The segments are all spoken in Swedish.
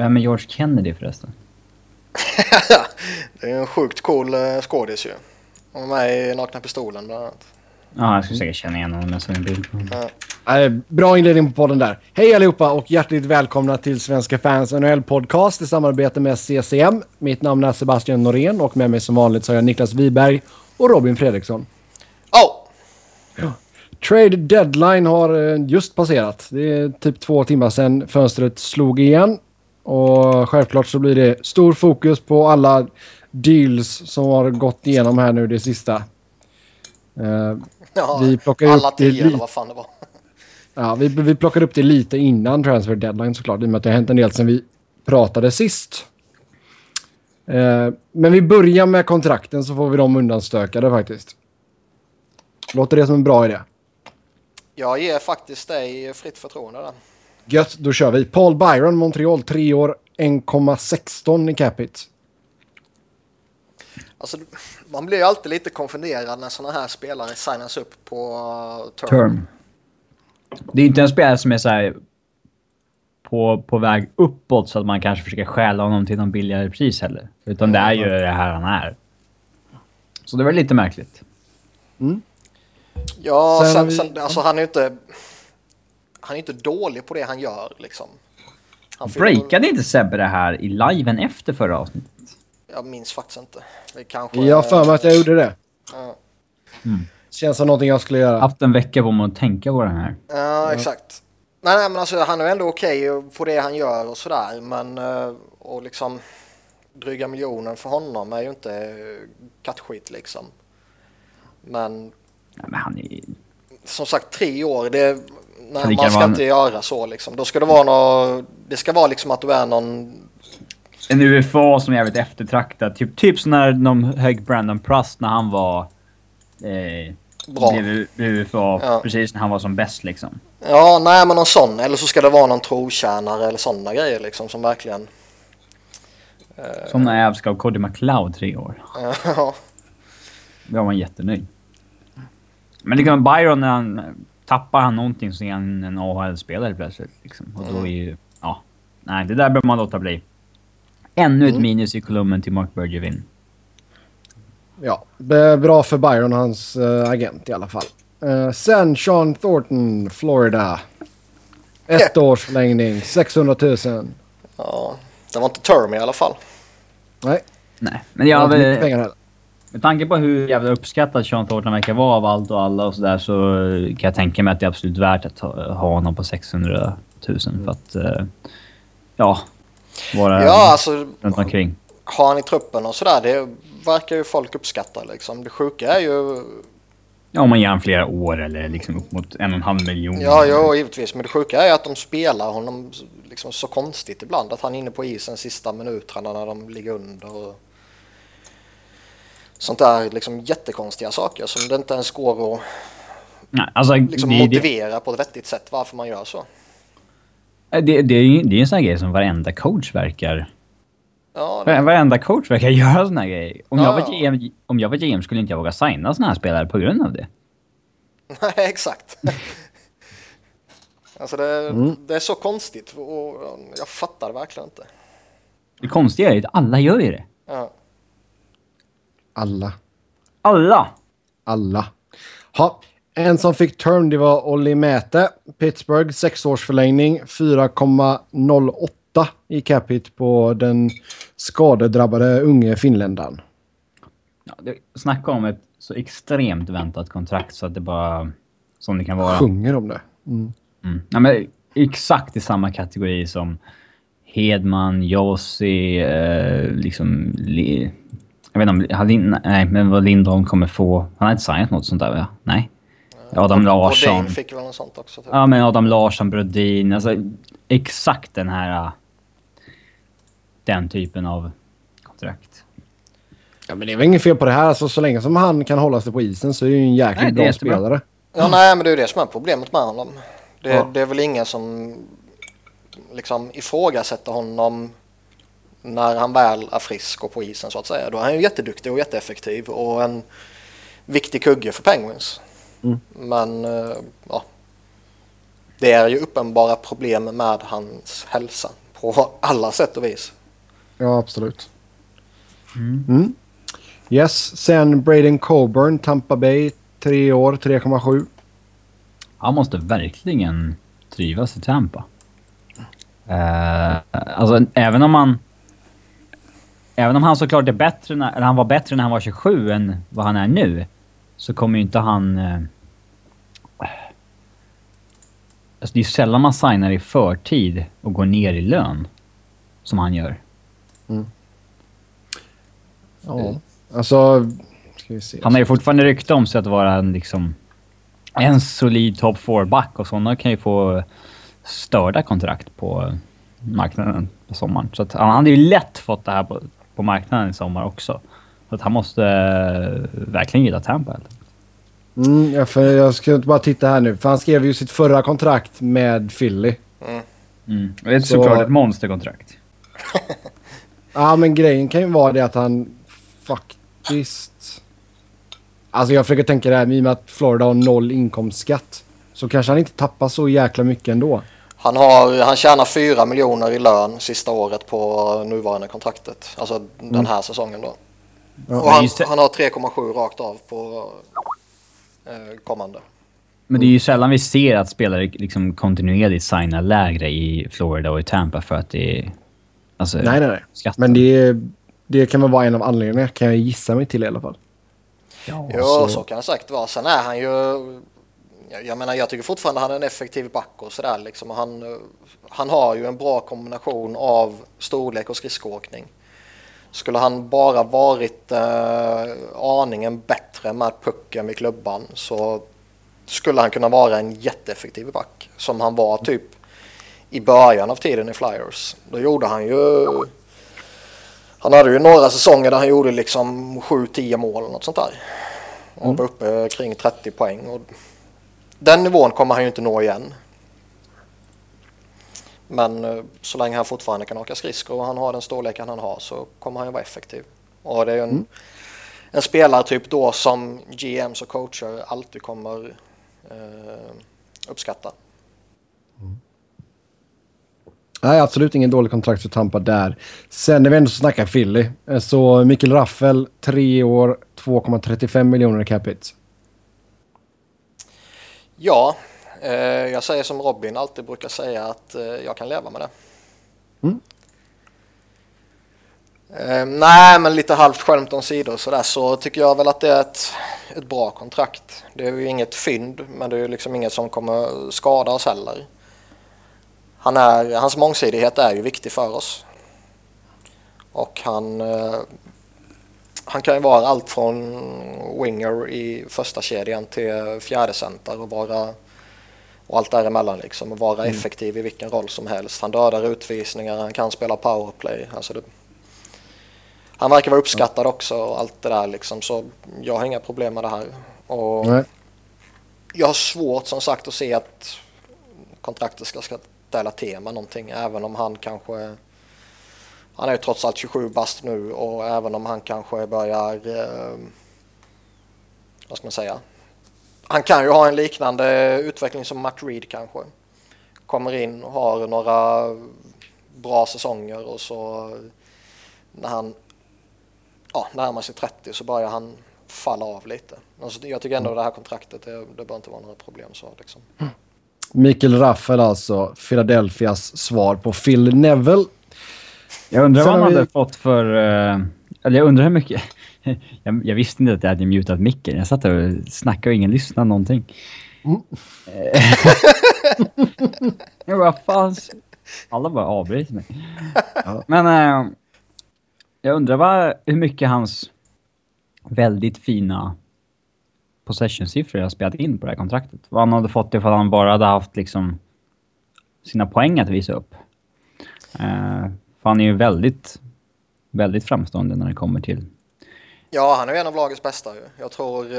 Vem är George Kennedy förresten? det är en sjukt cool uh, skådis ju. Han var med i Nakna Pistolen bland annat. Ja, jag skulle säkert känna igen honom om jag såg en bild på honom. Äh, bra inledning på podden där. Hej allihopa och hjärtligt välkomna till Svenska fans NHL-podcast i samarbete med CCM. Mitt namn är Sebastian Norén och med mig som vanligt så har jag Niklas Wiberg och Robin Fredriksson. Oh! Trade deadline har eh, just passerat. Det är typ två timmar sedan fönstret slog igen. Och självklart så blir det stor fokus på alla deals som har gått igenom här nu det sista. Uh, ja, vi plockar alla upp tio eller vad fan det var. Ja, vi, vi plockade upp det lite innan transfer deadline såklart. I och med att det har hänt en del sedan vi pratade sist. Uh, men vi börjar med kontrakten så får vi dem undanstökade faktiskt. Låter det som en bra idé? Jag ger faktiskt dig fritt förtroende där. Gött, då kör vi. Paul Byron, Montreal, 3 år, 1,16 i capita. Alltså, man blir ju alltid lite konfunderad när sådana här spelare signas upp på uh, term. term. Det är inte en spelare som är så här på, på väg uppåt så att man kanske försöker stjäla honom till någon billigare pris heller. Utan det är ju det här han är. Så det var lite märkligt. Mm. Ja, sen, sen, vi... sen, alltså han är ju inte... Han är inte dålig på det han gör liksom. Han Breakade inte Sebbe det här i liven efter förra avsnittet? Jag minns faktiskt inte. Det kanske... Jag har för mig att jag gjorde det. Ja. Mm. Känns som någonting jag skulle göra. Haft en vecka på mig att tänka på den här. Ja, exakt. Nej, nej, men alltså han är ändå okej okay på det han gör och sådär. Men eh, och liksom dryga miljonen för honom är ju inte kattskit liksom. Men Nej, men han är... Som sagt, tre år, det, nej, man ska inte en... göra så liksom. Då ska det vara något, det ska vara liksom att du är någon... En UFA som är jävligt eftertraktad. Typ, typ som när de högg Brandon Prust när han var... Eh, Bra. Blev, UFA ja. precis när han var som bäst liksom. Ja, nej men någon sån. Eller så ska det vara någon trotjänare eller sådana grejer liksom som verkligen... Eh... Som när Avs gav Cody McLeod tre år. Ja. Då var man jättenöjd. Men liksom Byron, när han tappar han någonting så är han en AHL-spelare plötsligt. Liksom. Och då är ju... Ja. Nej, det där behöver man låta bli. Ännu ett mm. minus i kolumnen till Mark Bergevin. Ja, bra för Byron och hans uh, agent i alla fall. Uh, sen Sean Thornton, Florida. Ett års förlängning, 600 000. Ja, det var inte term i alla fall. Nej. Nej, men jag... jag med tanke på hur jävla uppskattad Sean Thornton verkar vara av allt och alla och sådär så kan jag tänka mig att det är absolut värt att ha, honom på 600 000 mm. för att... Uh, ja, vara ja, alltså, runt omkring. Har han i truppen och sådär, det verkar ju folk uppskatta liksom. Det sjuka är ju... Ja, om man ger honom flera år eller liksom upp mot en och en halv miljon. Ja, ja, givetvis. Men det sjuka är att de spelar honom liksom så konstigt ibland. Att han är inne på isen sista minuterna när de ligger under. Och sånt där liksom jättekonstiga saker som det inte ens går att Nej, alltså, liksom det, motivera det, på ett vettigt sätt varför man gör så. Det, det, det är en sån här grej som varenda coach verkar... Ja, det... Varenda coach verkar göra såna här grejer. Om, ja, jag var GM, om jag var GM skulle inte jag våga signa såna här spelare på grund av det. Nej, exakt. alltså det, mm. det, är så konstigt och jag fattar verkligen inte. Det konstiga är att alla gör ju det. Ja. Alla. Alla? Alla. Ha. En som fick term det var Olli Mäte. Pittsburgh, sexårsförlängning. 4,08 i capita på den skadedrabbade unge finländaren. Ja, snacka om ett så extremt väntat kontrakt så att det bara... Som det kan vara. Sjunger om det. Mm. Mm. Ja, men exakt i samma kategori som Hedman, Josi, eh, liksom jag vet inte om... Lind, nej, men vad Lindholm kommer få... Han har inte signat något sånt där, va? Nej. Adam Larsson. Brodin fick väl något sånt också. Typ. Ja, men Adam Larsson, Brodin. Alltså exakt den här... Äh, den typen av kontrakt. Ja, men det är väl inget fel på det här. Alltså, så länge som han kan hålla sig på isen så är det ju en jäkligt nej, bra spelare. Ja, nej, men det är ju det som är problemet med honom. Det, ja. det är väl ingen som liksom ifrågasätter honom när han väl är frisk och på isen så att säga. Då är han ju jätteduktig och jätteeffektiv och en viktig kugge för Penguins. Mm. Men uh, ja, det är ju uppenbara problem med hans hälsa på alla sätt och vis. Ja, absolut. Mm. Mm. Yes, sen Braden Coburn, Tampa Bay, tre år, 3,7. Han måste verkligen trivas i Tampa. Uh, alltså, även om han... Även om han såklart är bättre, när, eller han var bättre när han var 27 än vad han är nu, så kommer ju inte han... Uh, alltså det är sällan man signar i förtid och går ner i lön. Som han gör. Mm. Ja, alltså... Han har ju fortfarande rykte om sig att vara en liksom... En solid top 4-back och sådana kan ju få störda kontrakt på marknaden på sommaren. Så att han hade ju lätt fått det här på, på marknaden i sommar också. Så att han måste uh, verkligen gilla Tampa. Mm, ja, för jag ska bara titta här nu. För han skrev ju sitt förra kontrakt med Philly. Mm. Mm. Det är såklart ett monsterkontrakt. ja, men grejen kan ju vara det att han faktiskt... Alltså jag försöker tänka det här, i och med att Florida har noll inkomstskatt. Så kanske han inte tappar så jäkla mycket ändå. Han, har, han tjänar 4 miljoner i lön sista året på nuvarande kontraktet. Alltså mm. den här säsongen då. Ja. Och han, han har 3,7 rakt av på eh, kommande. Men det är ju sällan vi ser att spelare liksom kontinuerligt signar lägre i Florida och i Tampa för att det är... Alltså, nej, nej, nej. Skatten. Men det, det kan väl vara en av anledningarna, kan jag gissa mig till i alla fall. Ja, jo, så. så kan det säkert vara. Sen är han ju jag menar, jag tycker fortfarande han är en effektiv back och sådär liksom. Han, han har ju en bra kombination av storlek och skridskoåkning. Skulle han bara varit eh, aningen bättre med pucken vid klubban så skulle han kunna vara en jätteeffektiv back som han var typ i början av tiden i Flyers. Då gjorde han ju... Han hade ju några säsonger där han gjorde liksom 7-10 mål och något sånt där. Och var uppe kring 30 poäng. Och den nivån kommer han ju inte nå igen. Men eh, så länge han fortfarande kan åka skridskor och han har den storleken han har så kommer han ju vara effektiv. Och det är ju en, mm. en spelartyp då som GMs och coacher alltid kommer eh, uppskatta. Mm. Nej, absolut ingen dålig kontrakt för Tampa där. Sen när vi ändå snackar Philly, eh, så Mikael Raffel, tre år, 2,35 miljoner i capita. Ja, eh, jag säger som Robin alltid brukar säga att eh, jag kan leva med det. Mm. Eh, nej, men lite halvt skämt om sidor så tycker jag väl att det är ett, ett bra kontrakt. Det är ju inget fynd, men det är ju liksom inget som kommer skada oss heller. Han är, hans mångsidighet är ju viktig för oss. Och han, han kan ju vara allt från winger i första kedjan till fjärde center och vara och allt däremellan liksom och vara mm. effektiv i vilken roll som helst. Han dödar utvisningar, han kan spela powerplay. Alltså det, han verkar vara uppskattad också och allt det där liksom så jag har inga problem med det här. Och Nej. Jag har svårt som sagt att se att kontraktet ska, ställa tema någonting även om han kanske han är ju trots allt 27 bast nu och även om han kanske börjar, eh, vad ska man säga, han kan ju ha en liknande utveckling som Matt Reed kanske. Kommer in och har några bra säsonger och så när han ja, närmar sig 30 så börjar han falla av lite. Alltså, jag tycker ändå det här kontraktet, det, det bör inte vara några problem så liksom. Mm. Mikael Raffel alltså, Philadelphias svar på Phil Neville jag undrar vad han vi... hade fått för... Uh, eller jag undrar hur mycket... jag, jag, visste inte att jag hade mutat micken. Jag satt och snackade och ingen lyssnade någonting. Mm. jag bara, fan... Alla bara avbryter mig. Ja. Men uh, jag undrar vad, hur mycket hans väldigt fina possession-siffror har spelat in på det här kontraktet. Vad han hade fått ifall han bara hade haft liksom sina poäng att visa upp. Uh, för han är ju väldigt, väldigt framstående när det kommer till... Ja, han är en av lagets bästa ju. Jag tror, uh,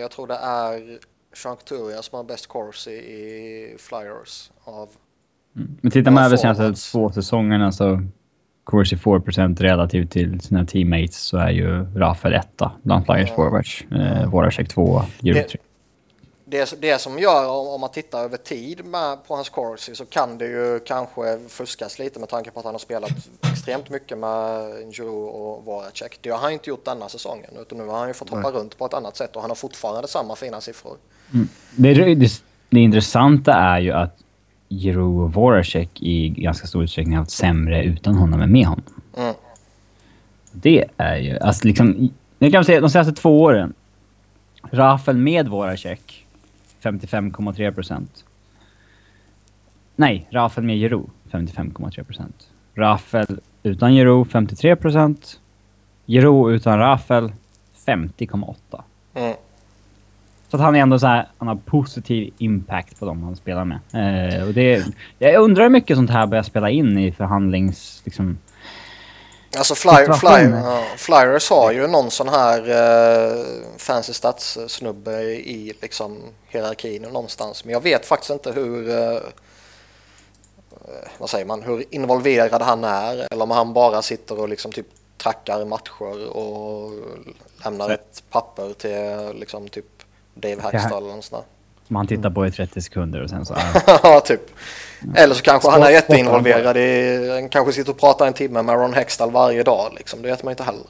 jag tror det är Jean Couturier som har bäst course i, i Flyers av... Mm. Men tittar man över senaste två säsongerna så Corsi 4% relativt till sina teammates så är ju Rafael etta bland Flyers ja. forwards. Eh, Voracek tvåa, Euro det, det som gör om, man tittar över tid med, på hans Corsi så kan det ju kanske fuskas lite med tanke på att han har spelat extremt mycket med Giroud och Voracek. Det har han inte gjort denna säsongen utan nu har han ju fått hoppa Nej. runt på ett annat sätt och han har fortfarande samma fina siffror. Mm. Det, det, det intressanta är ju att Giroud och Voracek i ganska stor utsträckning har haft sämre utan honom än med honom. Mm. Det är ju... Alltså liksom... Jag kan säga de senaste två åren. Rafael med Voracek 55,3 procent. Nej, Rafael med Giroud 55,3 procent. Rafael utan Giroud 53 procent. Giroud utan Rafael 50,8. Mm. Så att han är ändå så här, han har positiv impact på dem han spelar med. Eh, och det, jag undrar hur mycket sånt här börjar spela in i förhandlings... Liksom, Alltså Fly, Fly, uh, Flyers har ju någon sån här uh, fancy stats-snubbe i liksom hierarkin någonstans. Men jag vet faktiskt inte hur, uh, vad säger man, hur involverad han är. Eller om han bara sitter och liksom typ trackar matcher och lämnar ett papper till liksom typ Dave Hackstall eller något sånt Som han tittar på i 30 sekunder och sen så... Ja, typ. Eller så kanske han är jätteinvolverad i... Han kanske sitter och pratar en timme med Ron Hextall varje dag liksom. Det vet man inte heller.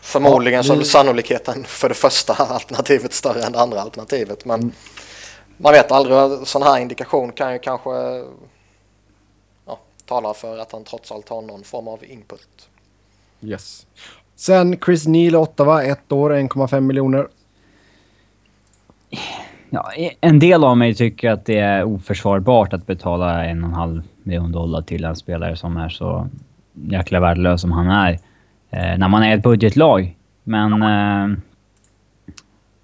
Förmodligen så är sannolikheten för det första alternativet större än det andra alternativet. Men mm. man vet aldrig. Sån här indikation kan ju kanske ja, tala för att han trots allt har någon form av input. Yes. Sen Chris Neal, Ottawa, ett år, 1,5 miljoner. Ja, en del av mig tycker att det är oförsvarbart att betala en och en halv miljon dollar till en spelare som är så jäkla värdelös som han är. Eh, när man är ett budgetlag. Men... Eh,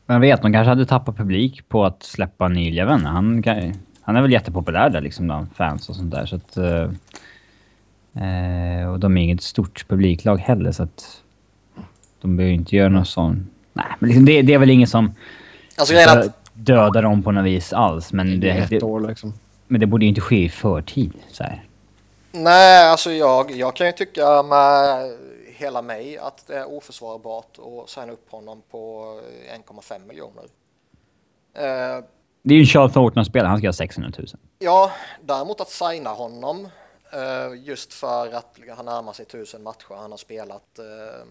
jag vet, de kanske hade tappat publik på att släppa. Jag vet inte, han, han är väl jättepopulär där liksom bland fans och sånt där. Så att, eh, och de är inget stort publiklag heller så att... De behöver inte göra något sånt. Nej, men liksom det, det är väl inget som... Alltså grejen att... Döda dem på något vis alls, men det... det, år, liksom. Men det borde ju inte ske i förtid, så här. Nej, alltså jag, jag kan ju tycka med hela mig att det är oförsvarbart att signa upp honom på 1,5 miljoner. Uh, det är ju en Charles Thornton-spelare, han ska ha 600 000. Ja, däremot att signa honom uh, just för att han närmar sig 1000 matcher, han har spelat uh,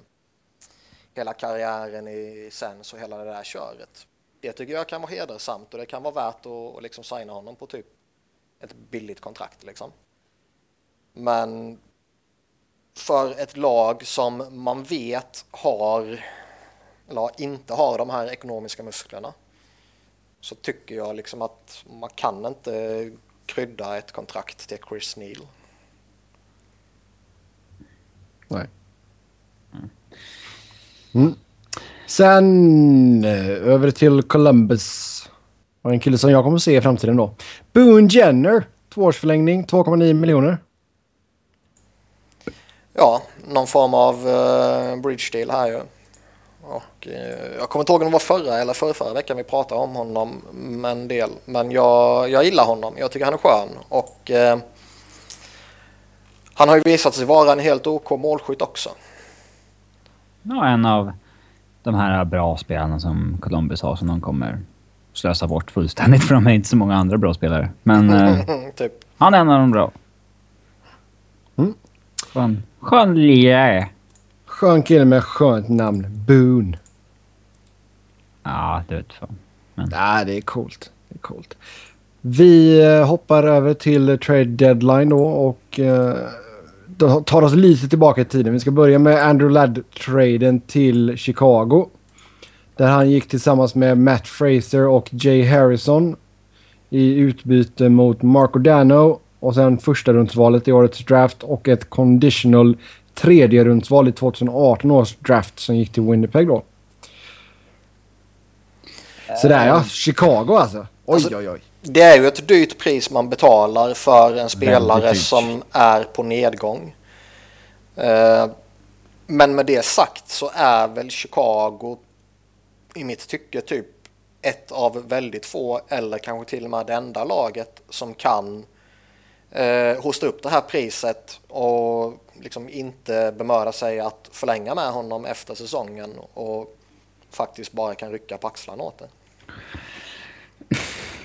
hela karriären i Sens och hela det där köret. Det tycker jag kan vara hedersamt och det kan vara värt att, att liksom signa honom på typ ett billigt kontrakt liksom. Men för ett lag som man vet har eller inte har de här ekonomiska musklerna så tycker jag liksom att man kan inte krydda ett kontrakt till Chris Neal. Nej. Mm. Sen eh, över till Columbus. Och en kille som jag kommer att se i framtiden då. Boone Jenner. Tvåårsförlängning, 2,9 miljoner. Ja, någon form av uh, bridge deal här ju. Och, uh, jag kommer inte ihåg om det var förra eller förra, förra veckan vi pratade om honom med en del. Men jag, jag gillar honom. Jag tycker han är skön. Och uh, han har ju visat sig vara en helt OK målskytt också. Ja, en av de här bra spelarna som Columbus har som de kommer slösa bort fullständigt för de är inte så många andra bra spelare. Men eh, typ. han är en av de bra. Mm. Skön, skön lirare. Skön kille med skönt namn. Boone. Ja, det vet fan. Men... Ja, det är coolt. Det är coolt. Vi eh, hoppar över till trade deadline då och uh, tar oss lite tillbaka i tiden. Vi ska börja med Andrew Ladd-traden till Chicago. Där han gick tillsammans med Matt Fraser och Jay Harrison i utbyte mot Marco Dano och sen första rundsvalet i årets draft och ett conditional tredje rundsval i 2018 års draft som gick till Winnipeg då. Sådär ja, Chicago alltså. Oj alltså, oj oj. Det är ju ett dyrt pris man betalar för en spelare som är på nedgång. Eh, men med det sagt så är väl Chicago i mitt tycke typ ett av väldigt få eller kanske till och med det enda laget som kan eh, hosta upp det här priset och liksom inte bemöda sig att förlänga med honom efter säsongen och faktiskt bara kan rycka på axlarna åt det.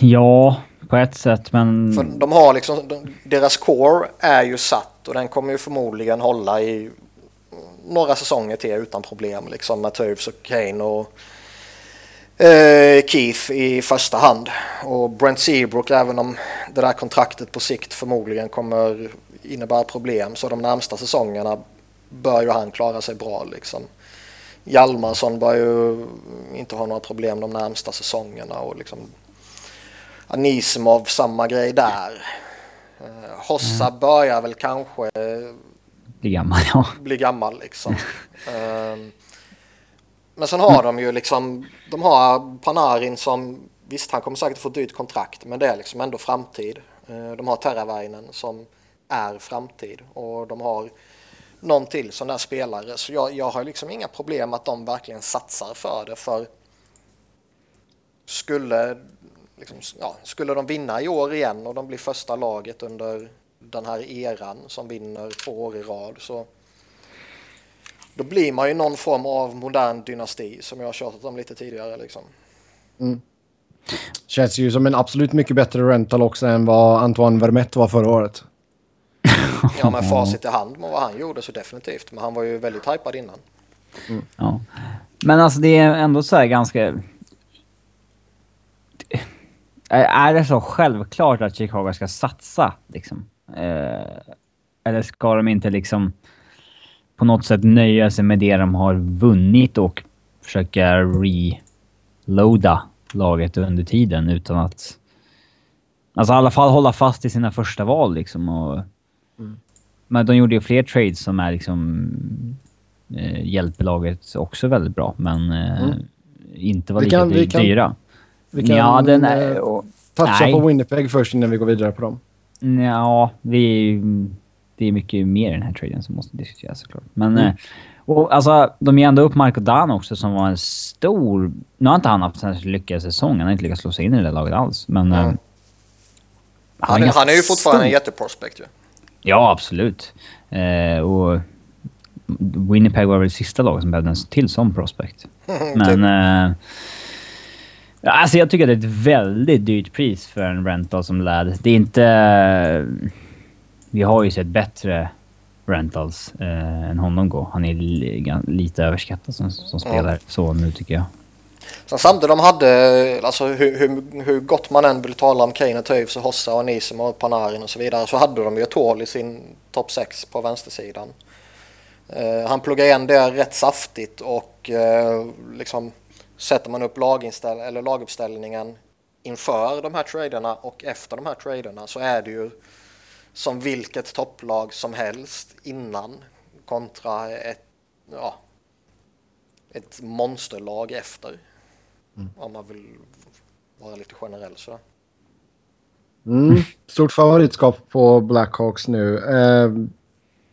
Ja, på ett sätt, men... För de har liksom, deras core är ju satt och den kommer ju förmodligen hålla i några säsonger till utan problem liksom med Toews och Kane och eh, Keith i första hand. Och Brent Seabrook, även om det där kontraktet på sikt förmodligen kommer innebära problem så de närmsta säsongerna bör ju han klara sig bra liksom. Hjalmarsson bör ju inte ha några problem de närmsta säsongerna och liksom Anisimov samma grej där. Eh, Hossa mm. börjar väl kanske bli gammal, ja. Bli gammal liksom. um, men sen har de ju liksom, de har Panarin som, visst han kommer säkert få ett dyrt kontrakt, men det är liksom ändå framtid. De har Terravainen som är framtid och de har någon till sån där spelare. Så jag, jag har liksom inga problem att de verkligen satsar för det. För skulle, liksom, ja, skulle de vinna i år igen och de blir första laget under den här eran som vinner två år i rad så då blir man ju någon form av modern dynasti som jag har tjatat om lite tidigare liksom. Mm. Känns ju som en absolut mycket bättre rental också än vad Antoine Vermette var förra året. ja, med facit i hand med vad han gjorde så definitivt. Men han var ju väldigt hypad innan. Mm. Ja. Men alltså det är ändå så här ganska... Är det så självklart att Chicago ska satsa liksom? Eh, eller ska de inte liksom på något sätt nöja sig med det de har vunnit och försöka reloada laget under tiden utan att... Alltså i alla fall hålla fast i sina första val liksom och... Mm. Men de gjorde ju fler trades som är liksom... Eh, hjälper laget också väldigt bra, men eh, mm. inte var lika kan, dyra. Vi kan, ja, den är, och, toucha nej. på Winnipeg först innan vi går vidare på dem. Ja, vi, det är mycket mer i den här traden som måste diskuteras såklart. Men... Mm. Eh, och alltså, de ger ändå upp Marco Dan också som var en stor... Nu har inte han haft en lyckad säsong. Han har inte lyckats slå sig in i det där laget alls. Men... Mm. han, han, är, han är ju fortfarande stor. en jätteprospect ju. Ja, absolut. Eh, och Winnipeg var väl det sista laget som behövde en till sån prospect. Men... Typ. Eh, Alltså jag tycker att det är ett väldigt dyrt pris för en rental som Ladd. Det är inte... Vi har ju sett bättre rentals eh, än honom gå. Han är lite överskattad som, som spelare ja. så nu tycker jag. Sen samtidigt de hade, alltså hur, hur, hur gott man än vill tala om Kane, Toews och Hossa och Nisim och Panarin och så vidare så hade de ju ett hål i sin topp 6 på vänstersidan. Eh, han pluggade igen det rätt saftigt och eh, liksom sätter man upp laginställ eller laguppställningen inför de här traderna och efter de här traderna så är det ju som vilket topplag som helst innan kontra ett, ja, ett monsterlag efter. Mm. Om man vill vara lite generell så. Mm, stort favoritskap på Blackhawks nu. Eh,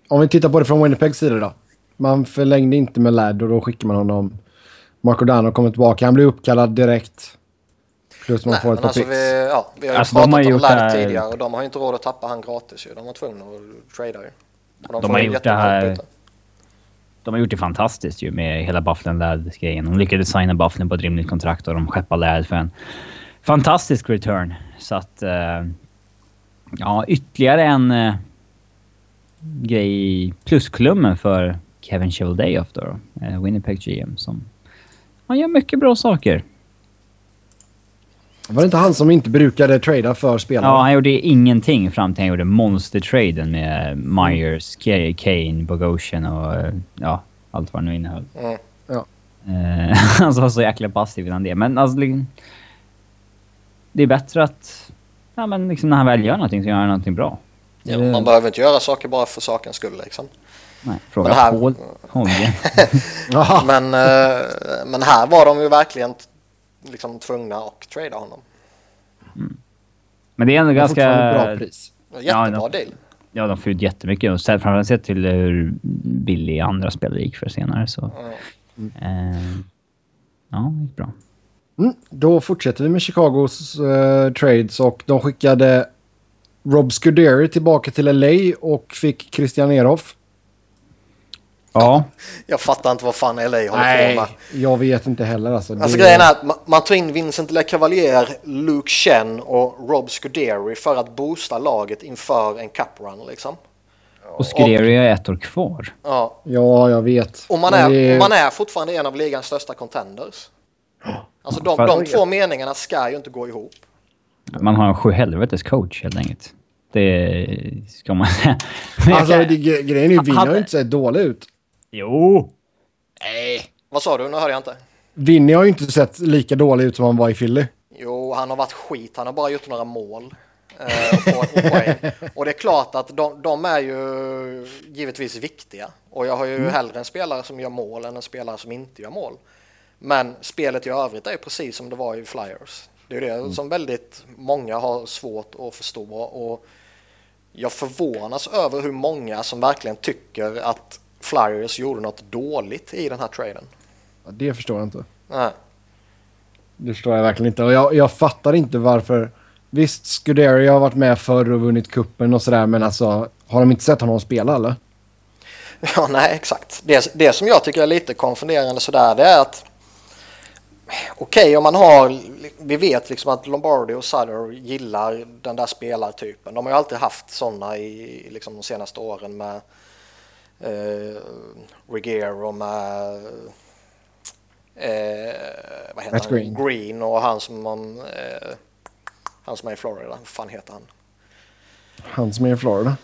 om vi tittar på det från Winnipegs sida då. Man förlängde inte med Ladd och då skickar man honom Marco Dano kommer tillbaka. Han blir uppkallad direkt. Plus man Nej, får ett par alltså vi, ja, vi har ju alltså, pratat om Ladd här... tidigare och de har ju inte råd att tappa han gratis ju. De var tvungna att trada ju. De, de har gjort det här... De har gjort det fantastiskt ju med hela Bufflen Ladd-grejen. De lyckades signa Bufflen på ett rimligt kontrakt och de skeppade Ladd för en fantastisk return. Så att... Uh, ja, ytterligare en uh, grej i pluskolumnen för Kevin Cheveldayoff då. Uh, Winnipeg GM som han gör mycket bra saker. Var det inte han som inte brukade trada för spelare? Ja, han gjorde ingenting fram till han gjorde monster-traden med Myers, Kane, Bogosian och ja, allt vad det nu innehöll. Mm. Ja. Uh, han var så jäkla passiv innan det. Men alltså, liksom, det är bättre att... Ja, men liksom när han väl gör någonting så gör han någonting bra. Ja, man behöver inte göra saker bara för sakens skull liksom. Nej, fråga men här... Paul Holmgren. men, uh, men här var de ju verkligen liksom tvungna att trada honom. Mm. Men det är ändå ganska... bra pris. Jättebra ja, de, deal. Ja, de får ut jättemycket. Och framförallt sett till hur billiga andra spelare gick för senare så... Mm. Uh, ja, det gick bra. Mm, då fortsätter vi med Chicagos uh, trades och de skickade Rob Scuderi tillbaka till LA och fick Christian Eroff. Ja. Jag fattar inte vad fan LA håller Nej, på med. jag vet inte heller alltså. Alltså Det- grejen är att ma- man tog in Vincent LeCavalier, Luke Chen och Rob Scuderi för att boosta laget inför en cup run liksom. Och Scuderi är ett år kvar. Ja. Ja, jag vet. Och man är, det- och man är fortfarande en av ligans största contenders. Alltså de, de två meningarna ska ju inte gå ihop. Man har en sju helvetes coach helt enkelt. Det ska man säga. Alltså, det, gre- grejen är ju Vinny har ju inte sett dålig ut. Jo! Vad sa du? Nu hörde jag inte. Vinny har ju inte sett lika dålig ut som han var i Philly. Jo, han har varit skit. Han har bara gjort några mål. Eh, och, och, och det är klart att de, de är ju givetvis viktiga. Och jag har ju hellre en spelare som gör mål än en spelare som inte gör mål. Men spelet i övrigt är precis som det var i Flyers. Det är det som väldigt många har svårt att förstå. Och jag förvånas över hur många som verkligen tycker att Flyers gjorde något dåligt i den här traden. Ja, det förstår jag inte. Nej. Det förstår jag verkligen inte. Och jag, jag fattar inte varför. Visst, Scuderi har varit med förr och vunnit kuppen och sådär, men alltså har de inte sett honom spela eller? Ja, nej, exakt. Det, det som jag tycker är lite konfunderande sådär, det är att okej, om man har, vi vet liksom att Lombardi och Sutter gillar den där spelartypen. De har ju alltid haft sådana i liksom de senaste åren med eh, Regier och med eh, vad heter Matt han? Green. Green och han som, man, eh, han som är i Florida. Vad fan heter han? Han som är i Florida.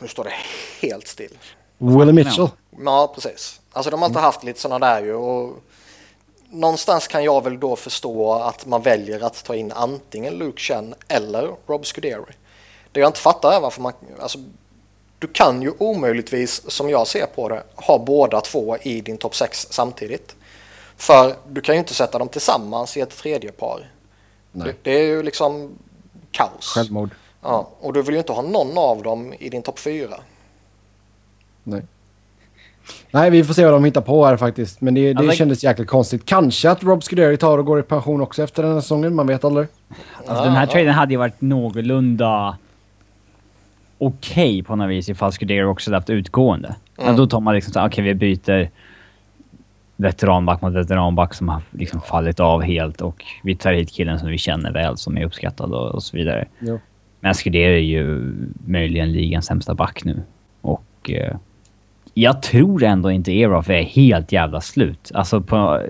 Nu står det helt still. Willie Mitchell. Ja, precis. Alltså de har alltid haft lite sådana där ju och någonstans kan jag väl då förstå att man väljer att ta in antingen Luke Chen eller Rob Scuderi. Det jag inte fattar är varför man, alltså du kan ju omöjligtvis som jag ser på det ha båda två i din topp 6 samtidigt. För du kan ju inte sätta dem tillsammans i ett tredje par. Nej. Det, det är ju liksom kaos. Självmord. Ja, och du vill ju inte ha någon av dem i din topp 4. Nej. Nej, vi får se vad de hittar på här faktiskt. Men det, det Alltså- kändes jäkligt konstigt. Kanske att Rob Scuderi tar och går i pension också efter den här säsongen. Man vet aldrig. Alltså, den här traden hade ju varit någorlunda okej på något vis ifall Scuderi också hade haft utgående. Men då tar man liksom såhär, okej vi byter veteranback mot veteranback som har liksom fallit av helt och vi tar hit killen som vi känner väl som är uppskattad och, och så vidare. Jo. Men Scuderi är ju möjligen ligans sämsta back nu. Och eh, jag tror ändå inte Eroff är helt jävla slut. Alltså på...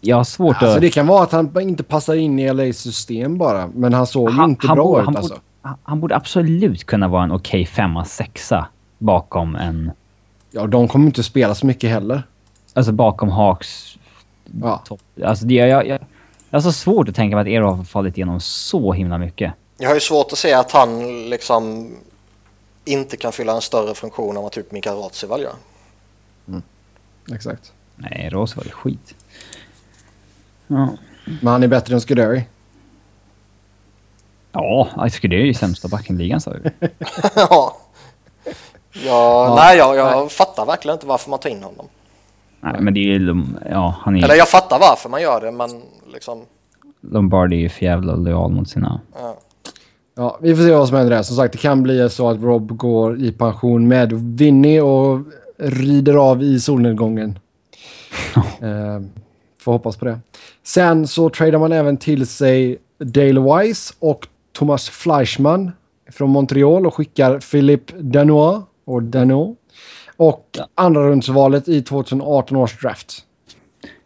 Jag har svårt Alltså att... det kan vara att han inte passar in i LAs system bara. Men han såg ju inte han bra ut han alltså. Borde- han- borde absolut kunna vara en okej femma, sexa bakom en... Ja, de kommer inte spela så mycket heller. Alltså bakom Hawks Ja. topp. Alltså det, jag, jag, jag, jag har så svårt att tänka mig att Erof har fallit igenom så himla mycket. Jag har ju svårt att se att han liksom inte kan fylla en större funktion än vad typ Mikael Ratsival gör. Exakt. Nej, var det skit. Ja. Men han är bättre än Scuderi. Ja, jag tycker det är ju sämsta backen i ligan sa vi. ja. Ja, nej, jag, jag fattar verkligen inte varför man tar in honom. Nej, men det är ju... Ja, han är Eller jag fattar varför man gör det, men liksom... Lombardi är ju för jävla lojal mot sina... Ja. Ja, vi får se vad som händer där. Som sagt, det kan bli så att Rob går i pension med Vinny och rider av i solnedgången. eh, får hoppas på det. Sen så tradar man även till sig Dale Wise och Thomas Fleischmann från Montreal och skickar Philippe Danois och Dano och andra rundsvalet i 2018 års draft.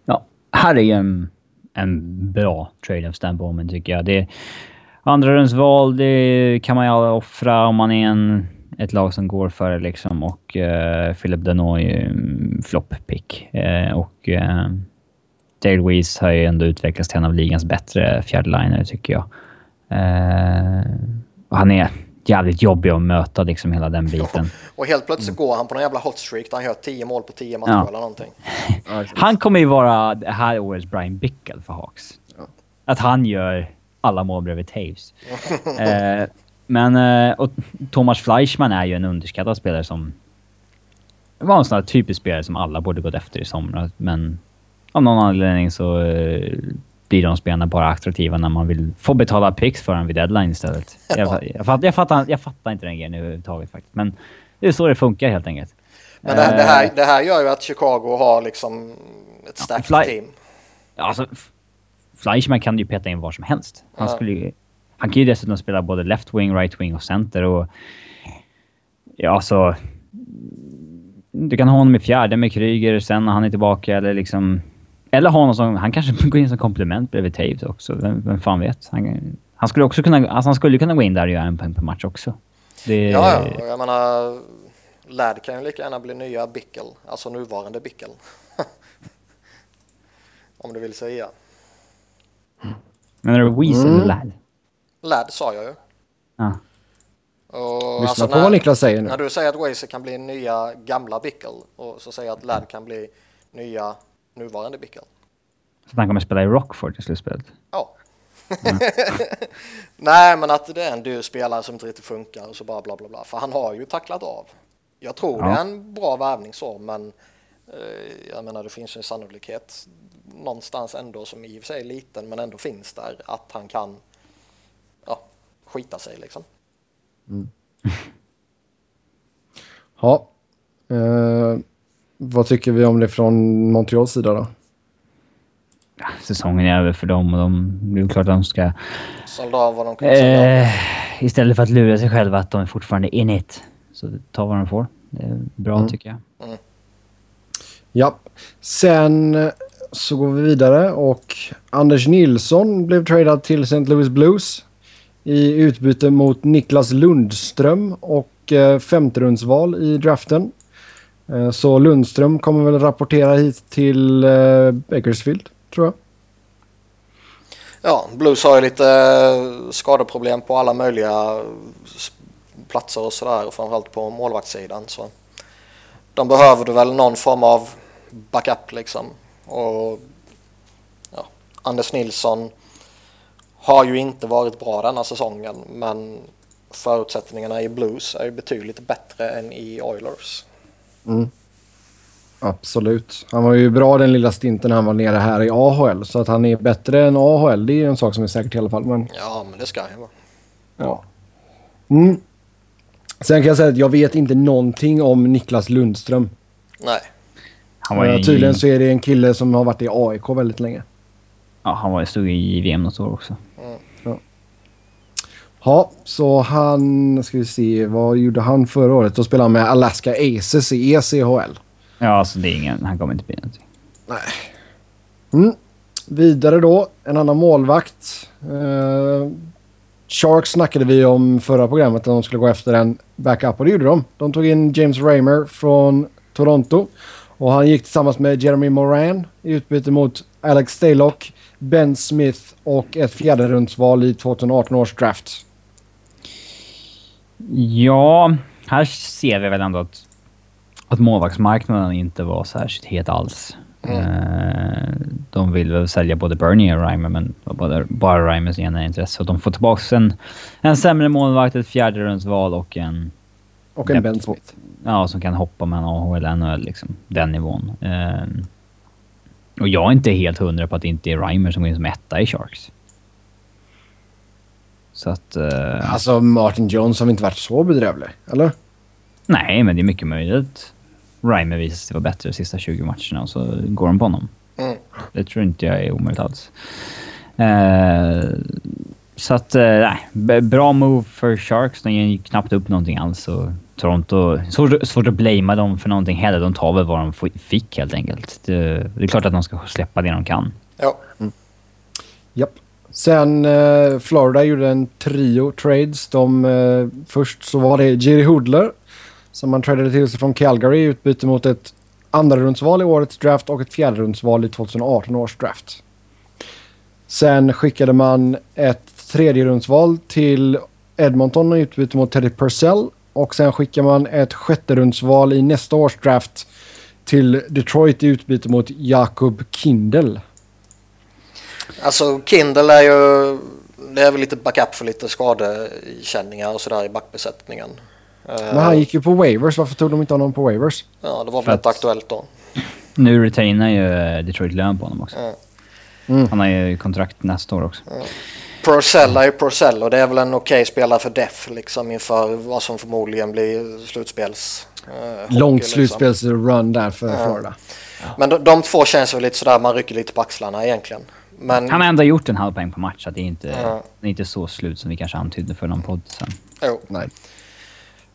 Ja, här är ju en, en bra trade of Stan Bowman tycker jag. Det, andra rundsval, det kan man ju offra om man är en, ett lag som går för det liksom. Och uh, Philip Danoy är ju en flopp-pick. Eh, och uh, Dale Weiss har ju ändå utvecklats till en av ligans bättre fjärdelinare tycker jag. Eh, han är jävligt jobbig att möta liksom hela den biten. Och helt plötsligt går han på någon jävla hot streak där han gör 10 mål på 10 matcher Ja. eller någonting. Han kommer ju vara det här årets Brian Bickle för Hawks. Att han gör alla mål bredvid Taves. eh, men eh, och Thomas Fleischmann är ju en underskattad spelare som... var en sån här typisk spelare som alla borde gått efter i somras. Men av någon anledning så eh, blir de spelarna bara attraktiva när man vill få betala picks för dem vid deadline istället. Jag, jag, fattar, jag, fattar, jag fattar inte den grejen överhuvudtaget faktiskt. Men det är så det funkar helt enkelt. Men det, det, här, det här gör ju att Chicago har liksom ett starkt ja, team. Ja, alltså, Fleischmann kan ju peta in var som helst. Han, ja. skulle ju, han kan ju dessutom spela både left wing, right wing och center. Och, ja, alltså... Du kan ha honom i fjärde med Kryger sen när han är tillbaka eller liksom... Eller ha honom som... Han kanske går in som komplement bredvid Taves också. Vem, vem fan vet? Han, han skulle också kunna... Alltså han skulle kunna gå in där och göra en poäng per match också. Det... Ja, ja. Jag menar... Ladd kan ju lika gärna bli nya Bickel. Alltså nuvarande Bickel. Om du vill säga. Menar du Weasel mm. eller Ladd? Ladd sa jag ju. Ja. Och Lyssna alltså på när, vad Niklas säger nu. När du säger att Wazer kan bli nya gamla Bickel och så säger jag att Ladd kan bli nya nuvarande Bickel. Så att han kommer spela i Rockford i slutspelet? Ja. Mm. Nej, men att det är en dyr spelare som inte riktigt funkar och så bara bla bla bla. För han har ju tacklat av. Jag tror ja. det är en bra värvning så, men eh, jag menar det finns en sannolikhet någonstans ändå som i och för sig är liten men ändå finns där att han kan ja, skita sig liksom. Mm. ja. Eh, vad tycker vi om det från Montreals sida då? Ja, säsongen är över för dem och de, det är klart att de ska... Sålda av vad de kan eh, Istället för att lura sig själva att de är fortfarande in it. Så ta vad de får. Det är bra mm. tycker jag. Mm. Ja. Sen så går vi vidare och Anders Nilsson blev tradad till St. Louis Blues i utbyte mot Niklas Lundström och eh, femterundsval i draften. Eh, så Lundström kommer väl rapportera hit till eh, Bakersfield, tror jag. Ja, Blues har ju lite eh, skadeproblem på alla möjliga platser och sådär, framförallt på målvaktssidan. Så de behöver väl någon form av backup liksom. Och ja, Anders Nilsson har ju inte varit bra denna säsongen men förutsättningarna i Blues är ju betydligt bättre än i Oilers. Mm. Absolut. Han var ju bra den lilla stinten när han var nere här i AHL. Så att han är bättre än AHL, det är en sak som är säkert i alla fall. Men... Ja, men det ska han ju vara. Ja. Mm. Sen kan jag säga att jag vet inte någonting om Niklas Lundström. Nej. Han var i... Tydligen så är det en kille som har varit i AIK väldigt länge. Ja, han var stod i VM något år också. Mm. Ja. så han... Ska vi se. Vad gjorde han förra året? Då spelade han med Alaska Aces i ECHL. Ja, alltså det är ingen... Han kommer inte bli någonting. Nej. Mm. Vidare då. En annan målvakt. Uh, Sharks snackade vi om förra programmet att de skulle gå efter en backup och det gjorde de. De tog in James Raymer från Toronto. Och han gick tillsammans med Jeremy Moran i utbyte mot Alex Staylock, Ben Smith och ett fjärde rundsval i 2018 års draft. Ja, här ser vi väl ändå att, att målvaktsmarknaden inte var särskilt het alls. Mm. Eh, de vill väl sälja både Bernie och Reimer, men bara, bara Reimers ena intresse. Så de får tillbaka en, en sämre målvakt, ett fjärde rundsval och en... Och en Ben Smith. Ja, som kan hoppa mellan AHL och NHL, liksom. Den nivån. Eh, och jag är inte helt hundra på att det inte är Reimer som går in som etta i Sharks. Så att... Uh, alltså Martin Jones har inte varit så bedrövlig, eller? Nej, men det är mycket möjligt. Reimer visar sig vara bättre de sista 20 matcherna och så går de på honom. Mm. Det tror inte jag är omöjligt alls. Uh, så att, nej. Bra move för Sharks. De ger knappt upp någonting alls. Och Toronto... Svårt, svårt att blamea dem för någonting heller. De tar väl vad de fick helt enkelt. Det, det är klart att de ska släppa det de kan. Ja. Mm. Japp. Sen eh, Florida gjorde en trio trades. De, eh, först så var det Jerry Hoodler som man tradade till sig från Calgary i utbyte mot ett andra rundsval i årets draft och ett fjärde rundsval i 2018 års draft. Sen skickade man ett tredje rundsval till Edmonton i utbyte mot Teddy Purcell och sen skickar man ett sjätte rundsval i nästa års draft till Detroit i utbyte mot Jakob Kindel. Alltså Kindel är ju... Det är väl lite backup för lite skadekänningar och sådär i backbesättningen. Men han gick ju på waivers. Varför tog de inte honom på waivers? Ja, det var väl inte aktuellt då. Nu retainar ju Detroit lön på honom också. Mm. Han har ju kontrakt nästa år också. Mm. Purcell är ju Purcell och det är väl en okej okay spelare för Def liksom inför vad som förmodligen blir slutspels Uh, Långt liksom. slutspelsrun där för uh. Florida. Ja. Men de, de två känns väl lite sådär, man rycker lite på axlarna egentligen. Men... Han har ändå gjort en halv poäng på match, så det är inte, uh. det är inte så slut som vi kanske antydde för någon podd sen. Jo. Nej.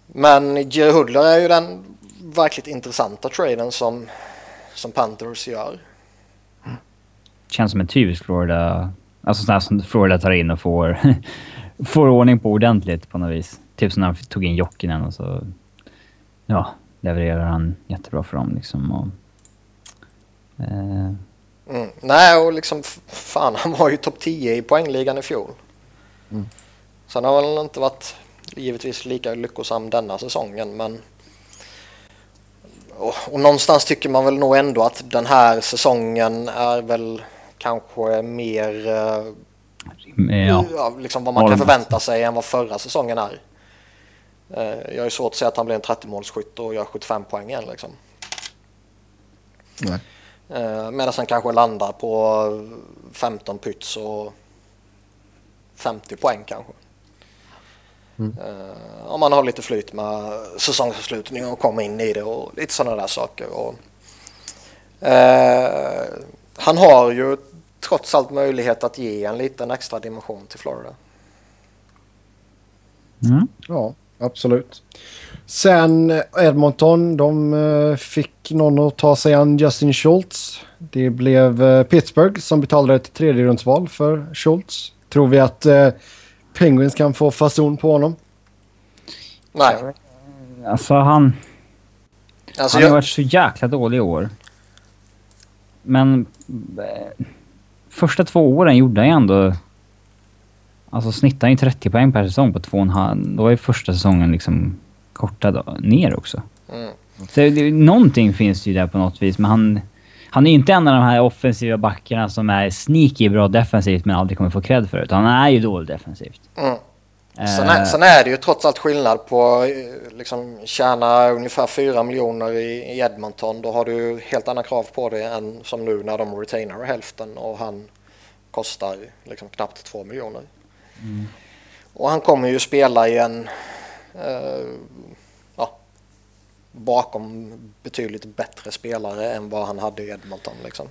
Men Jerry Hudler är ju den verkligt intressanta traden som, som Panthers gör. Känns som en typisk Florida... Alltså sån här som Florida tar in och får, får ordning på ordentligt på något vis. Typ som när han tog in Jokinen och så... Ja, levererar han jättebra för dem liksom. Och, eh. Mm. Nej, och liksom fan han var ju topp 10 i poängligan i fjol. Mm. Sen har han inte varit givetvis lika lyckosam denna säsongen men och, och någonstans tycker man väl nog ändå att den här säsongen är väl kanske mer uh, ja. liksom vad man kan förvänta sig än vad förra säsongen är. Uh, jag är svårt att säga att han blir en 30-målsskytt och gör 75 poäng igen liksom. Nej. Uh, medan han kanske landar på 15 pyts och 50 poäng kanske. Mm. Uh, om man har lite flyt med säsongsavslutning och kommer in i det och lite sådana där saker. Och, uh, han har ju trots allt möjlighet att ge en liten extra dimension till Florida. Mm. Ja, absolut. Sen Edmonton, de uh, fick någon att ta sig an Justin Schultz. Det blev Pittsburgh som betalade ett tredjerumsval för Schultz. Tror vi att Penguins kan få fason på honom? Nej. Alltså han... Alltså, han har jag... varit så jäkla dålig i år. Men... Eh, första två åren gjorde han ju ändå... Alltså snittade ju 30 poäng per säsong på två och en halv. Då var ju första säsongen liksom kortad ner också. Mm. Så det, någonting finns ju där på något vis, men han... Han är ju inte en av de här offensiva backarna som är sneaky bra defensivt men aldrig kommer få cred för det. Han är ju dålig defensivt. Mm. Sen är, sen är det ju trots allt skillnad på liksom tjäna ungefär 4 miljoner i, Edmonton. Då har du helt andra krav på det än som nu när de retainar hälften och han kostar liksom knappt 2 miljoner. Mm. Och han kommer ju spela i en eh, bakom betydligt bättre spelare än vad han hade i Edmonton. Liksom.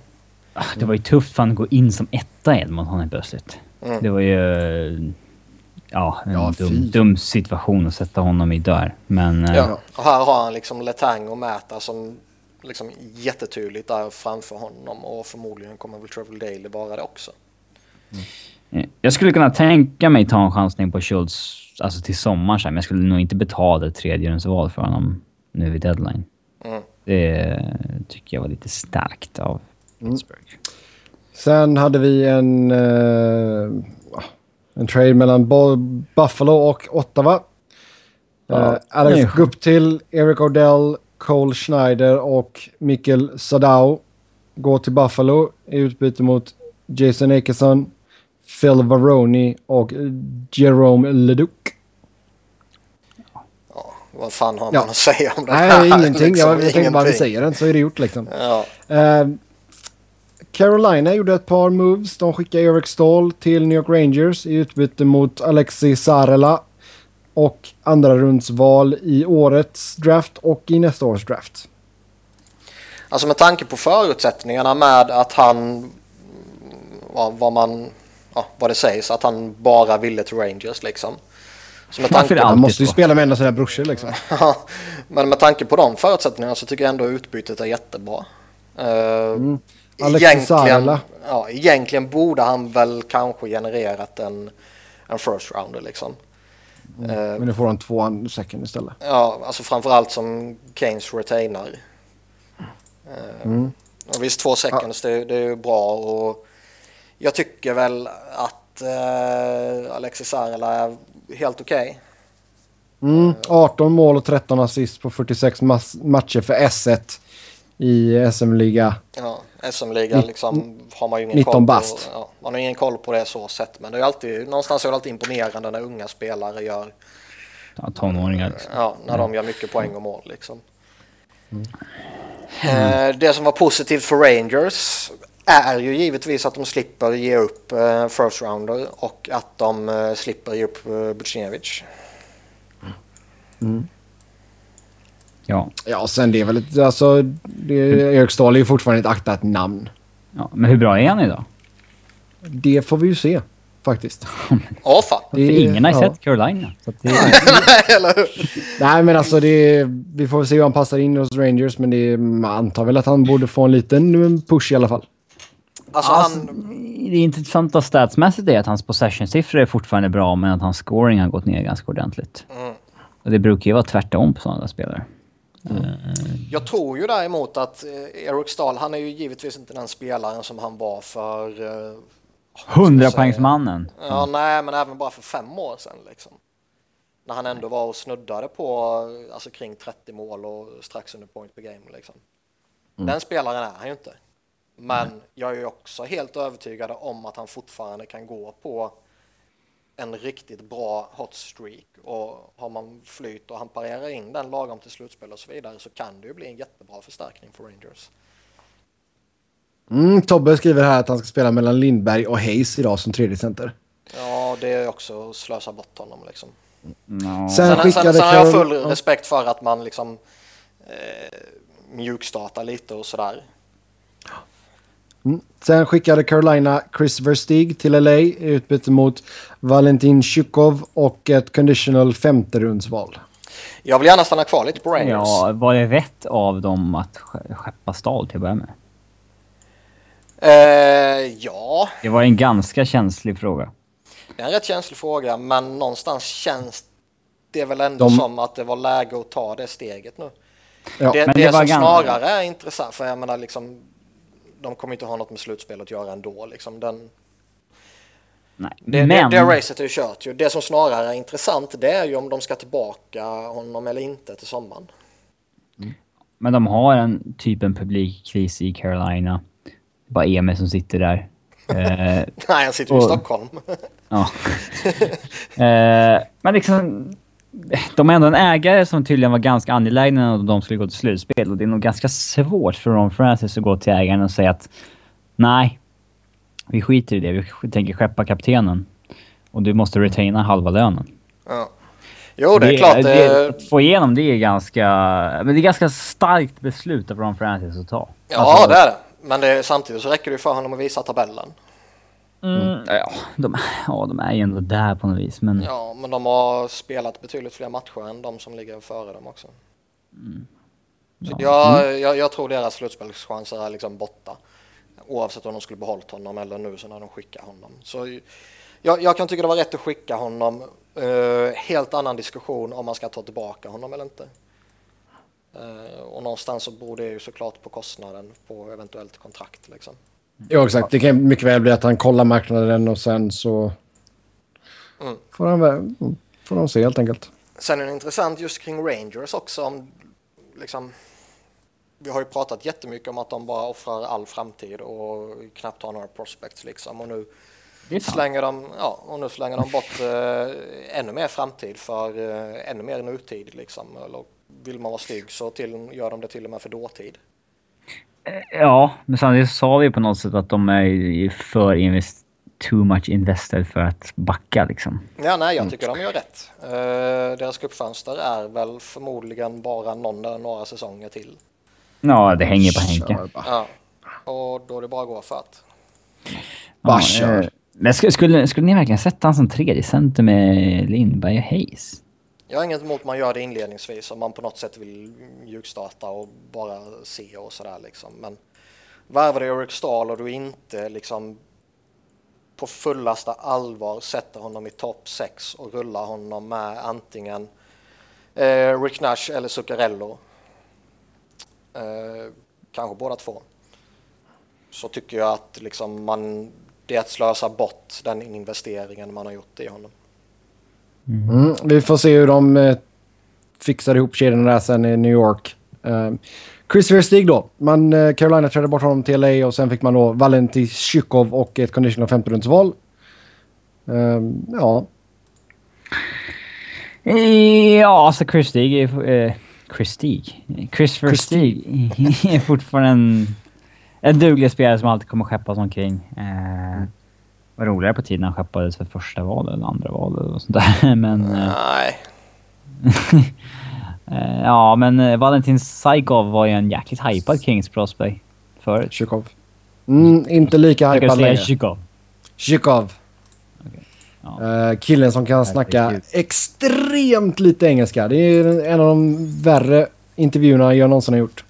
Ah, det var ju tufft för han att gå in som etta i Edmonton helt plötsligt. Mm. Det var ju... Ja, en ja, dum, dum, situation att sätta honom i där. Men... Eh, ja, och här har han liksom Letang och Mäta som liksom jättetydligt är framför honom och förmodligen kommer väl Trevor Daley vara det också. Mm. Jag skulle kunna tänka mig ta en chansning på Schultz alltså till sommaren men jag skulle nog inte betala ett tredjerumsval för honom nu vid deadline. Mm. Det tycker jag var lite starkt av mm. Pittsburgh. Mm. Sen hade vi en, uh, en trade mellan Buffalo och Ottawa. Ja. Uh, Alex Guptill, Eric Odell, Cole Schneider och Mikkel Sadau går till Buffalo i utbyte mot Jason Akeson, Phil Varoni och Jerome Leduc vad fan har man att säga om det Nej, här? ingenting. Liksom, jag tänkte bara vi säger den så är det gjort liksom. Ja. Uh, Carolina gjorde ett par moves. De skickade Eric Stall till New York Rangers i utbyte mot Alexi Sarela och andra rundsval i årets draft och i nästa års draft. Alltså med tanke på förutsättningarna med att han, vad, man, ja, vad det sägs, att han bara ville till Rangers liksom. Så med tanke Han måste ju spela med en av sina brorsor liksom. men med tanke på de förutsättningarna så tycker jag ändå utbytet är jättebra. Uh, mm. egentligen, ja, egentligen borde han väl kanske genererat en, en first rounder liksom. Mm. Uh, men nu får han två second istället. Ja, alltså framförallt som Keynes retainar. Uh, mm. Och visst, två seconds ja. det, det är ju bra och jag tycker väl att uh, Alexis Sarela är helt okej. Okay. Mm, 18 mål och 13 assist på 46 matcher för S1 i SM-liga. Ja, SM-liga liksom har man ju ingen 19 koll bast. på. Ja, man har ingen koll på det så sett. Men det är alltid, någonstans är det alltid imponerande när unga spelare gör... Ja, tonåringar. Liksom. Ja, när de gör mycket poäng och mål liksom. Mm. Mm. Det som var positivt för Rangers är ju givetvis att de slipper ge upp uh, first rounder och att de uh, slipper ge upp uh, Bucinovic. Mm. Ja. Ja, sen det är väl ett, alltså, det, Erik Stahl är ju fortfarande ett aktat namn. ja. Men hur bra är han idag? Det får vi ju se faktiskt. Ja, fan. För ingen har ju ja. sett Carolina. Så det, Eller hur? Nej, men alltså det, vi får se hur han passar in hos Rangers, men det, man antar väl att han borde få en liten push i alla fall. Alltså, Alltså, han... det intressanta statsmässigt är att hans possession-siffror är fortfarande bra, men att hans scoring har gått ner ganska ordentligt. Mm. Och det brukar ju vara tvärtom på sådana där spelare. Jag tror ju däremot att eh, Eric Stahl, han är ju givetvis inte den spelaren som han var för... eh, 100-poängsmannen. Ja, nej, men även bara för fem år sedan liksom. När han ändå var och snuddade på alltså kring 30 mål och strax under point per game liksom. Den spelaren är han ju inte. Men jag är ju också helt övertygad om att han fortfarande kan gå på en riktigt bra hot streak och har man flyt och han parerar in den lagom till slutspel och så vidare så kan det ju bli en jättebra förstärkning för Rangers. Mm, Tobbe skriver här att han ska spela mellan Lindberg och Hayes idag som tredje center. Ja, det är också att slösa bort honom liksom. Ja. Sen Sen, sen, skickade sen har jag full respekt för att man liksom eh, mjukstartar lite och sådär. Mm. Sen skickade Carolina Chris Verstig till LA i utbyte mot Valentin Shukov och ett conditional femte rundsval. Jag vill gärna stanna kvar lite på Rangers. ja, var det rätt av dem att ske- skeppa Stahl till att börja med? Eh, ja, Det var en ganska känslig fråga. det är en rätt känslig fråga, men någonstans känns det väl ändå De- som att det var läge att ta det steget nu. Ja. det men det, det var som ganska- snarare är intressant, för jag menar liksom, de kommer inte ha något med slutspel att göra ändå. Liksom. Den, Nej. det, men... det, det racet är ju kört ju. Det som snarare är intressant, det är ju om de ska tillbaka honom eller inte till sommaren. Men de har en typ en publikkris i Carolina. Bara Emil som sitter där. Eh, Nej, han sitter ju i Och- Stockholm. ja. eh, men liksom... De är ändå en ägare som tydligen var ganska angelägna om att de skulle gå till slutspel. Och det är nog ganska svårt för Ron Francis att gå till ägaren och säga att nej, vi skiter i det. Vi tänker skeppa kaptenen. Och du måste retaina halva lönen. Ja. Jo, det är klart. det, eh, att få igenom det är ganska... Men det är ganska starkt beslut av Ron Francis att ta. Ja, Alltså, det är det. Men det, samtidigt så räcker det ju för honom att visa tabellen. Mm, ja, de, ja, de är ju ändå där på något vis, men... Ja, men de har spelat betydligt fler matcher än de som ligger före dem också. Så jag, jag, jag tror deras slutspelschanser är liksom borta. Oavsett om de skulle behållit honom eller nu så när de skickar honom. Så jag, jag kan tycka det var rätt att skicka honom. Eh, helt annan diskussion om man ska ta tillbaka honom eller inte. Eh, och någonstans så beror det ju såklart på kostnaden på eventuellt kontrakt liksom. Ja, exakt. Det kan mycket väl bli att han kollar marknaden och sen så Mm. får, han, mm, får de se helt enkelt. Sen är det intressant just kring Rangers också. Om, liksom, vi har ju pratat jättemycket om att de bara offrar all framtid och knappt har några prospects liksom. Och nu slänger de, ja, och nu slänger de bort eh, ännu mer framtid för eh, ännu mer nutid liksom. Eller vill man vara stygg så till, gör de det till och med för dåtid. Ja, men samtidigt sa vi på något sätt att de är för invest too much invested för att backa liksom. Ja, nej, jag tycker de gör rätt. Eh, deras cupfönster är väl förmodligen bara någon eller några säsonger till. Ja, det hänger på Henke. Ja. Och då är det bara att gå för att. Bara Ja, kör. eh, Men skulle, skulle, skulle ni verkligen sätta han som tredje center med Lindberg och Hayes? Jag har inget emot man gör det inledningsvis om man på något sätt vill mjukstarta och bara se och sådär liksom. Men värvar du Eric Stahl och du inte liksom på fullaste allvar sätter honom i topp 6 och rullar honom med antingen eh, Rick Nash eller Zuccarello. Eh, kanske båda två. Så tycker jag att liksom man, det är att slösa bort den investeringen man har gjort i honom. Mm, vi får se hur de eh, fixar ihop kedjorna där sen i New York. Eh, Chris Verstig då. Man, eh, Carolina trädde bort honom till LA och sen fick man då Valentin Shukov och ett conditional femterumsval. Eh, ja, Ja, alltså Chris Stig är. Eh, Chris Stig? Chris Stig är fortfarande en, en duglig spelare som alltid kommer skeppas omkring. Eh, var roligare på tiden han skeppades för första val eller andra val eller sånt där. Men... Eh, Nej, Uh, ja, men uh, Valentin Saikov var ju en jäkligt hypad Kings prospect förut. Chikov. Mm, inte lika hypad längre. Chikov. Chikov. Okay. Ja. Uh, killen som kan snacka extremt lite engelska. Det är en av de värre intervjuerna jag någonsin har gjort.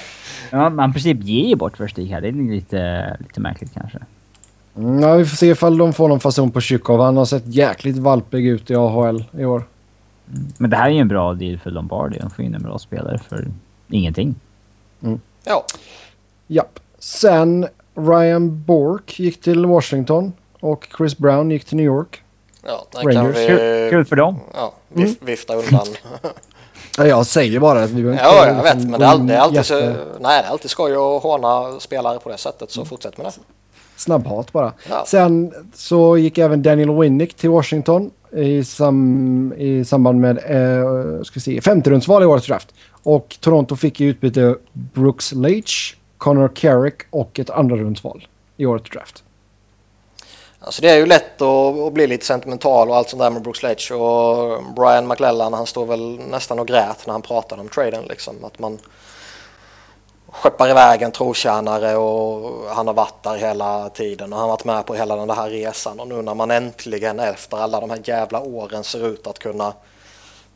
ja, man i princip ger ju bort Verstig här. Det är lite, lite märkligt kanske. Ja, vi får se ifall de får någon fason på Chikov. Han har sett jäkligt valpig ut i AHL i år. Men det här är ju en bra deal för Lombardi. De får in en bra spelare för ingenting. Mm. Ja. Japp. Sen Ryan Bork gick till Washington och Chris Brown gick till New York. Ja, Rangers. Vi, kul, kul, för dem. Ja, vif, mm. vifta undan. ja, jag säger bara att vi Ja, jag vet. Men det är, det är alltid, så, nej, det är alltid skoj att håna spelare på det sättet. Så mm. fortsätt med det. Snabbhat bara. Ja. Sen så gick även Daniel Winnick till Washington i, sam, i samband med eh, ska se, femterumsval i årets draft. Och Toronto fick i utbyte Brooks Leach, Connor Carrick och ett andra rundsval i årets draft. Alltså det är ju lätt att, att, bli lite sentimental och allt sånt där med Brooks Leach och Brian McLellan han står väl nästan och grät när han pratade om traden liksom. Att man skeppar iväg en trotjänare och han har varit där hela tiden och han har varit med på hela den här resan och nu när man äntligen efter alla de här jävla åren ser ut att kunna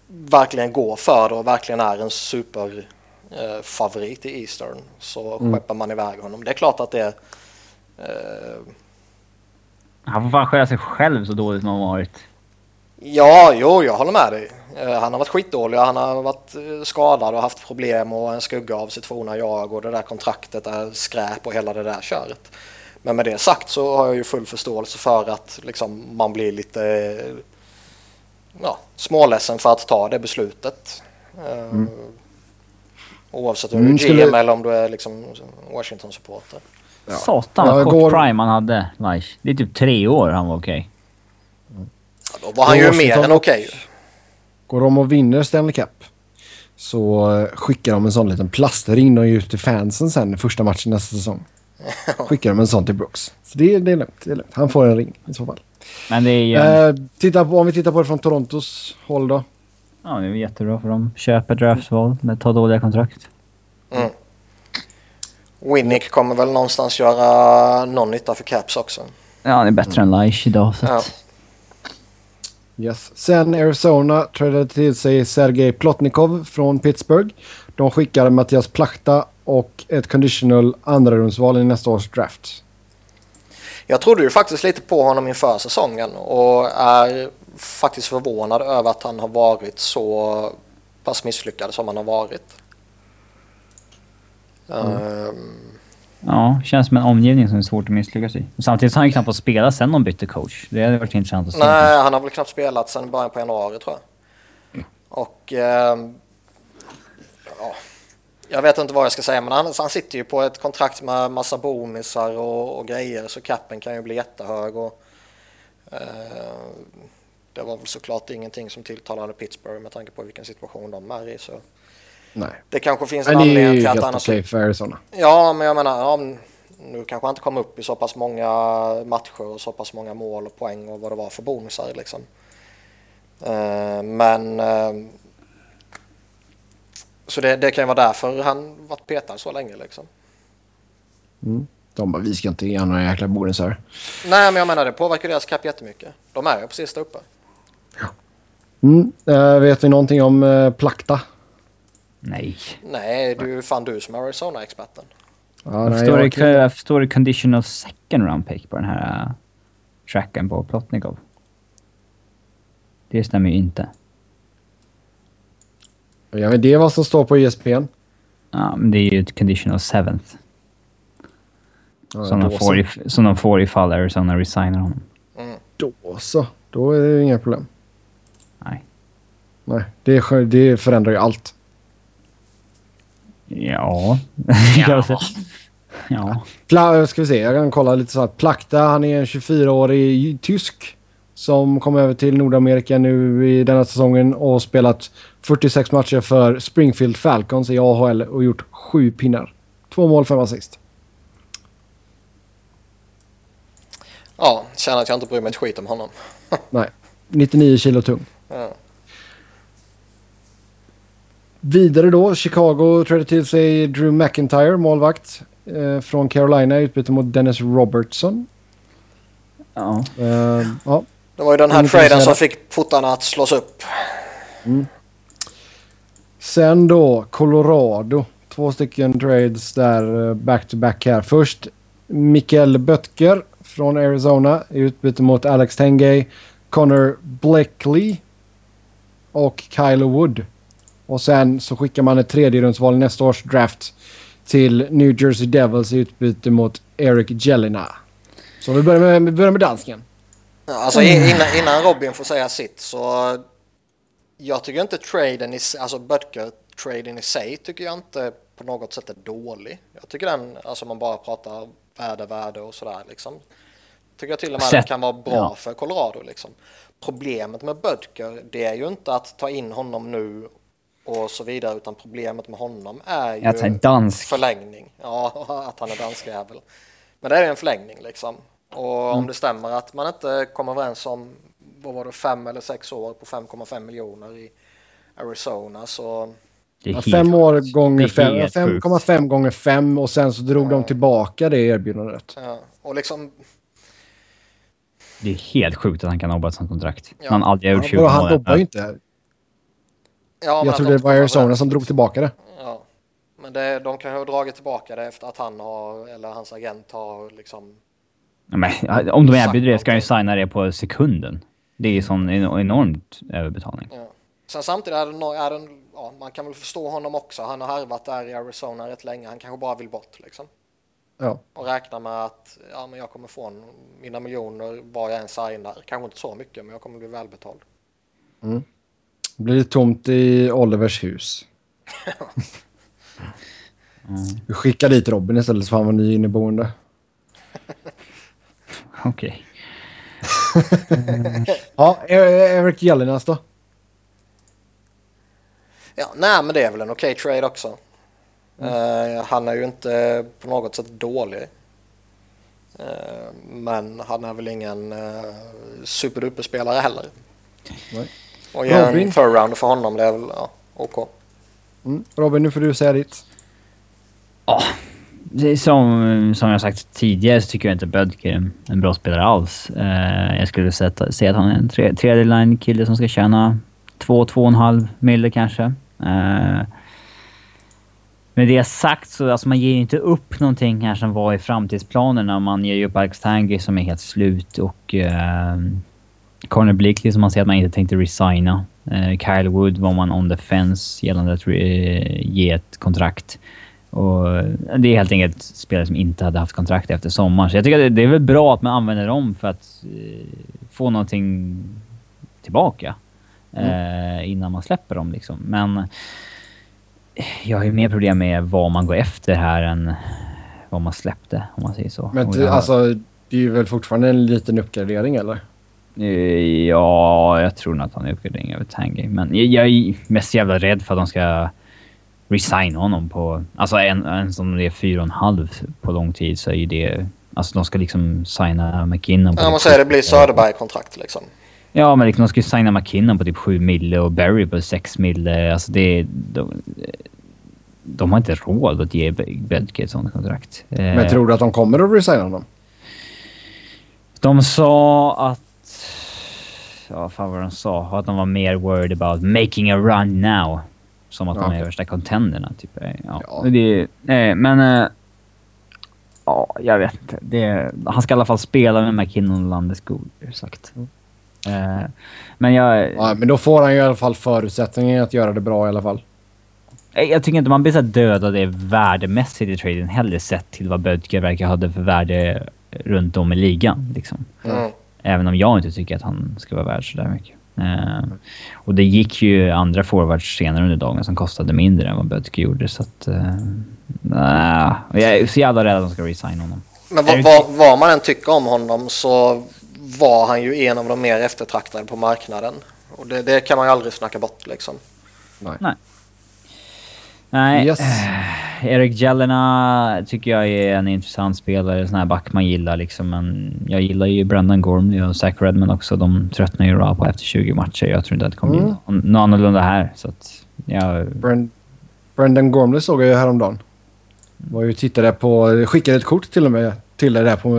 verkligen gå för det och verkligen är en superfavorit eh, i Eastern så mm. skeppar man iväg honom. Det är klart att det eh... Han får fan skälla sig själv så dåligt som han varit. Ja, jo, jag håller med dig. Eh, han har varit skitdålig, han har varit eh, skadad och haft problem och en skugga av sitt forna jag och det där kontraktet är skräp och hela det där köret. Men med det sagt så har jag ju full förståelse för att liksom, man blir lite ja, småledsen för att ta det beslutet. Eh, mm. Oavsett om du är GM skulle... eller om du är liksom Washington-supporter. Ja. Satan vad kort går... prime han hade, Laish. Det är typ tre år han var okej. Okay. Ja, då var han ju mer än okej. Okay. Går de och vinner Stanley Cup så skickar de en sån liten plastring de ut till fansen sen första matchen nästa säsong. Skickar de en sån till Brooks. Så det, det, är lugnt, det är lugnt. Han får en ring i så fall. Men det är ju... Eh, titta på, om vi tittar på det från Torontos håll då. Ja, det är jättebra för dem. Köper draftval med tar dåliga kontrakt. Mm. Winnick kommer väl någonstans göra någon nytta för Caps också. Ja, han är bättre mm. än Laish idag. Så ja. Yes. Sen Arizona trädde till sig Sergej Plotnikov från Pittsburgh. De skickar Mattias Plachta och ett conditional andrarumsval i nästa års draft. Jag trodde ju faktiskt lite på honom inför säsongen och är faktiskt förvånad över att han har varit så pass misslyckad som han har varit. Mm. Um, Ja, känns som en omgivning som är svårt att misslyckas i. Samtidigt har han ju knappt fått spela sen de bytte coach. Det hade varit intressant att se. Nej, han har väl knappt spelat sen början på januari tror jag. Mm. Och... Eh, ja, jag vet inte vad jag ska säga, men han, han sitter ju på ett kontrakt med massa bonusar och, och grejer, så capen kan ju bli jättehög. Och, eh, det var väl såklart ingenting som tilltalade Pittsburgh med tanke på vilken situation de är i. Så Nej. Det kanske finns en anledning till att han har... Det för Arizona. Ja, men jag menar, ja, nu kanske han inte kom upp i så pass många matcher och så pass många mål och poäng och vad det var för bonusar liksom. Uh, men... Uh, så det, det, kan ju vara därför han varit petad så länge liksom. Mm. De bara, vi ska inte ge några jäkla bonusar. Nej, men jag menar det påverkar deras cap jättemycket. De är ju precis där uppe. Ja. Mm. Uh, vet vi någonting om uh, Plakta? Nej. Nej, du är fan du som är Arizona-experten. Ja, jag, förstår jag, det, conditional second round pick på den här uh, tracken på Plotnikov. Det stämmer ju inte. Ja, men det är vad som står på ESPN. Ja, men det är ju ett conditional seventh. Ja, som, de får i, som de får ifall Arizona resignar honom. Mm. Då så. Då är det inga problem. Nej. Nej, det, det förändrar ju allt. Ja. ja. ja. Pla ska vi se, jag kan kolla lite så här. Plakta, han är en 24-årig tysk som kom över till Nordamerika nu i denna säsongen och spelat 46 matcher för Springfield Falcons i AHL och gjort sju pinnar. Två mål, fem assist. Ja, känner att jag inte bryr mig ett skit om honom. Nej, 99 kilo tung. Ja. Vidare då, Chicago trädde till sig Drew McIntyre, målvakt eh, från Carolina i utbyte mot Dennis Robertson. Ja. Eh, ja. Det var ju den här Ingenting traden som fick portarna att slås upp. Sen då Colorado. Två stycken trades där eh, back-to-back här. Först Mikael Böttger från Arizona i utbyte mot Alex Tengay, Connor Blackley och Kylo Wood. Och sen så skickar man ett tredje rundsval i nästa års draft till New Jersey Devils i utbyte mot Eric Jelena. Så vi börjar med, vi börjar med dansken. Alltså innan, innan Robin får säga sitt så jag tycker inte traden i, alltså Butker-traden i sig tycker jag inte på något sätt är dålig. Jag tycker den, alltså man bara pratar värde, värde och sådär liksom. Tycker jag till och med Sätt- det kan vara bra ja. för Colorado liksom. Problemet med Butker det är ju inte att ta in honom nu och så vidare utan problemet med honom är ju Att han är dansk. förlängning. Ja, att han är dansk jävel. Men det är ju en förlängning liksom. Och Mm. om det stämmer att man inte kommer överens om, vad var det, fem eller sex år på 5,5 miljoner i Arizona så Ja, fem år sjukt. gånger fem, helt sjukt. 5,5 gånger 5 och sen så drog de tillbaka det erbjudandet. ja. Och liksom, Det är helt sjukt att han kan nobba ett sånt kontrakt. Ja. Han har aldrig gjort Ja, 20 vadå, han mål. dobbar ju inte. Ja, Jag att trodde de det var Arizona som drog tillbaka det. Ja. Men det, de kan ju ha dragit tillbaka det efter att han har, eller hans agent har liksom Men, om de erbjuder det ska han ju signa det på sekunden. Det är ju sån en- enormt överbetalning. Ja. Sen samtidigt är det, är det ja, man kan väl förstå honom också. Han har harvat där i Arizona rätt länge. Han kanske bara vill bort liksom. Ja. Och räknar med att ja, men jag kommer få en, mina miljoner var jag än signar. Kanske inte så mycket, men jag kommer bli välbetald. Blir det tomt i Olivers hus. Vi skickar dit Robin istället så får han vara ny inneboende. Okej. Ja, E- Eric Jelinas då? Ja, nej, men det är väl en okej trade också. Eh, han är ju inte på något sätt dålig. Eh, men han är väl ingen uh, superduper-spelare heller. Nej. Och ge en Robin? förround för honom det är väl ja, OK. Mm. Robin, nu får du säga ditt. Ja, det är som, som jag sagt tidigare så tycker jag inte Bödker är en, bra spelare alls. Eh, jag skulle sätta, säga att han är en tre, tredje line kille som ska tjäna 2-2,5 mille kanske. Eh, med det sagt så alltså man ger ju inte upp någonting här som var i framtidsplanerna. Man ger ju upp Alex Tanguy som är helt slut och eh, Corner Blakely som man säger att man inte tänkte resigna. Eh, Kyle Wood var man on the fence gällande att eh, ge ett kontrakt. Och det är helt enkelt spelare som inte hade haft kontrakt efter sommaren. Så jag tycker att det, det är väl bra att man använder dem för att eh, få någonting tillbaka. Eh, innan man släpper dem liksom. Men jag har ju mer problem med vad man går efter här än vad man släppte, om man säger så. Men jag- alltså, det är ju väl fortfarande en liten uppgradering eller? Eh, Ja, jag tror nog att han är uppgradering över Tanguy. Men jag, jag är mest jävla rädd för att de ska resigna honom på... Alltså en, en som det är fyra och en halv på lång tid så är ju det... Alltså de ska liksom signa McKinnon på Ja, typ man säger det sju- blir Söderberg-kontrakt liksom. Ja, men liksom, de ska ju signa McKinnon på typ 7 mille och Barry på 6 mille. Alltså det... De, de har inte råd att ge Bedke ett sånt kontrakt. Men tror du att de kommer att resigna honom? De sa att... Ja, fan vad de sa. Att de var mer worried about making a run now. Som att Ja, de är okej. värsta contenderna. Typ. Ja. Ja. Det, nej, men... eh, Ja, jag vet inte. Det, han ska i alla fall spela med McKinnon och Landeskog, sagt. Eh, men jag, Ja, men då får han ju i alla fall förutsättningen att göra det bra i alla fall. jag tycker inte man blir så här dödade värdemässigt i traden heller sett till vad Bödker verkar ha för värde runt om i ligan. Liksom. Mm. Även om jag inte tycker att han ska vara värd så där mycket. Eh, och det gick ju andra forwards senare under dagen som kostade mindre än vad Bödker gjorde, så att... Uh, nah. Jag är så jävla rädd att de ska resigna honom. Men vad, vad, vad man än tycker om honom så var han ju en av de mer eftertraktade på marknaden. Och det, det kan man ju aldrig snacka bort liksom. Nej. Nej. Yes. eh, Erik Jelena tycker jag är en intressant spelare. En sån här back man gillar liksom. Men jag gillar ju Brendan Gormley och Zach Redman också. De tröttnar ju bra på efter 20 matcher. Jag tror inte att det kommer mm. bli något annorlunda här. Så att, ja. Brand Brendan Gormley såg jag ju häromdagen. Var ju tittade på... Skickade ett kort till och med till det där på,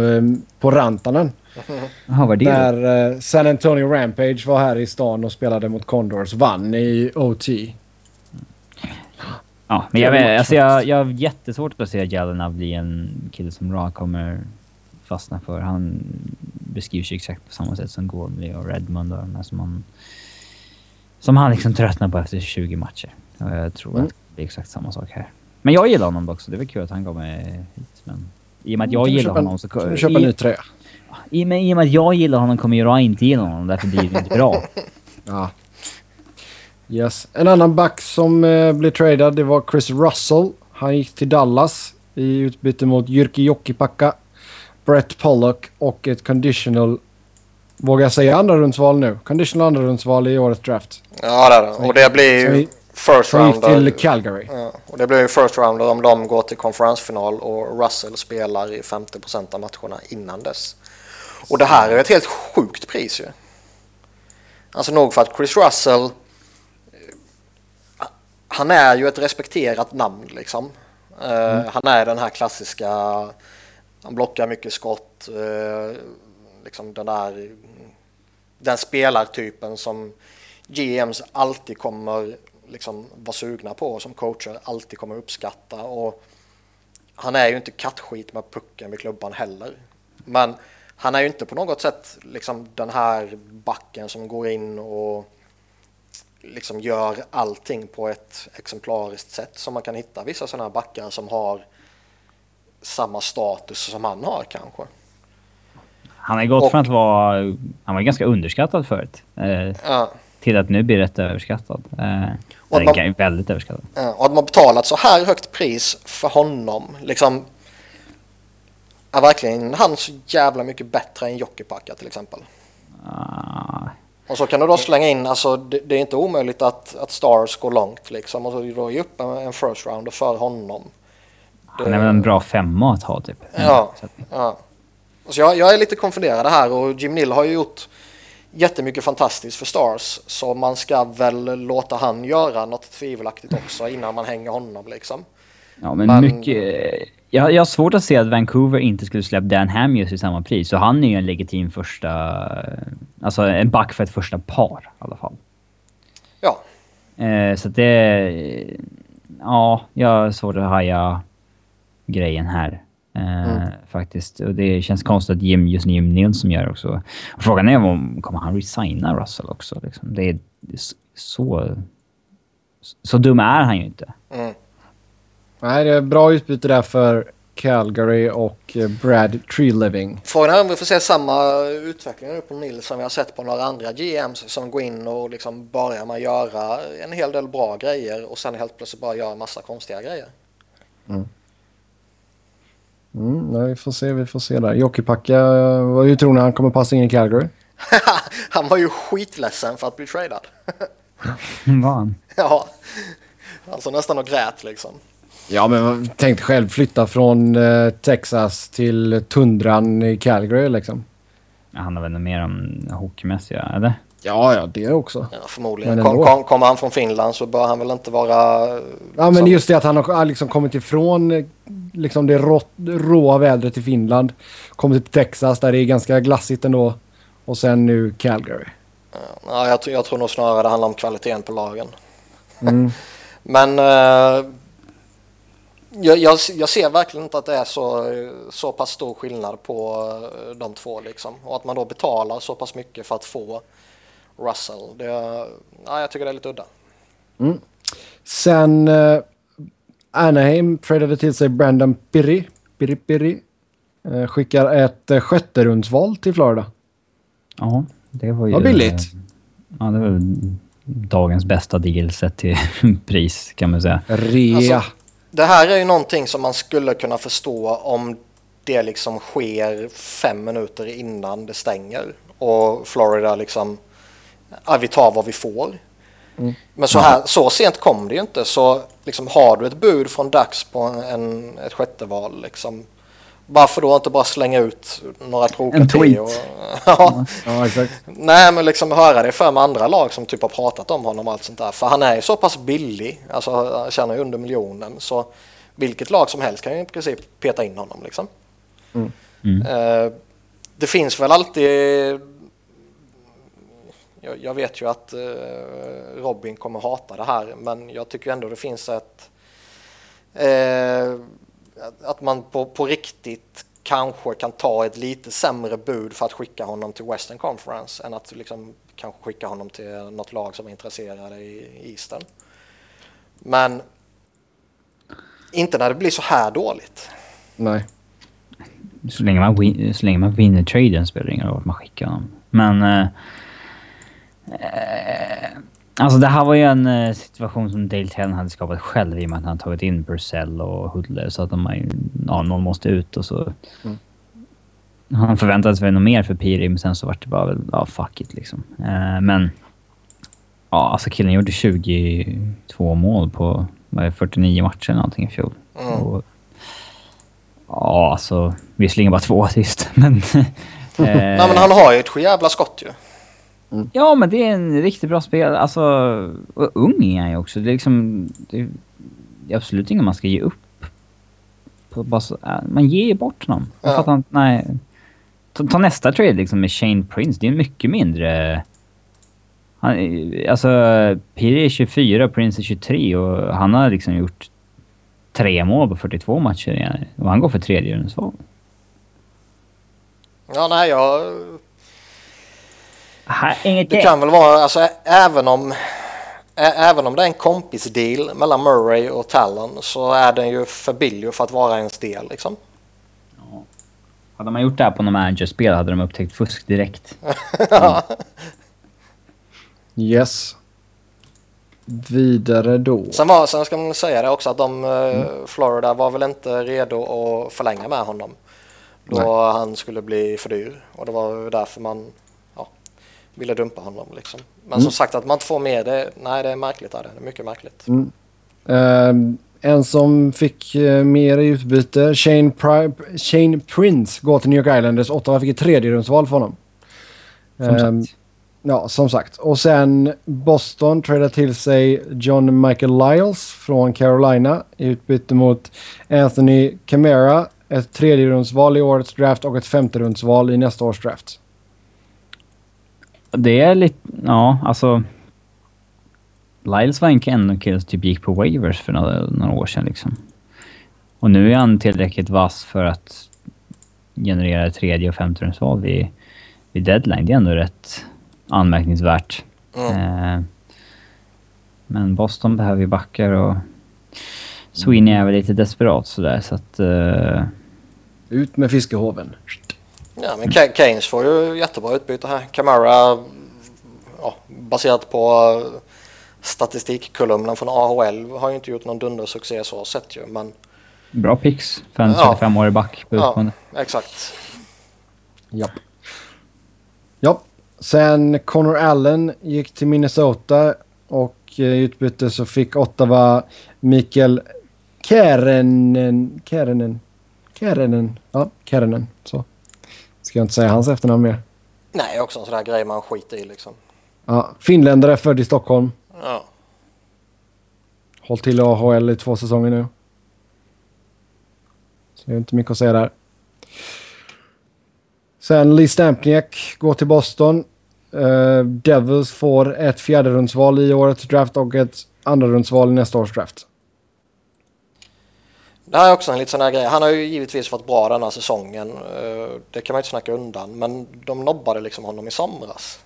på Rantanen. Jaha, vad det Där uh, San Antonio Rampage var här i stan och spelade mot Condors. Vann i OT. Ja, men jag, vet, alltså jag, jag har jättesvårt att se Jelena bli en kille som Ra kommer fastna för. Han beskrivs ju exakt på samma sätt som Gormley och Redmond och de som han... Som han liksom tröttnar på efter 20 matcher. Och jag tror mm. att det är exakt samma sak här. Men jag gillar honom också. Det väl kul att han kommer hit. Men i och med att jag gillar honom så... Kan du köpa en ny tröja? I, men I och med att jag gillar honom kommer jag inte gilla honom. Därför blir det inte bra. ja. Yes. En annan back som eh, blev tradad det var Chris Russell. Han gick till Dallas i utbyte mot Jyrki Jokipakka, Brett Pollock och ett conditional... Vågar jag säga andra rundsval nu? Conditional andra rundsval i årets draft. Ja det är det. Och det blir ju first rounder. gick till Calgary. Ja, och det blir ju first rounder om de går till konferensfinal och Russell spelar i 50% av matcherna innan dess. Och det här är ett helt sjukt pris ju. Alltså nog för att Chris Russell han är ju ett respekterat namn liksom. Eh, mm. han är den här klassiska, han blockar mycket skott, uh, liksom den där, den spelartypen som GMs alltid kommer liksom vara sugna på, som coacher alltid kommer uppskatta. Och han är ju inte kattskit med pucken vid klubban heller. Men han är ju inte på något sätt liksom den här backen som går in och liksom gör allting på ett exemplariskt sätt som man kan hitta vissa sådana här backar som har samma status som han har kanske. Han har gått och, från att vara... Han var ganska underskattad förut. Eh, ja. Till att nu blir rätt överskattad. Eh, och man, är väldigt överskattad. Ja, och att man betalat så här högt pris för honom, liksom... Är verkligen han så jävla mycket bättre än Jokipakka till exempel? Och så kan du då slänga in, alltså det, det är inte omöjligt att, att Stars går långt liksom. Och så då ge upp en, en first rounder för honom. Det, Han är väl en bra femma att ha typ. Ja. ja. Så jag, jag är lite konfunderad här och Jim Nill har ju gjort jättemycket fantastiskt för Stars. Så man ska väl låta han göra något tvivelaktigt också innan man hänger honom liksom. Ja men, men mycket jag, jag har svårt att se att Vancouver inte skulle släppa Dan Hamius i samma pris. Så han är ju en legitim första... Alltså en back för ett första par i alla fall. Ja. Eh, så det... Ja, jag har svårt att haja grejen här. Eh, mm. Faktiskt. Och det känns konstigt att Jim, just Jim Nilsson gör också. Och frågan är om kommer han resigna Russell också? Liksom. Det är så... Så dum är han ju inte. Mm. Nej, det är bra utbyte där för Calgary och eh, Brad Treeliving. Frågan är om vi får se samma utveckling nu på Nils som vi har sett på några andra GMs som går in och liksom börjar med att göra en hel del bra grejer och sen helt plötsligt bara gör en massa konstiga grejer. Mm. Mm, nej, vi får se, vi får se där. Jokipakka, vad tror ni han kommer passa in i Calgary? han var ju skitledsen för att bli tradad. var han? Ja, alltså nästan och grät liksom. Ja, men tänk själv flytta från eh, Texas till tundran i Calgary liksom. Ja, han har väl mer om hockeymässiga, eller? Ja, ja, det också. Ja, förmodligen. Kom, kom, kommer han från Finland så bör han väl inte vara... Ja, men just det att han har liksom kommit ifrån eh, liksom det rå, råa vädret i Finland. Kommit till Texas där det är ganska glassigt ändå. Och sen nu Calgary. Ja, jag, jag tror nog snarare det handlar om kvaliteten på lagen. Mm. men... Uh, jag, jag, jag, ser verkligen inte att det är så, så pass stor skillnad på eh, de två liksom. Och att man då betalar så pass mycket för att få Russell. Det, ja, jag tycker det är lite udda. Mm. Sen uh, Anaheim tradade till sig Brandon Pirri. Pirri, Pirri. Uh, skickar ett uh, sjätterumsval till Florida. Ja, det var ju... Vad billigt. Ja, det var dagens bästa deal sett till pris kan man säga. Rea. Alltså, det här är ju någonting som man skulle kunna förstå om det liksom sker fem minuter innan det stänger och Florida liksom, ja, vi tar vad vi får. Mm. Men så, här, så sent kom det ju inte. Så liksom, har du ett bud från Dax på en, ett sjätte val, liksom, varför då inte bara slänga ut några krokar En tweet. Och, ja. Ja, exakt. Nej, men liksom höra det för med andra lag som typ har pratat om honom och allt sånt där. För han är ju så pass billig, alltså han tjänar ju under miljonen. Så vilket lag som helst kan ju i princip peta in honom liksom. Mm. Mm. Eh, det finns väl alltid... Jag, jag vet ju att eh, Robin kommer hata det här, men jag tycker ändå det finns ett... Eh, att- man på, på riktigt kanske kan ta ett lite sämre bud för att skicka honom till Western Conference än att liksom kanske skicka honom till något lag som är intresserade i Eastern. Men inte när det blir så här dåligt. Nej. Så länge man, win, så länge man vinner traden spelar det ingen roll vart man skickar honom. Men... Eh, eh, alltså det här var ju en eh, situation som Dale Tellen hade skapat själv i och med att han tagit in Purcell och Hudler så att de, ja, någon måste ut och så... Mm. Han förväntade sig något mer för Piri men sen så vart det bara väl, ja fuck it liksom. Eh, men... Ja, alltså killen gjorde 22 mål på det, 49 matcher eller någonting i fjol. Mm. Och, ja, alltså visserligen bara två assist, men... eh, Nej men han har ju ett jävla skott ju. Ja, men det är en riktigt bra spel. Alltså, och ung är han ju också. Det är liksom... Det är, absolut inget man ska ge upp. Så, äh, man ger ju bort honom. Ja. fattar inte, nej. Ta, ta nästa trade liksom med Shane Prince. Det är mycket mindre... Han, alltså, Piri är 24, Prince är 23 och han har liksom gjort tre mål på 42 matcher. Och han går för tredje rundsval. Ja nej jag... Inget Det kan väl vara, alltså även om... Även om det är en kompisdeal mellan Murray och Talon så är den ju för billig för att vara ens del liksom. Hade man gjort det här på något managerspel hade de upptäckt fusk direkt. Yes. Vidare då. Sen, var, sen ska man säga det också att de, eh, Florida var väl inte redo att förlänga med honom. Då Nej. han skulle bli för dyr. Och det var ju därför man ja, ville dumpa honom. Liksom. Men Mm. som sagt att man inte får med det, nej det är märkligt. Är det. det är mycket märkligt. Mm. Ehm, en som fick uh, mer i utbyte, Shane, Pri- Shane Prince, går till New York Islanders. Ottawa fick ett tredje rundsval för honom. Som Ehm, sagt. Ja, som sagt. Och sen Boston tradar till sig John Michael Lyles från Carolina i utbyte mot Anthony Camara, ett tredjerumsval i årets draft och ett femterumsval i nästa års draft. Det är lite... Ja, alltså... Lyles var en kille som typ gick på waivers för några, några år sedan liksom. Och nu är han tillräckligt vass för att generera tredje och femte rundsval vid, vid deadline. Det är ändå rätt anmärkningsvärt. Mm. Eh, men Boston behöver ju backar och Sweeney är väl lite desperat sådär så att... eh, Ut med fiskehoven. Ja, men Ke- Keynes får ju jättebra utbyte här. Camara, ja, baserat på eh, statistikkolumnen från AHL, har ju inte gjort någon dundersuccé så sett ju. Men bra picks för en Ja. 35-årig back på ja, exakt. Japp. Japp. Sen Connor Allen gick till Minnesota och eh, i utbyte så fick Ottawa Mikael Kärenen. Kärenen. Kärenen. Ja, Kärenen. Så. Ska jag inte säga hans efternamn mer. Nej, också en sån där grej man skiter i liksom. Ja, finländare född i Stockholm. Ja. Håll till i AHL i två säsonger nu. Så det är inte mycket att säga där. Sen Lee Stampniak går till Boston. Eh, Devils får ett fjärderumsval i årets draft och ett andrarumsval i nästa års draft. Det här är också en liten sån här grej. Han har ju givetvis varit bra den här säsongen. Eh, Det kan man inte snacka undan. Men de nobbade liksom honom i somras.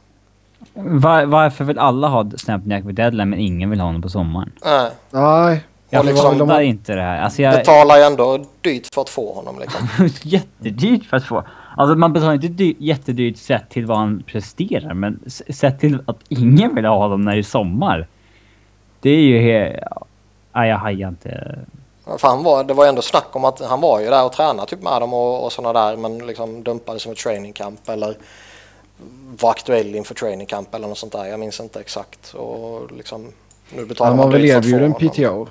Var, varför vill alla ha Snampnack vid deadline men ingen vill ha honom på sommaren? Nej, Nej. Jag liksom, fattar de- inte det här. Alltså jag... betalar ju ändå dyrt för att få honom liksom. jättedyrt för att få. Alltså man betalar inte dy- jättedyrt sett till vad han presterar men sett till att ingen vill ha honom när det är sommar. Det är ju he... Nej, jag hajar inte. För han var, det var ändå snack om att han var ju där och tränade typ med dem och, och sådana där men liksom dumpade som ett training camp eller var aktuell inför training camp eller något sånt där. Jag minns inte exakt. Och liksom, nu betalar Han var väl erbjuden PTO?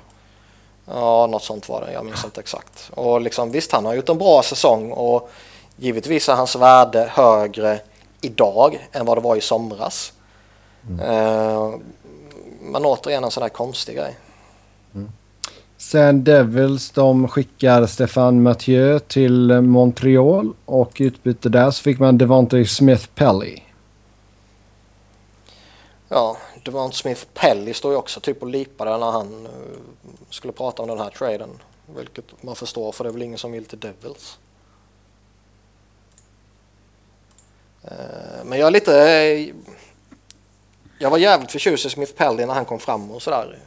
Ja, något sånt var det. Jag minns inte exakt. Och liksom, visst, han har gjort en bra säsong och givetvis är hans värde högre idag än vad det var i somras. Mm. Uh, men återigen en sån där konstig grej. Sen Devils de skickar Stefan Mathieu till Montreal och utbyte där så fick man Devonte Smith Pelly. Ja, Devonte Smith Pelly står ju också typ och lipade när han uh, skulle prata om den här traden. Vilket man förstår för det är väl ingen som vill till Devils. Uh, men jag är lite... Eh, jag var jävligt förtjust i Smith Pelly när han kom fram och sådär.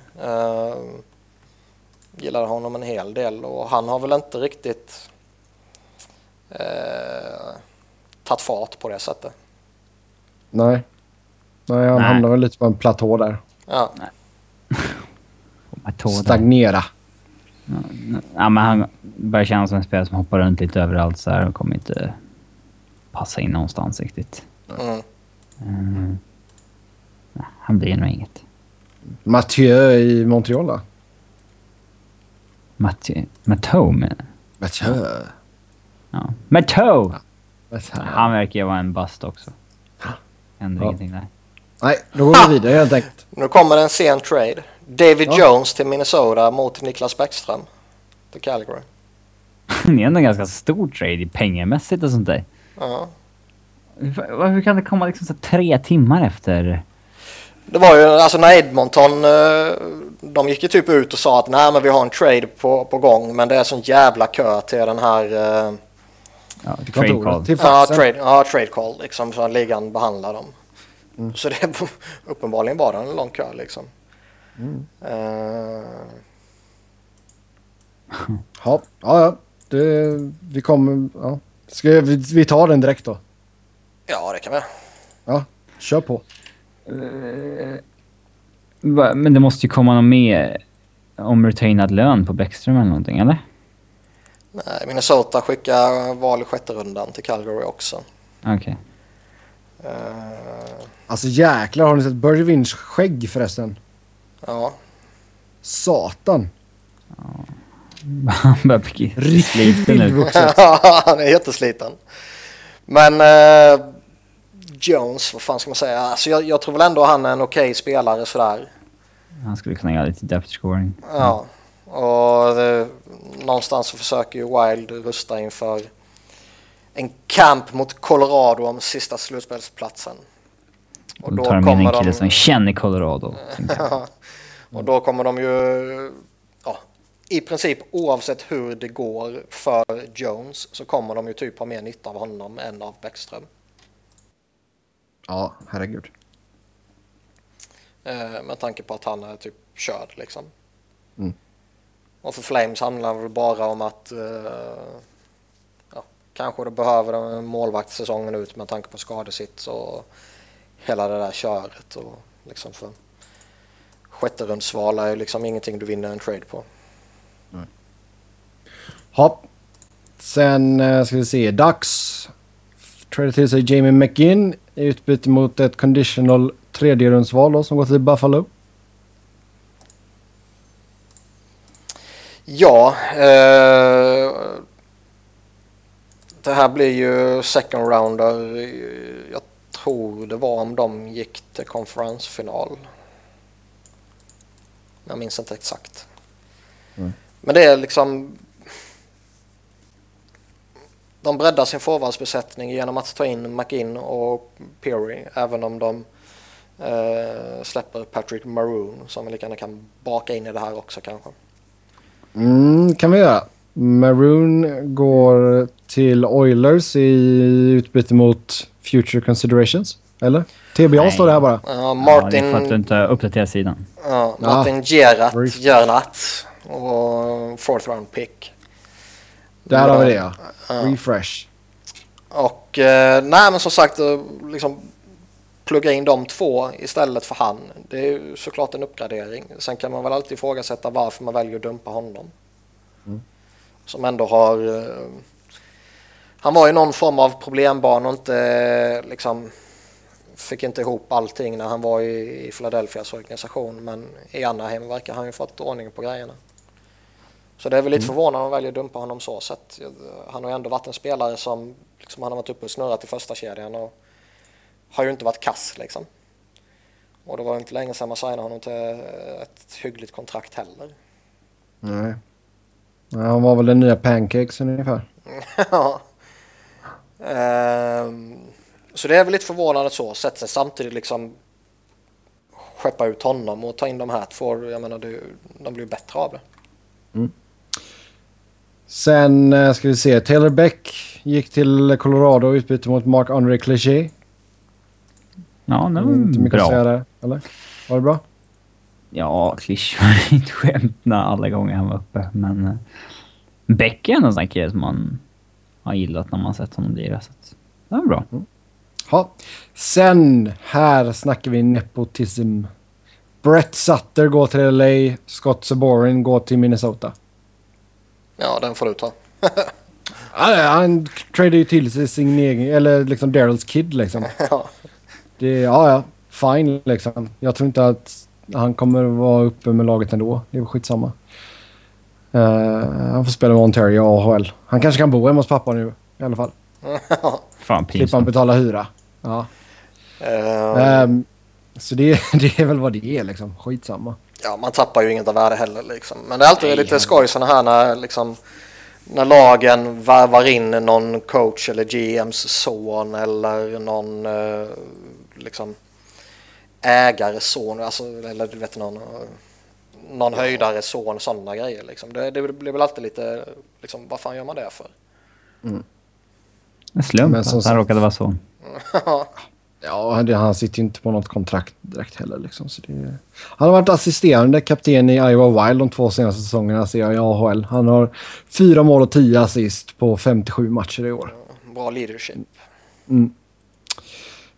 Gillade honom en hel del och han har väl inte riktigt uh, tagit fart på det sättet. Nej. Nej, han Nej. hamnar väl lite på en platå där. Ja. Stagnera. Ja, men han börjar kännas som en spelare som hoppar runt lite överallt så här och kommer inte passa in någonstans riktigt. Mm. Mm. Han blir nog inget. Mathieu i Montreal då? Mathieu? Mathieu. Ja. Mathieu! Han verkar ju vara en bust också. Händer ja. ingenting där. Nej, då går vi vidare helt enkelt. Nu kommer en sen trade. David ja. Jones till Minnesota mot Niklas Bäckström till Calgary. det är ändå en ganska stor trade pengamässigt och sånt där. Ja. Hur, hur kan det komma liksom så tre timmar efter? Det var ju alltså när Edmonton, eh, de gick ju typ ut och sa att nej men vi har en trade på, på gång men det är sån jävla kö till den här... Eh, ja, trade call. Till ja, trade, ja, trade call liksom så ligan behandlar dem. Mm. Så det uppenbarligen var det en lång kö liksom. Mm. Uh... ja, ja, det, vi kommer... Ja. Ska vi, vi tar den direkt då? Ja, det kan vi. Ja, kör på. Uh, men det måste ju komma något mer om retainad lön på Bäckström eller någonting, eller? Nej, Minnesota skickar val i sjätte rundan till Calgary också. Okej. Okay. Uh, alltså jäklar, har ni sett Bergevins skägg förresten? Ja. Satan. Ja. Han börjar bli sliten nu. ja, han är jättesliten. Men uh, Jones, vad fan ska man säga? Alltså jag, jag tror väl ändå han är en okej okay spelare sådär. Han skulle kunna göra lite depth scoring. Ja, och det, någonstans så försöker ju Wild rusta inför en kamp mot Colorado om sista slutspelsplatsen. Och då, då tar de in en kille de... som känner Colorado. och då kommer de ju, ja, i princip oavsett hur det går för Jones så kommer de ju typ ha mer nytta av honom än av Bäckström. Ja, herregud. Eh, med tanke på att han är typ körd liksom. Mm. Och för Flames handlar det väl bara om att eh, kanske det behöver en målvakt säsongen ut med tanke på skadesits och hela det där köret. Och liksom för sjätterumsval är ju liksom ingenting du vinner en trade på. Ja. Sen eh, ska vi se. Dags. Trade till sig Jamie McGinn i utbyte mot ett conditional tredjerumsval som går till Buffalo. Ja, eh, det här blir ju second rounder. Jag tror det var om de gick till konferensfinal. Jag minns inte exakt. Mm. Men det är liksom... De breddar sin forwardsbesättning genom att ta in McInn och Peary. Även om de eh, släpper Patrick Maroon som vi lika gärna kan baka in i det här också kanske. Mm, kan vi göra. Maroon går till Oilers i utbyte mot Future Considerations. Eller? TBA Nej. står det här bara. Ja, Martin... Ja, det är för att du inte uppdaterar sidan. Ja, Martin ah. Gerat, Gernat och fourth round pick. Där har vi det ja. Refresh. Och eh, nej men som sagt eh, liksom plugga in de två istället för han. Det är ju såklart en uppgradering. Sen kan man väl alltid ifrågasätta varför man väljer att dumpa honom. Mm som ändå har... Eh, han var i någon form av problembarn och inte liksom fick inte ihop allting när han var i, i Philadelphias organisation men i Anaheim verkar han ju fått ordning på grejerna. Så det är väl lite mm. förvånande att de väljer att dumpa honom så sett. Han har ju ändå varit en spelare som liksom, han har varit uppe och snurrat i första kedjan och har ju inte varit kass liksom. Och det var inte länge sedan man signade honom till ett hyggligt kontrakt heller. Nej. han var väl den nya Pancakes ungefär. ja. Um, så det är väl lite förvånande så. Sätt sig samtidigt liksom skeppa ut honom och ta in de här två. Jag menar, det, de blir bättre av det. Mm. Sen eh, ska vi se. Taylor Beck gick till Colorado och utbytte mot Mark-André Cliché. Ja, det var Inte mycket bra. att säga där, eller? Var det bra? Ja, Cliché var inte skämtna alla gånger han var uppe, men... Eh, Beck är ändå en sån kille som man har gillat när man sett honom lira, så det var bra. Mm. Sen, här snackar vi nepotism. Brett Sutter går till LA, Scott Saborin går till Minnesota. Ja, den får du ta. han tradar ju till sig sin egen, eller liksom Daryls kid liksom. ja. Det, ja, ja. Fine liksom. Jag tror inte att han kommer vara uppe med laget ändå. Det är skitsamma. Uh, han får spela med Ontario och AHL. Han kanske kan bo hemma hos pappa nu i alla fall. Fan pinsamt. Slipper han betala hyra. Ja. Uh, um, så det, det är väl vad det är liksom. Skitsamma. Ja, man tappar ju inget av värde heller liksom. Men det är alltid Nej, lite skoj sådana här när liksom när lagen värvar in någon coach eller GMs son eller någon uh, liksom ägares son, alltså, eller du vet någon, någon ja. höjdare son, sådana grejer liksom. Det, det blir väl alltid lite, liksom, vad fan gör man det för? Mm. En slump att han råkade vara son. Ja, det, han sitter ju inte på något kontrakt direkt heller. Liksom, så det, han har varit assisterande kapten i Iowa Wild de två senaste säsongerna ser jag i AHL. Han har fyra mål och tio assist på 57 matcher i år. Bra leadership. Mm.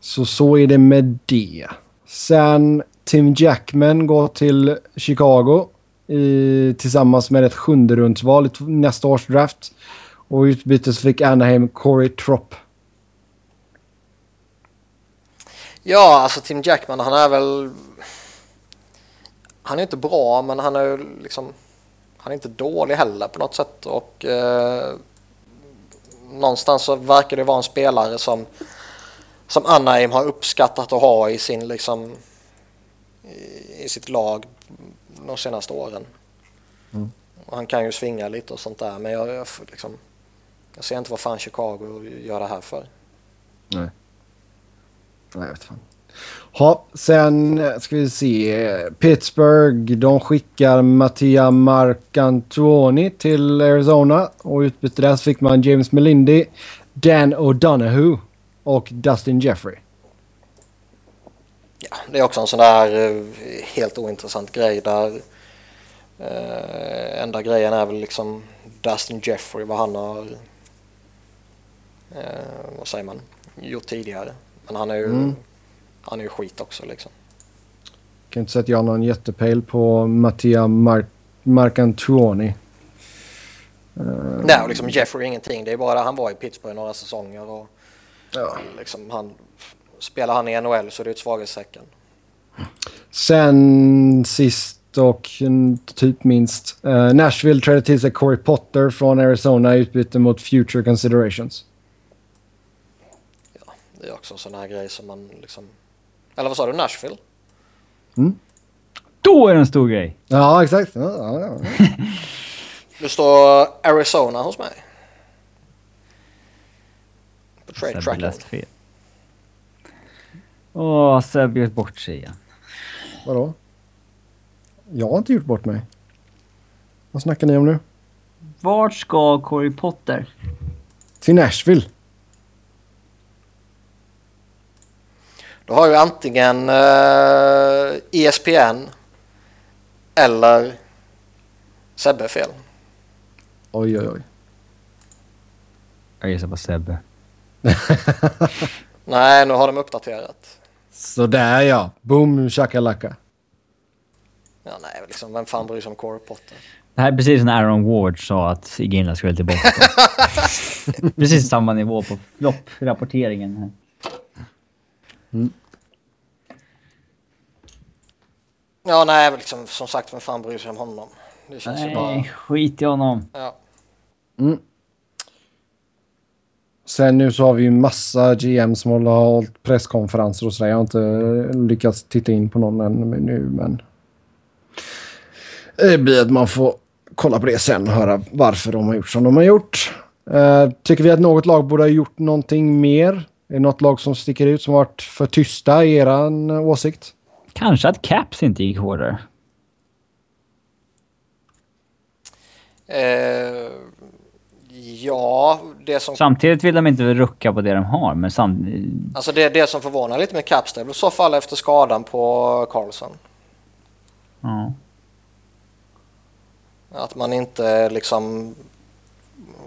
Så så är det med det. Sen Tim Jackman går till Chicago i, tillsammans med ett sjunde rundsval i nästa års draft. Och utbytes fick Anaheim Corey Tropp. Ja, alltså Tim Jackman han är väl... Han är inte bra men han är liksom... Han är inte dålig heller på något sätt och... Eh, någonstans så verkar det vara en spelare som... Som Anaheim har uppskattat att ha i sin liksom... I, i sitt lag de senaste åren. Mm. han kan ju svinga lite och sånt där men jag, jag, liksom, jag ser inte vad fan Chicago gör det här för. Nej. Nej, jag vet fan. Ha, sen eh, ska vi se. Pittsburgh, de skickar Mattia Marcantoni till Arizona. Och utbyte där så fick man James Melindy, Dan O'Donoghue och Dustin Jeffrey. Ja, det är också en sån där eh, helt ointressant grej där eh, enda grejen är väl liksom Dustin Jeffrey, vad han har, eh, vad säger man, gjort tidigare. Men han är ju, mm. han är ju skit också liksom. Kan inte säga att jag har någon jättepejl på Mattia Mar Marcantuoni. Uh, Nej, och liksom Jeffrey ingenting. Det är bara han var i Pittsburgh några säsonger och ja. liksom han, spelar han i NHL så är det ett svaghetstecken. Sen sist och typ minst. Uh, Nashville trädde till sig Corey Potter från Arizona i utbyte mot Future Considerations. Det är också en sån här grej som man liksom... Eller vad sa du, Nashville? Mm. Då är det en stor grej! Ja, exakt. Ja, ja, ja. det står Arizona hos mig. På trade fel. Åh, Seb gjort bort sig igen. Vadå? Jag har inte gjort bort mig. Vad snackar ni om nu? Vart ska Corey Potter? Till Nashville. Då har ju antingen eh, ESPN eller Sebbe fel. Oj, oj, oj. Jag gissar på Sebbe. Nej, nu har de uppdaterat. Sådär ja. Boom shakalaka. Ja, nej, liksom, vem fan bryr sig om Potter? Det här är precis när Aaron Ward sa att Iginla skulle tillbaka. precis samma nivå på flopp-rapporteringen. Mm. Ja, nej, liksom, som sagt, vem fan bryr sig om honom? Det känns nej, ju bara... skit i honom. Ja. Mm. Sen nu så har vi ju massa GM som har hållit presskonferenser och sådär. Jag har inte eh, lyckats titta in på någon ännu nu, men... Det blir att man får kolla på det sen och höra varför de har gjort som de har gjort. Uh, tycker vi att något lag borde ha gjort någonting mer? Är det något lag som sticker ut som varit för tysta i er åsikt? Kanske att Caps inte gick hårdare. Uh, ja, det som... Samtidigt vill de inte rucka på det de har, men samtidigt... Alltså det, det som förvånar lite med Caps, det i så fall efter skadan på Carlson. Ja. Att man inte liksom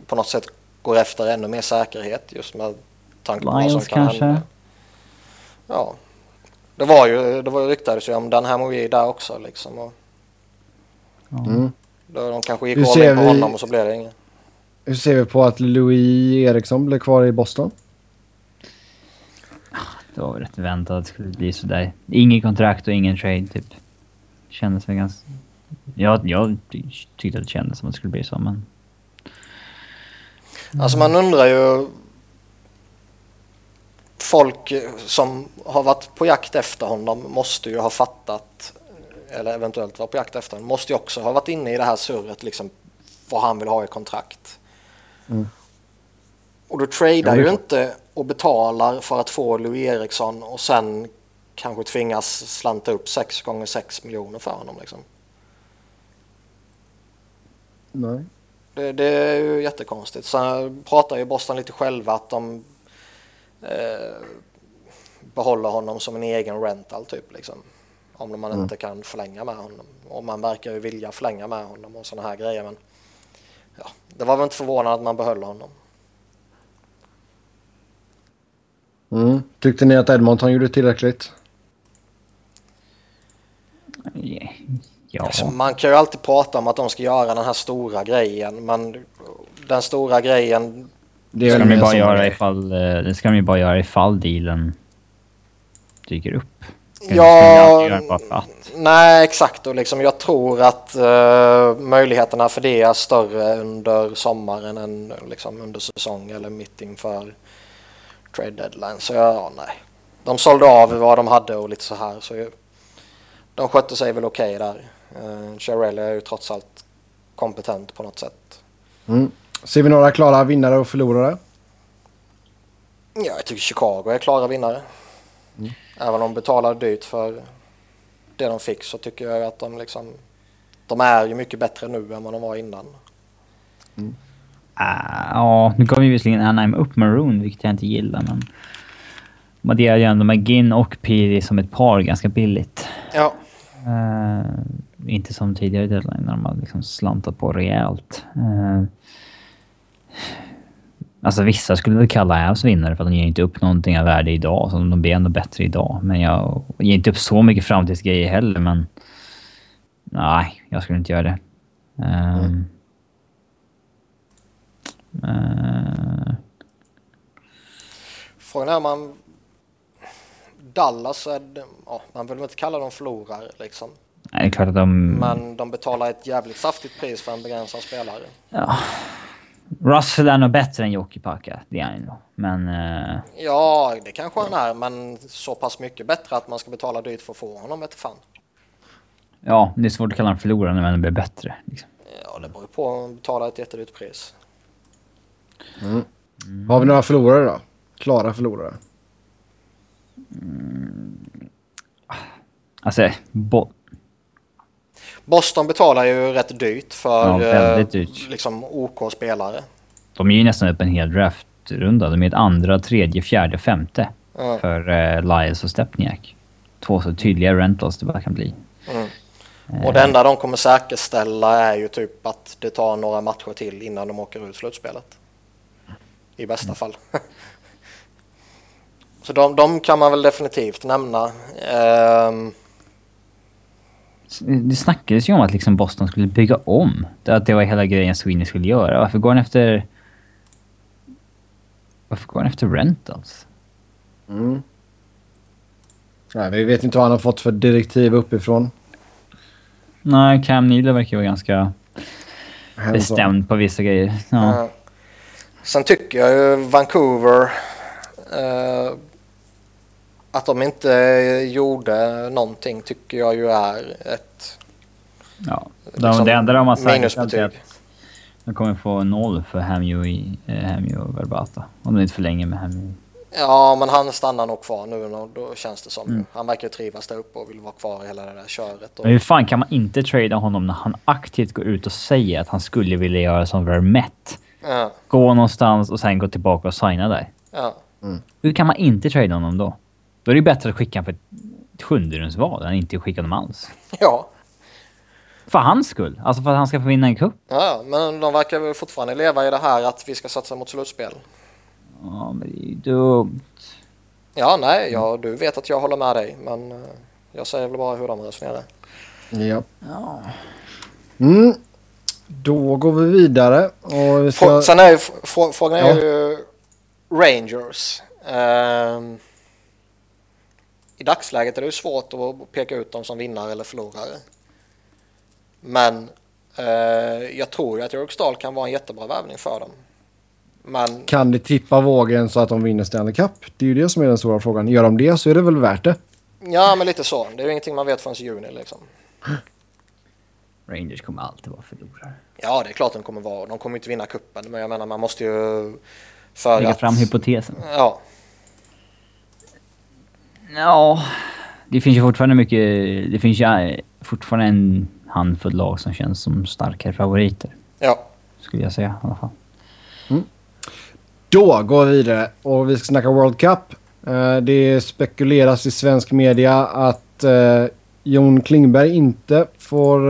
på något sätt går efter ännu mer säkerhet just med tanke på Lions vad som kan kanske? hända. Ja. Det var ju, det var ju ryktades ju om den här movie där också liksom. Och mm. då de kanske gick all in på vi, honom och så blev det inget. Hur ser vi på att Louis Eriksson blev kvar i Boston? Det var väl rätt väntat att det skulle bli sådär. Ingen kontrakt och ingen trade typ. Kändes väl ganska... Jag, jag tyckte att det kändes som att det skulle bli så men... Alltså man undrar ju... Folk som har varit på jakt efter honom måste ju ha fattat, eller eventuellt var på jakt efter honom, måste ju också ha varit inne i det här surret liksom vad han vill ha i kontrakt. Mm. Och då tradar ju inte och betalar för att få Louis Eriksson och sen kanske tvingas slanta upp 6 gånger 6 miljoner för honom liksom. Nej. Det, det, är ju jättekonstigt. Sen pratar ju Boston lite själva att de eh, behåller honom som en egen rental typ liksom. Om man mm. inte kan förlänga med honom. Och man verkar ju vilja förlänga med honom och sådana här grejer. Men ja, det var väl inte förvånande att man behöll honom. Mm. Tyckte ni att Edmonton gjorde tillräckligt? Ja. Alltså, man kan ju alltid prata om att de ska göra den här stora grejen, men den stora grejen... Det ska de bara göra ifall, eh, det ska de ju bara göra ifall dealen dyker upp. Ja, nej exakt och liksom jag tror att uh, möjligheterna för det är större under sommaren än liksom under säsong eller mitt inför trade deadline. Så ja, nej. De sålde av vad de hade och lite så här så de skötte sig väl okej okay där. Uh, Cherrell är ju trots allt kompetent på något sätt. Mm. Ser vi några klara vinnare och förlorare? Ja, jag tycker Chicago är klara vinnare. Mm. Även om de betalar dyrt för det de fick så tycker jag att de liksom... De är ju mycket bättre nu än vad de var innan. Mm. Uh, ja, nu gav ju visserligen Anaheim upp Maroon, vilket jag inte gillar, men... Man delar ju ändå McGinn och Piri som ett par ganska billigt. Ja. Uh, inte som tidigare deadline när de har liksom slantat på rejält. Uh, alltså vissa skulle väl kalla Avs vinnare för att de ger inte upp någonting av värde idag. Så de blir ändå bättre idag. Men jag ger inte upp så mycket framtidsgrejer heller, men... Nej, jag skulle inte göra det. Um, uh, Frågan är om man... Dallas, är, ja, man vill väl inte kalla dem förlorare liksom. Nej, det är klart att de... Men de betalar ett jävligt saftigt pris för en begränsad spelare. Ja. Russell är nog bättre än Jokipaka, det är han Men... Uh... Ja, det kanske han är, men så pass mycket bättre att man ska betala dyrt för att få honom, vet fan. Ja, det är svårt att kalla honom förlorare när han blir bättre. Liksom. Ja, det beror på om man betalar ett jättedyrt pris. Mm. Mm. Har vi några förlorare då? Klara förlorare? Mm. Alltså, bo Boston betalar ju rätt dyrt för ja, eh, dyrt. liksom OK-spelare. De är ju nästan upp en hel draftrunda. De är ett andra, tredje, fjärde, femte mm. för uh, Lyles och Stepniak. Två så tydliga rentals det bara kan bli. Mm. Och det enda de kommer säkerställa är ju typ att det tar några matcher till innan de åker ut slutspelet. I bästa mm. fall. så de, de, kan man väl definitivt nämna. Um, det snackades ju om att liksom Boston skulle bygga om. Att det var hela grejen Sweeney skulle göra. Varför går han efter... Varför går han efter rentals? Mm. Nej, vi vet inte vad han har fått för direktiv uppifrån. Nej, Cam Needle verkar vara ganska bestämd på vissa grejer. Ja. Uh, sen tycker jag ju Vancouver... Uh, att de inte gjorde någonting tycker jag ju är ett... Ja, de, liksom, det enda de har sagt är att de kommer få noll för Hamio i eh, Hamio Verbata. Om de inte förlänger med Hamio. Ja, men han stannar nog kvar nu då känns det som. Mm. Han verkar trivas där uppe och vill vara kvar i hela det där köret. Och... Men hur fan kan man inte trada honom när han aktivt går ut och säger att han skulle vilja göra som Vermette? Ja. Gå någonstans och sen gå tillbaka och signa där. Ja. Mm. Hur kan man inte trada honom då? Då är det bättre att skicka honom för ett sjunderumsval än inte skicka honom alls. Ja. För hans skull? Alltså för att han ska få vinna en cup? Ja, men de verkar fortfarande leva i det här att vi ska satsa mot slutspel. Ja, men det är ju dumt. Ja, nej, ja, du vet att jag håller med dig, men eh, jag säger väl bara hur de resonerar. Ja. ja. Mm. Då går vi vidare. Och vi ska... Sen är ju frågan är ja. ju Rangers. Um, I dagsläget är det ju svårt att peka ut dem som vinnare eller förlorare. Men uh, jag tror ju att Jörg Stahl kan vara en jättebra värvning för dem. Men... Kan det tippa vågen så att de vinner Stanley Cup? Det är ju det som är den stora frågan. Gör de det så är det väl värt det? Ja, men lite så. Det är ju ingenting man vet förrän i juni liksom. Rangers kommer alltid vara förlorare. Ja, det är klart de kommer vara. De kommer inte vinna kuppen, men jag menar man måste ju... För Lägga att... fram hypotesen. Ja. Ja, det finns ju fortfarande mycket... Det finns ju fortfarande en handfull lag som känns som starkare favoriter. Ja. Skulle jag säga i alla fall. Mm. Då går vi vidare och vi ska snacka World Cup. Uh, det spekuleras i svensk media att uh, Jon Klingberg inte får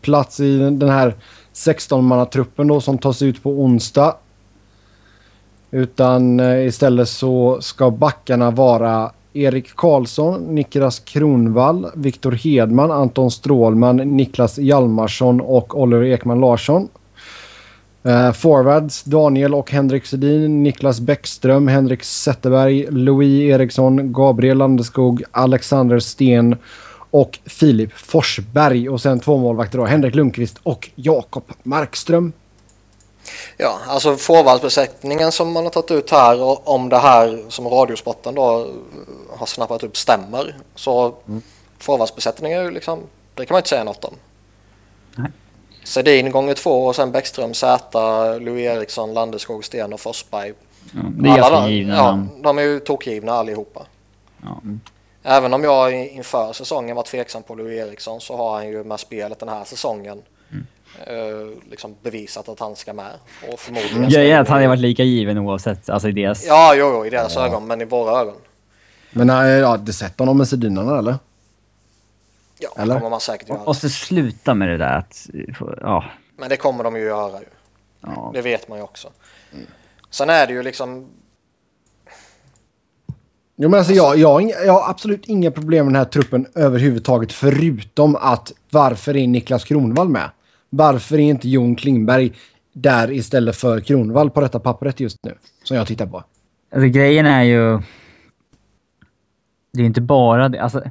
plats i den här 16-mannatruppen då som tas ut på onsdag. Utan istället så ska backarna vara Erik Karlsson, Niklas Kronvall, Viktor Hedman, Anton Strålman, Niklas Hjalmarsson och Oliver Ekman Larsson. Uh, forwards Daniel och Henrik Sedin, Niklas Bäckström, Henrik Zetterberg, Louis Eriksson, Gabriel Landeskog, Alexander Sten och Filip Forsberg. Och sen två målvakter då, Henrik Lundqvist och Jakob Markström. Ja, alltså forwardsbesättningen som man har tagit ut här och om det här som Radiosporten då har snappat upp stämmer så mm. forwardsbesättningen är ju liksom, det kan man inte säga något om. Nej. Sedin gånger två och sen Bäckström, Zäta, Louis Eriksson, Landeskog, Sten och Forsberg. Ja, det är Alla givna Ja, de är ju tokgivna allihopa. Ja. Även om jag inför säsongen var tveksam på Louis Eriksson så har han ju med spelet den här säsongen mm. Liksom bevisat att han ska med. Och förmodligen mm. Ja, att han har varit lika given oavsett, alltså i deras... Ja, jo, jo i deras ja. ögon, men i våra ögon. Men äh, ja, det sätter honom med Sedinarna eller? Ja, Eller? det kommer man säkert göra. Måste sluta med det där att... Ja. Men det kommer de ju göra ju. Ja. Det vet man ju också. Mm. Sen är det ju liksom... Jo, men alltså, jag, jag, jag har absolut inga problem med den här truppen överhuvudtaget förutom att varför är Niklas Kronvall med? Varför är inte Jon Klingberg där istället för Kronvall på detta pappret just nu? Som jag tittar på. Alltså grejen är ju... Det är inte bara det. Alltså,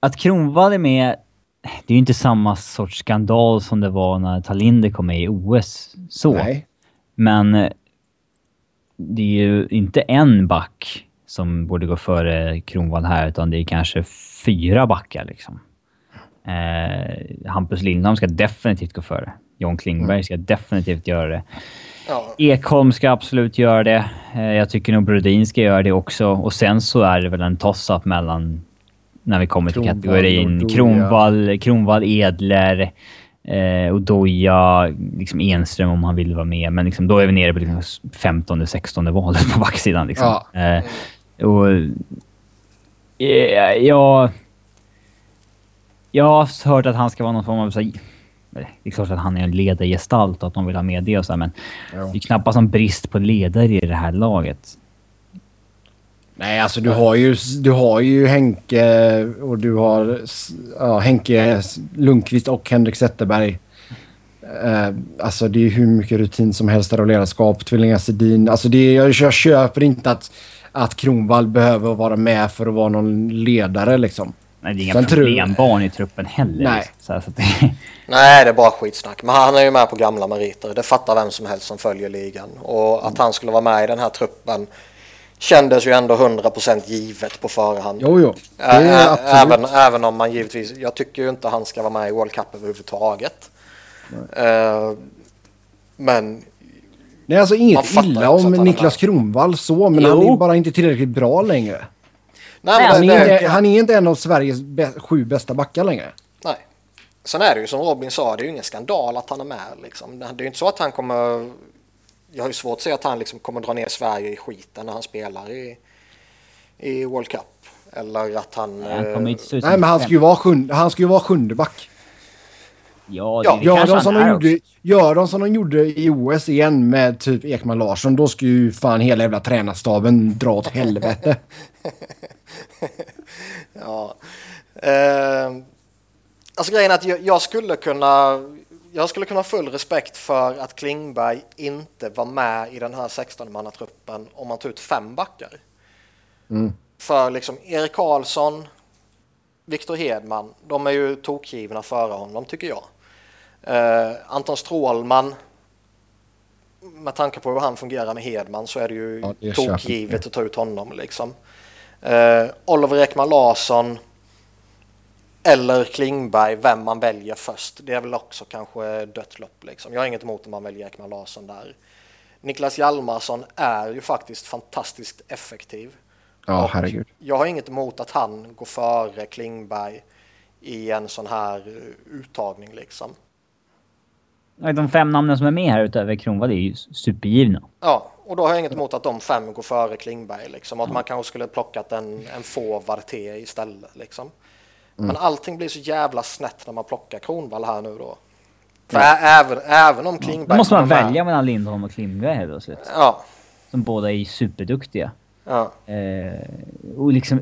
att Kronwall är med, det är ju inte samma sorts skandal som det var när Talinder kom med i OS. Så. Nej. Men eh, det är ju inte en back som borde gå före Kronwall här, utan det är kanske fyra backar liksom. Eh, Hampus Lindholm ska definitivt gå före. John Klingberg ska definitivt göra det. Ja. Ekholm ska absolut göra det. Eh, jag tycker nog Brodin ska göra det också. Och sen så är det väl en toss-up mellan när vi kommer till Kronvall, kategorin Kronvall, Kronvall Edler, eh, Odoja, liksom Enström om han vill vara med. Men liksom, då är vi nere på liksom 15 16 valet på backsidan. Liksom. Ja. Eh, och, eh, jag, jag har hört att han ska vara någon form av... Så, det är klart att han är en ledargestalt och att de vill ha med det och så, men ja. det är knappast en brist på ledare i det här laget. Nej, alltså du har ju, du har ju Henke och du har ja, Henke Lundqvist och Henrik Zetterberg. Uh, alltså det är hur mycket rutin som helst där av ledarskap. Tvillingar Sedin. Alltså det jag, jag köper inte att, att Kronvall behöver vara med för att vara någon ledare liksom. Nej, det är inga problembarn i truppen heller. Nej. Så, så det... Nej, det är bara skitsnack. Men han är ju med på gamla meriter. Det fattar vem som helst som följer ligan. Och att han skulle vara med i den här truppen kändes ju ändå 100% givet på förhand. Jo, jo. Ä även, även om man givetvis, jag tycker ju inte han ska vara med i World Cup överhuvudtaget. Uh, men... Nej, alltså inget illa om Niklas Kronvall så, men jo. han är bara inte tillräckligt bra längre. Nej, han, är inte, han, är inte, en av Sveriges sju bästa backar längre. Nej. Sen är det ju som Robin sa, det är ju ingen skandal att han är med. Liksom. Det är ju inte så att han kommer... Jag har ju svårt att se att han liksom kommer dra ner Sverige i skiten när han spelar i, i World Cup. Eller att han... Nej, han eh, Nej men han ska ju vara, sjunde, han ska ju vara sjunde back. Ja, det, ja, det gör, de som de gjorde, gör de som de gjorde i OS igen med typ Ekman Larsson, då ska ju fan hela jävla tränarstaben dra åt helvete. ja. Eh, alltså grejen är att jag, jag, skulle kunna jag skulle kunna ha full respekt för att Klingberg inte var med i den här 16-mannatruppen om man tar ut fem backar. Mm. För liksom Erik Karlsson, Viktor Hedman, de är ju tokgivna före honom tycker jag. Eh, Anton Strålman, med tanke på hur han fungerar med Hedman så är det ju ja, tokgivet att ta ut honom liksom. Eh, Oliver Ekman Larsson eller Klingberg, vem man väljer först. Det är väl också kanske dött lopp liksom. Jag har inget emot om man väljer Ekman Larsson där. Niklas Hjalmarsson är ju faktiskt fantastiskt effektiv. Ja, herregud. Jag har inget emot att han går före Klingberg i en sån här uttagning liksom. De fem namnen som är med här utöver Kronwall är ju supergivna. Ja, och då har jag inget emot att de fem går före Klingberg. Liksom. Att man kanske skulle plockat en, en forward till istället. Liksom. Mm. Men allting blir så jävla snett när man plockar Kronwall här nu då. För ja. även, även om Klingberg... Då måste man välja mellan Lindholm och Klingberg helt plötsligt. Ja. Som båda är superduktiga. Ja. Eh, och liksom...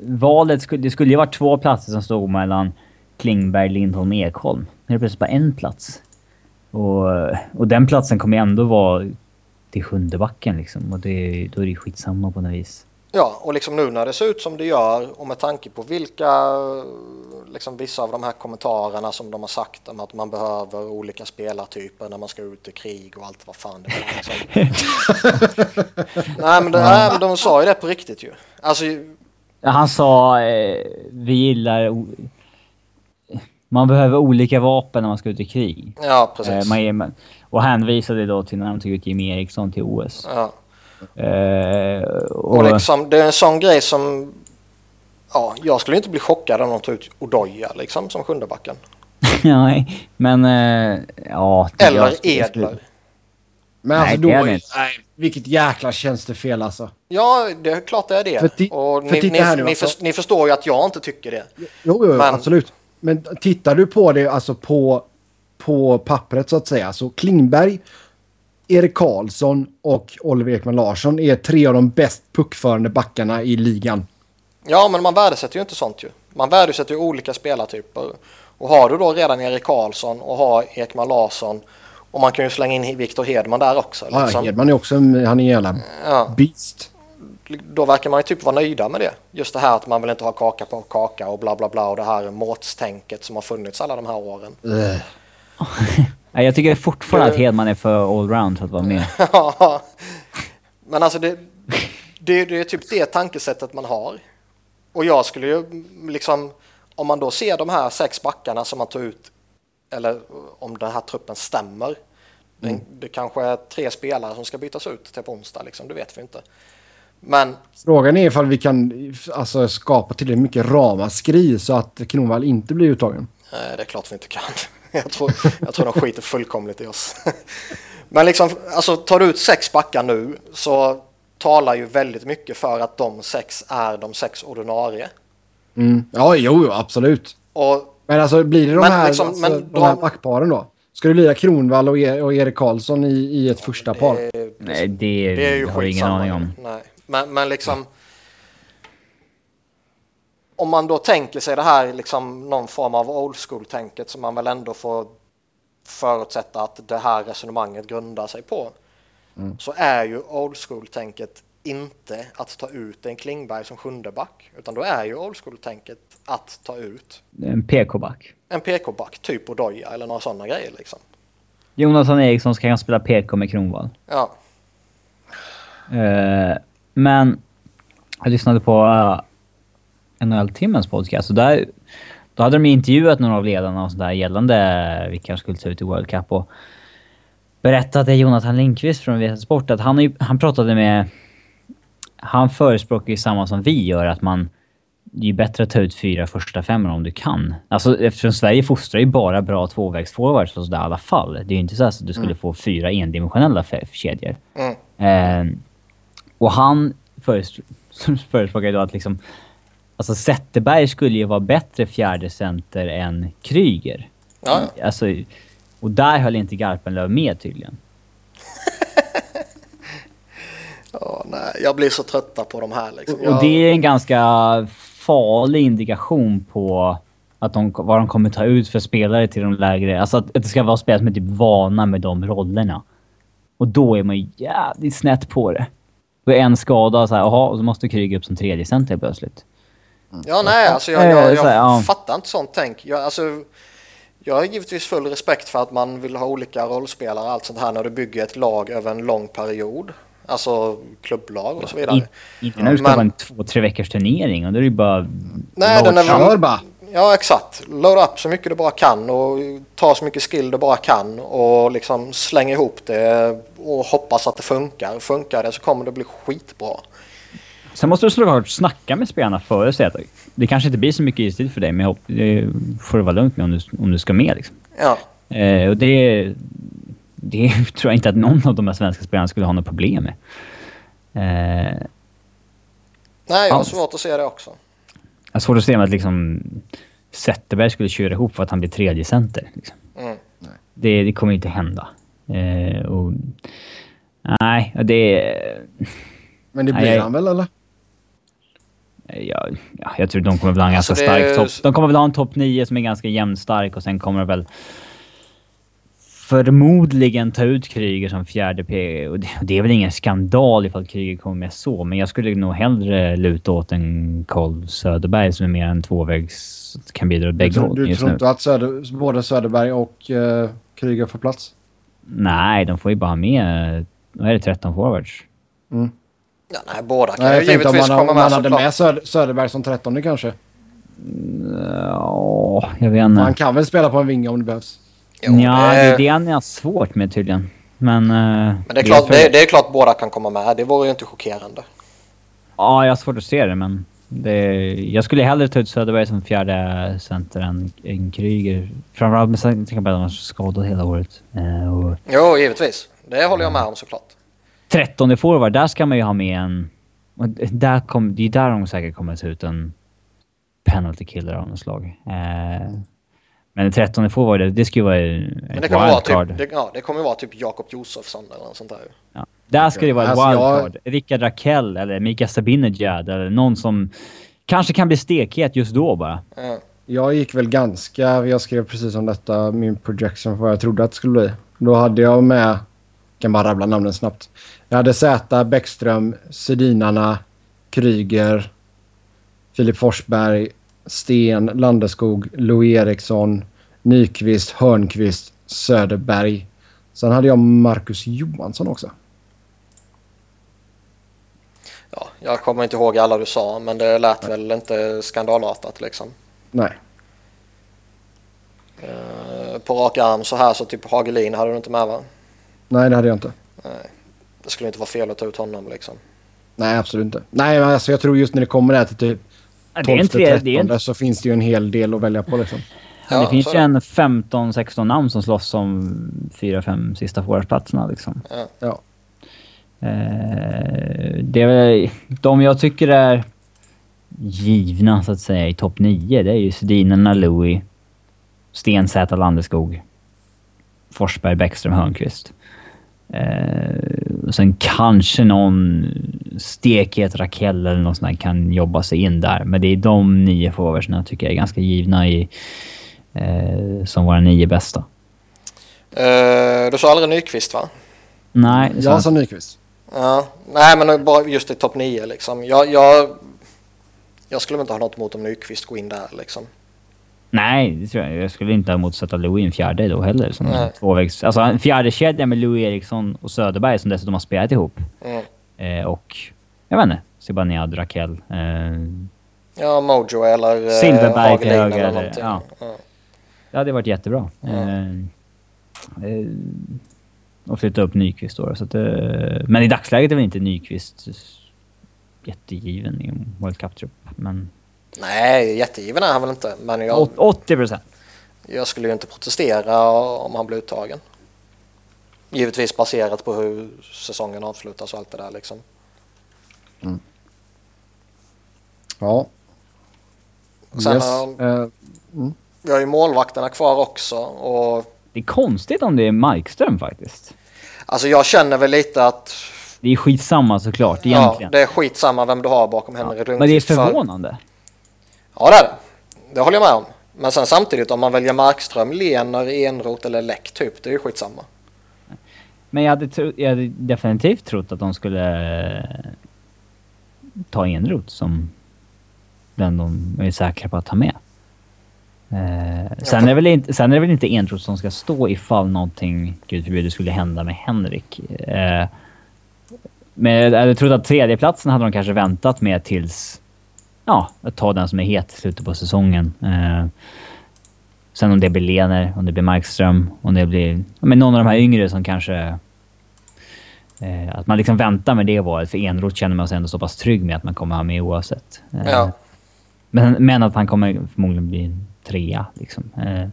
Valet skulle, det skulle ju varit två platser som stod mellan Klingberg, Lindholm, Ekholm. Nu är det plötsligt bara en plats. Och, och den platsen kommer ändå vara till sjunde backen liksom. Och det, då är det skitsamma på något vis. Ja, och liksom nu när det ser ut som det gör och med tanke på vilka, liksom vissa av de här kommentarerna som de har sagt om att man behöver olika spelartyper när man ska ut i krig och allt vad fan det är. Liksom. nej, men det, nej, men de sa ju det på riktigt ju. Alltså, han sa eh, vi gillar man behöver olika vapen när man ska ut i krig. Ja, precis. Eh, man, och hänvisade då till när de tog ut Jimmy Eriksson till OS. Ja. Eh, och, och liksom, det är en sån grej som... Ja, jag skulle inte bli chockad om de tog ut Odoja liksom som sjundebacken. Nej, men... Eh, ja... Eller Edler. Men alltså då... Nej, vilket jäkla tjänstefel alltså. Ja, det är klart det är det. För och ni, ni, ni, för, ni, förstår ju att jag inte tycker det. Jo, jo, jo men, absolut. Men tittar du på det alltså på, på pappret så att säga. Så Klingberg, Erik Karlsson och Oliver Ekman Larsson är tre av de bäst puckförande backarna i ligan. Ja, men man värdesätter ju inte sånt ju. Man värdesätter ju olika spelartyper. Och har du då redan Erik Karlsson och har Ekman Larsson och man kan ju slänga in Viktor Hedman där också. Liksom. Ja, Hedman är också han är en jävla ja. beast då verkar man ju typ vara nöjda med det. Just det här att man vill inte ha kaka på kaka och bla bla bla och det här måttstänket som har funnits alla de här åren. jag tycker fortfarande att Hedman är för allround för att vara med. ja, men alltså det, det, det är typ det tankesättet man har. Och jag skulle ju liksom, om man då ser de här sex backarna som man tog ut, eller om den här truppen stämmer. Mm. Det, det kanske är tre spelare som ska bytas ut till på onsdag, liksom, det vet vi inte. Men... Frågan är ifall vi kan alltså, skapa tillräckligt mycket ramaskri så att Kronwall inte blir uttagen. Nej, det är klart vi inte kan. Jag tror, jag tror de skiter fullkomligt i oss. Men liksom, alltså tar du ut sex backar nu så talar ju väldigt mycket för att de sex är de sex ordinarie. Mm. Ja, jo, absolut. Och, men alltså blir det de, här, liksom, alltså, de, de här backparen då? Ska det bli Kronvall och, e och Erik Karlsson i, i ett första par? Det, Nej, det, det är ju har jag ingen aning om. Nej. Men, men liksom... Om man då tänker sig det här liksom någon form av old school-tänket som man väl ändå får förutsätta att det här resonemanget grundar sig på. Mm. Så är ju old school-tänket inte att ta ut en Klingberg som sjunde back. Utan då är ju old school-tänket att ta ut En PK-back. en PK-back, typ Odoja eller några sådana grejer liksom. Jonathan Eriksson ska kan spela PK med Kronwall. Ja, Eh, men jag lyssnade på uh, NHL-timmens podcast och där då hade de intervjuat några av ledarna och sådär gällande vilka som skulle ta ut i World Cup och berättade Jonathan Lindqvist från Viasat Sport att han, han pratade med... Han förespråkar ju samma som vi gör, att man... Det är bättre att ta ut fyra första femmor om du kan. Alltså eftersom Sverige fostrar ju bara bra tvåvägsforwards och sådär i alla fall. Det är ju inte så att du skulle få fyra endimensionella kedjor. mm. Eh, och han föres- förespråkar ju då att liksom... Alltså Zetterberg skulle ju vara bättre fjärde center än Kryger. ja. Alltså, och där höll inte Garpenlöv med tydligen. ja nej, jag blir så trötta på de här liksom. Och Jag, det är en ganska farlig indikation på att de, vad de kommer ta ut för spelare till de lägre... Alltså att, att det ska vara spelare som är typ vana med de rollerna. Och då är man ju jävligt snett på det. Då är en skada så här, jaha, och så måste Kryger upp som tredje center plötsligt. Ja, nej, alltså jag, Eh, jag, här, jag ja. fattar inte sånt tänk. Jag, alltså, jag har givetvis full respekt för att man vill ha olika rollspelare och allt sånt här när du bygger ett lag över en lång period. Alltså klubblag och så vidare. Inte när du ska Men- vara en två, tre veckors turnering och då är det ju bara... Nej, den är bara! Ja, exakt. Load up så mycket du bara kan och ta så mycket skill du bara kan och liksom släng ihop det och hoppas att det funkar. Funkar det så kommer det bli skitbra. Sen måste du såklart snacka med spelarna före och säga att det kanske inte blir så mycket istid för dig, men hopp, det får du vara lugnt med om du, om du ska med liksom. Ja, Eh, och det, det tror jag inte att någon av de här svenska spelarna skulle ha något problem med. Eh, nej, jag har svårt att se det också. Jag har svårt att se att liksom Zetterberg skulle köra ihop för att han blir tredje center. Liksom. Mm. Det, det kommer inte hända. Eh, och, nej, det... Men det Nej, blir jag- han väl eller? Ja, ja, jag tror de kommer väl ha en Alltså, ganska det är- stark topp... De kommer väl ha en topp 9 som är ganska jämnstark och sen kommer de väl förmodligen ta ut Kryger som fjärde P. Och det, är väl ingen skandal ifall Kryger kommer med så, men jag skulle nog hellre luta åt en Karl Söderberg som är mer en tvåvägs... kan bidra åt Du, bägge tror- håll du tror inte att Söder, både Söderberg och uh, Kryger får plats? Nej, de får ju bara med... Vad är det? 13 forwards? Ja, nej, båda kan Nej, ju jag om givetvis man, komma om med man hade med Söder, Söderberg som 13 kanske. Ja, jag vet Han inte. kan väl spela på en vinge om det behövs. Jo, Ja, det det, är det han har svårt med tydligen. Men... eh, men det är, klart, det, det är klart båda kan komma med. Det vore ju inte chockerande. Ja, jag har svårt att se det, men... Det, jag skulle hellre ta ut Söderberg som fjärde center än, än Kryger. Framförallt med tanke på att han var skadad hela året. Eh, och Jo, givetvis. Det håller jag med om såklart. 13 forward, där ska man ju ha med en... Där kom, det är där de säkert kommer ta ut en penalty killer av något slag. Eh, men 13 forward, det, det ju vara Men ett det kommer, vara wildcard. typ, det, ja, det kommer vara typ Jakob Josefsson eller något sånt där. Ja. Där ska det vara ett Alltså, jag- wildcard. Rickard Rakell eller Mika Sabinejad eller någon som kanske kan bli stekhet just då bara. Ja. Jag gick väl ganska... Jag skrev precis om detta, min projection för vad jag trodde att det skulle bli. Då hade jag med... kan bara rabbla namnen snabbt. Jag hade Zäta, Bäckström, Sedinarna, Kryger, Filip Forsberg, Sten, Landeskog, Louis Eriksson, Nyqvist, Hörnqvist, Söderberg. Sen hade jag Marcus Johansson också. Ja, jag kommer inte ihåg alla du sa, men det lät väl inte skandalartat liksom. Nej. Eh, På rak arm så här så typ Hagelin hade du inte med va? Nej, det hade jag inte. Det skulle inte vara fel att ta ut honom liksom. Nej, absolut inte. Nej, men alltså jag tror just när det kommer där till typ Ja, Det, är en 12 tre, det, är 13 en, så finns det ju en hel del att välja på liksom. det Ja, finns så ju det. en 15-16 namn som slåss om 4-5 sista forwardsplatserna liksom. Ja. Ja. Eh, det är väl, de jag tycker är givna så att säga i topp 9, det är ju Sedinarna, Louis, Sten, Zäta, Landeskog, Forsberg, Bäckström, Hörnqvist. Eh, sen kanske någon stekhet Rakell eller något sånt där kan jobba sig in där. Men det är de nio forwardsna jag tycker är ganska givna i, eh, som våra nio bästa. Eh, Du sa aldrig Nyqvist va? Nej, sa Jag sa Nyqvist. Ja, nej men bara just i topp 9 liksom. Jag, jag, jag skulle inte ha något emot om Nyqvist går in där liksom. Nej, det tror jag. Jag skulle inte ha emot att Louis en fjärde då heller. Som tvåvägs... Alltså en fjärde kedja med Louis Eriksson och Söderberg som dessutom har spelat ihop. Mm. Eh, och... Jag vet inte. Zibanejad, Rakell. Eh, Ja, Mojo eller eh, Silverberg till Hagelin höger eller ja. Ja. det hade varit jättebra. Eh, eh, och flytta upp Nyqvist då. Så att, eh, men i dagsläget är väl inte Nyqvist jättegiven i World Cup-trupp. Men Nej, jättegiven är han väl inte. Men jag, åt- 80 procent. jag skulle ju inte protestera om han blir uttagen. Givetvis baserat på hur säsongen avslutas och allt det där liksom. Ja. Sen yes. har- Eh, Vi har ju målvakterna kvar också och Det är konstigt om det är Markström faktiskt. alltså jag känner väl lite att Det är skitsamma såklart ja, egentligen. det är skitsamma vem du har bakom Henrik Men det är Lundqvist. för- förvånande. Ja det är det. Det håller jag med om. Men sen samtidigt om man väljer Markström, Lener, Enroth eller Läck typ, det är ju skitsamma. Men jag hade, tro, jag hade definitivt trott att de skulle eh, ta Enroth som den de är säkra på att ta med. Eh, sen, är väl inte, sen är det väl inte Enroth som ska stå ifall någonting, gud förbjude, skulle hända med Henrik. Eh, men jag hade trott att tredjeplatsen hade de kanske väntat med tills... Ja, att ta den som är het i slutet på säsongen. Eh, sen om det blir Lener, om det blir Markström, om det blir men någon av de här yngre som kanske... Eh, att man liksom väntar med det valet. För Enroth känner man sig ändå så pass trygg med att man kommer ha med oavsett. Eh, Ja. men, men att han kommer förmodligen bli en trea. Liksom. Eh,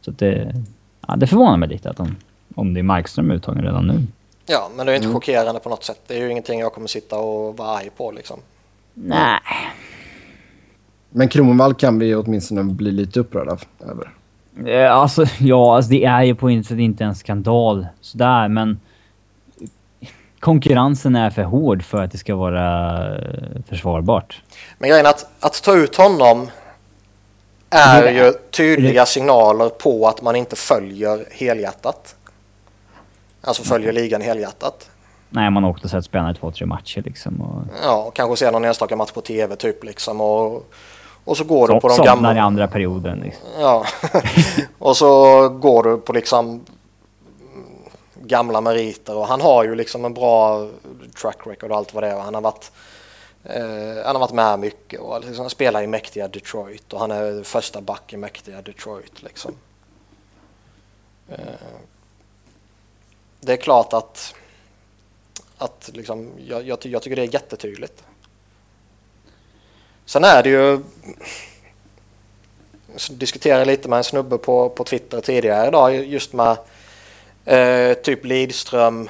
så det, ja, det förvånar mig lite att de, om det är Markström uttagen redan nu. Ja, men det är inte chockerande på något sätt. Det är ju ingenting jag kommer sitta och vara arg på liksom. Nej. Men Kronwall kan vi åtminstone bli lite upprörda över. Eh, Alltså, ja, alltså det är ju på intet sätt inte en skandal sådär, men konkurrensen är för hård för att det ska vara eh, försvarbart. Men grejen är att, att ta ut honom är ju tydliga signaler på att man inte följer helhjärtat. Alltså följer ligan helhjärtat. Nej, man har åkt och sett spelarna i två, tre matcher liksom. Och Ja, och kanske se någon enstaka match på tv typ liksom. Och, och så går du så, på de gamla... i andra perioden. Liksom. Ja, och så går du på liksom gamla meriter och han har ju liksom en bra track record och allt vad det är. Han har varit, eh, han har varit med mycket och liksom spelar i mäktiga Detroit och han är första back i mäktiga Detroit liksom. Eh, det är klart att, att liksom, jag, jag, jag tycker det är jättetydligt. Sen är det ju så diskuterade lite med en snubbe på, på Twitter tidigare idag just med eh, typ Lidström,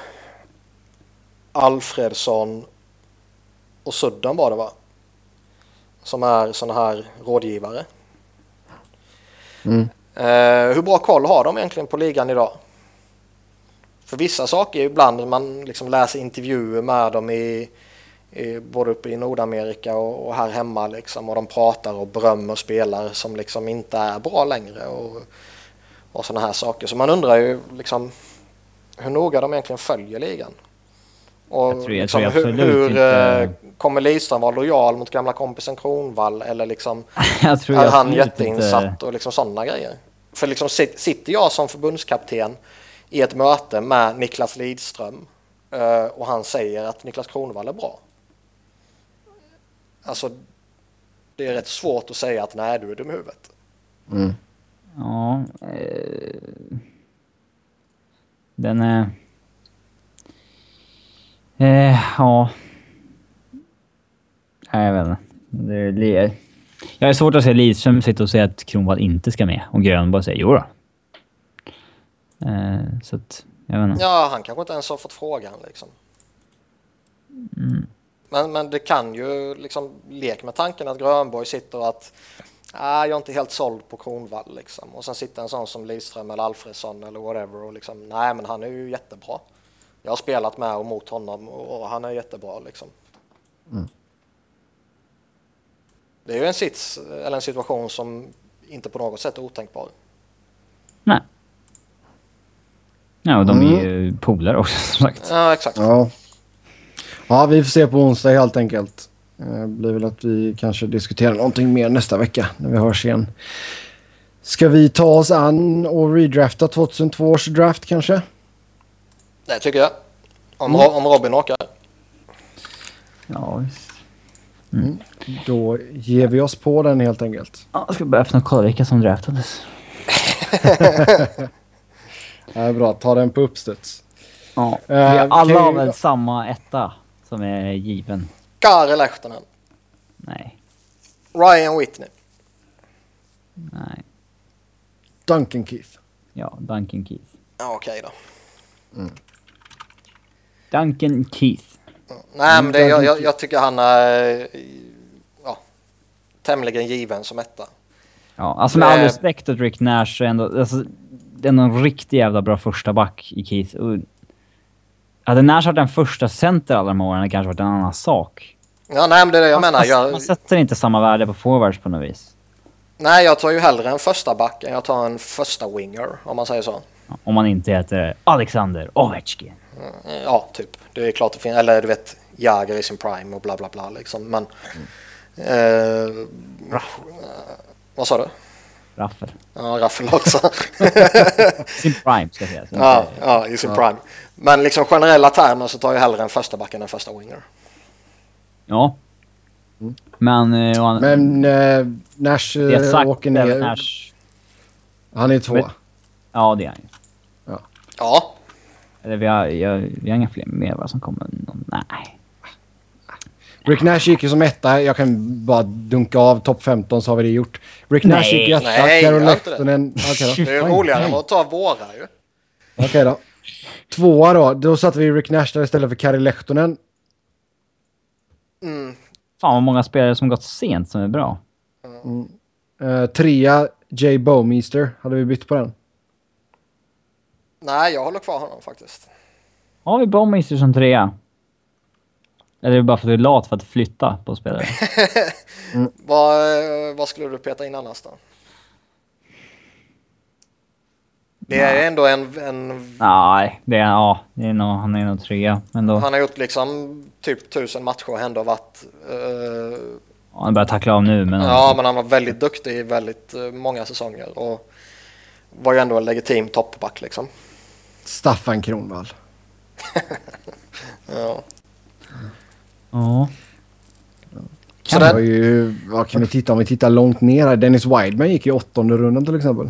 Alfredsson och Sudden var det va? Som är sådana här rådgivare. Mm. Eh, hur bra koll har de egentligen på ligan idag? För vissa saker ibland man liksom läser intervjuer med dem i både uppe i Nordamerika och, och här hemma liksom och de pratar och berömmer spelare som liksom inte är bra längre och, och sådana här saker. Så man undrar ju liksom hur noga de egentligen följer ligan. Och Jag tror- jag liksom, hur, hur inte- eh, kommer Lidström vara lojal mot gamla kompisen Kronvall eller liksom är han jätteinsatt inte- och liksom sådana grejer? För liksom sit- sitter jag som förbundskapten i ett möte med Niklas Lidström eh, och han säger att Niklas Kronwall är bra. Alltså, det är rätt svårt att säga att nej, du är dum i huvudet. Mm. Ja. Eh, den är... Eh, ja. Nej, jag vet inte. Det är, jag är svårt att se Lidström sitta och säga att Kronwall inte ska med och Grönborg säger jo då. Eh, så att, jag vet inte. Ja, han kanske inte ens har fått frågan liksom. Men, men det kan ju liksom lek med tanken att Grönborg sitter och att ah, jag är inte helt såld på Kronwall liksom. Och sen sitter en sån som Lidström eller Alfredsson eller whatever och liksom nej men han är ju jättebra. Jag har spelat med och mot honom och, han är jättebra liksom. Det är ju en sits eller en situation som inte på något sätt är otänkbar. Nej. Ja, och de är ju polare också som sagt. Ja, exakt. Ja. Ja, vi får se på onsdag helt enkelt. Det eh, blir väl att vi kanske diskuterar någonting mer nästa vecka när vi hörs igen. Ska vi ta oss an och redrafta 2002 års draft kanske? Det tycker jag. Om, mm. om Robin orkar. Ja, visst. Mm. Då ger vi oss på den helt enkelt. Ja, jag ska börja öppna och kolla vilka som draftades. det är bra, ta den på uppstuds. Ja, uh, vi alla har väl samma etta som är given. Kari Lehtonen. Nej. Ryan Whitney. Nej. Duncan Keith. Ja, Duncan Keith. Ja, okej okay då. Mm. Duncan Keith. Nej, men det, jag, jag, jag, tycker han är ja, tämligen given som etta. Ja, alltså med all respekt åt Rick Nash så ändå, alltså, det är ändå en riktigt jävla bra första back i Keith. Och, hade Nash varit den första center alla de åren hade det kanske varit en annan sak. Ja, nej, men det är det jag menar. Jag... Man sätter inte samma värde på forwards på något vis. Nej, jag tar ju hellre en första back än jag tar en första winger, om man säger så. Om man inte heter Alexander Ovechkin. Mm, ja, typ. Det är klart det finns, eller du vet, Jagr i sin prime och bla bla bla liksom. Men... Mm. Eh, vad sa du? Raffel. Ja, Raffel också. sin prime ska jag säga. Ja, ja, i sin prime. Men liksom generella termer så tar jag hellre en första back än en första winger. Ja. Mm. Men... Eh, Men eh, Nash eh, åker ner... Nash. Han är två. Ja, det är han ju. Ja. ja. Eller vi har, jag, vi har inga fler med vad som kommer. Nej. Rick Nash gick ju som etta. Jag kan bara dunka av topp 15 så har vi det gjort. Rick Nash gick etta. Nej, Carol Lehtonen... Okay, det är roligare att ta våra ju. Okej okay, då. Tvåa då. Då satte vi Rick Nash där istället för Kari Lehtonen. Mm. Fan vad många spelare som gått sent som är bra. Mm. Uh, trea, Jay Bowmeister. Hade vi bytt på den? Nej, jag håller kvar honom faktiskt. Har vi Bowmeister som trea? Eller är det bara för att du är lat för att flytta på spelare? mm. vad, vad skulle du peta in annars då? Det är Nej. ändå en... en... Nej, det är, ja, det är nog, han är nog trea. Men då... Han har gjort liksom typ tusen matcher och ändå varit... Uh... Han börjar tackla av nu men... Ja, men han var väldigt duktig i väldigt uh, många säsonger och var ju ändå en legitim toppback liksom. Staffan Kronvall. ja. Ja. Så det... ju, vad kan vi titta om vi tittar långt ner här. Dennis Wideman gick i åttonde rundan till exempel.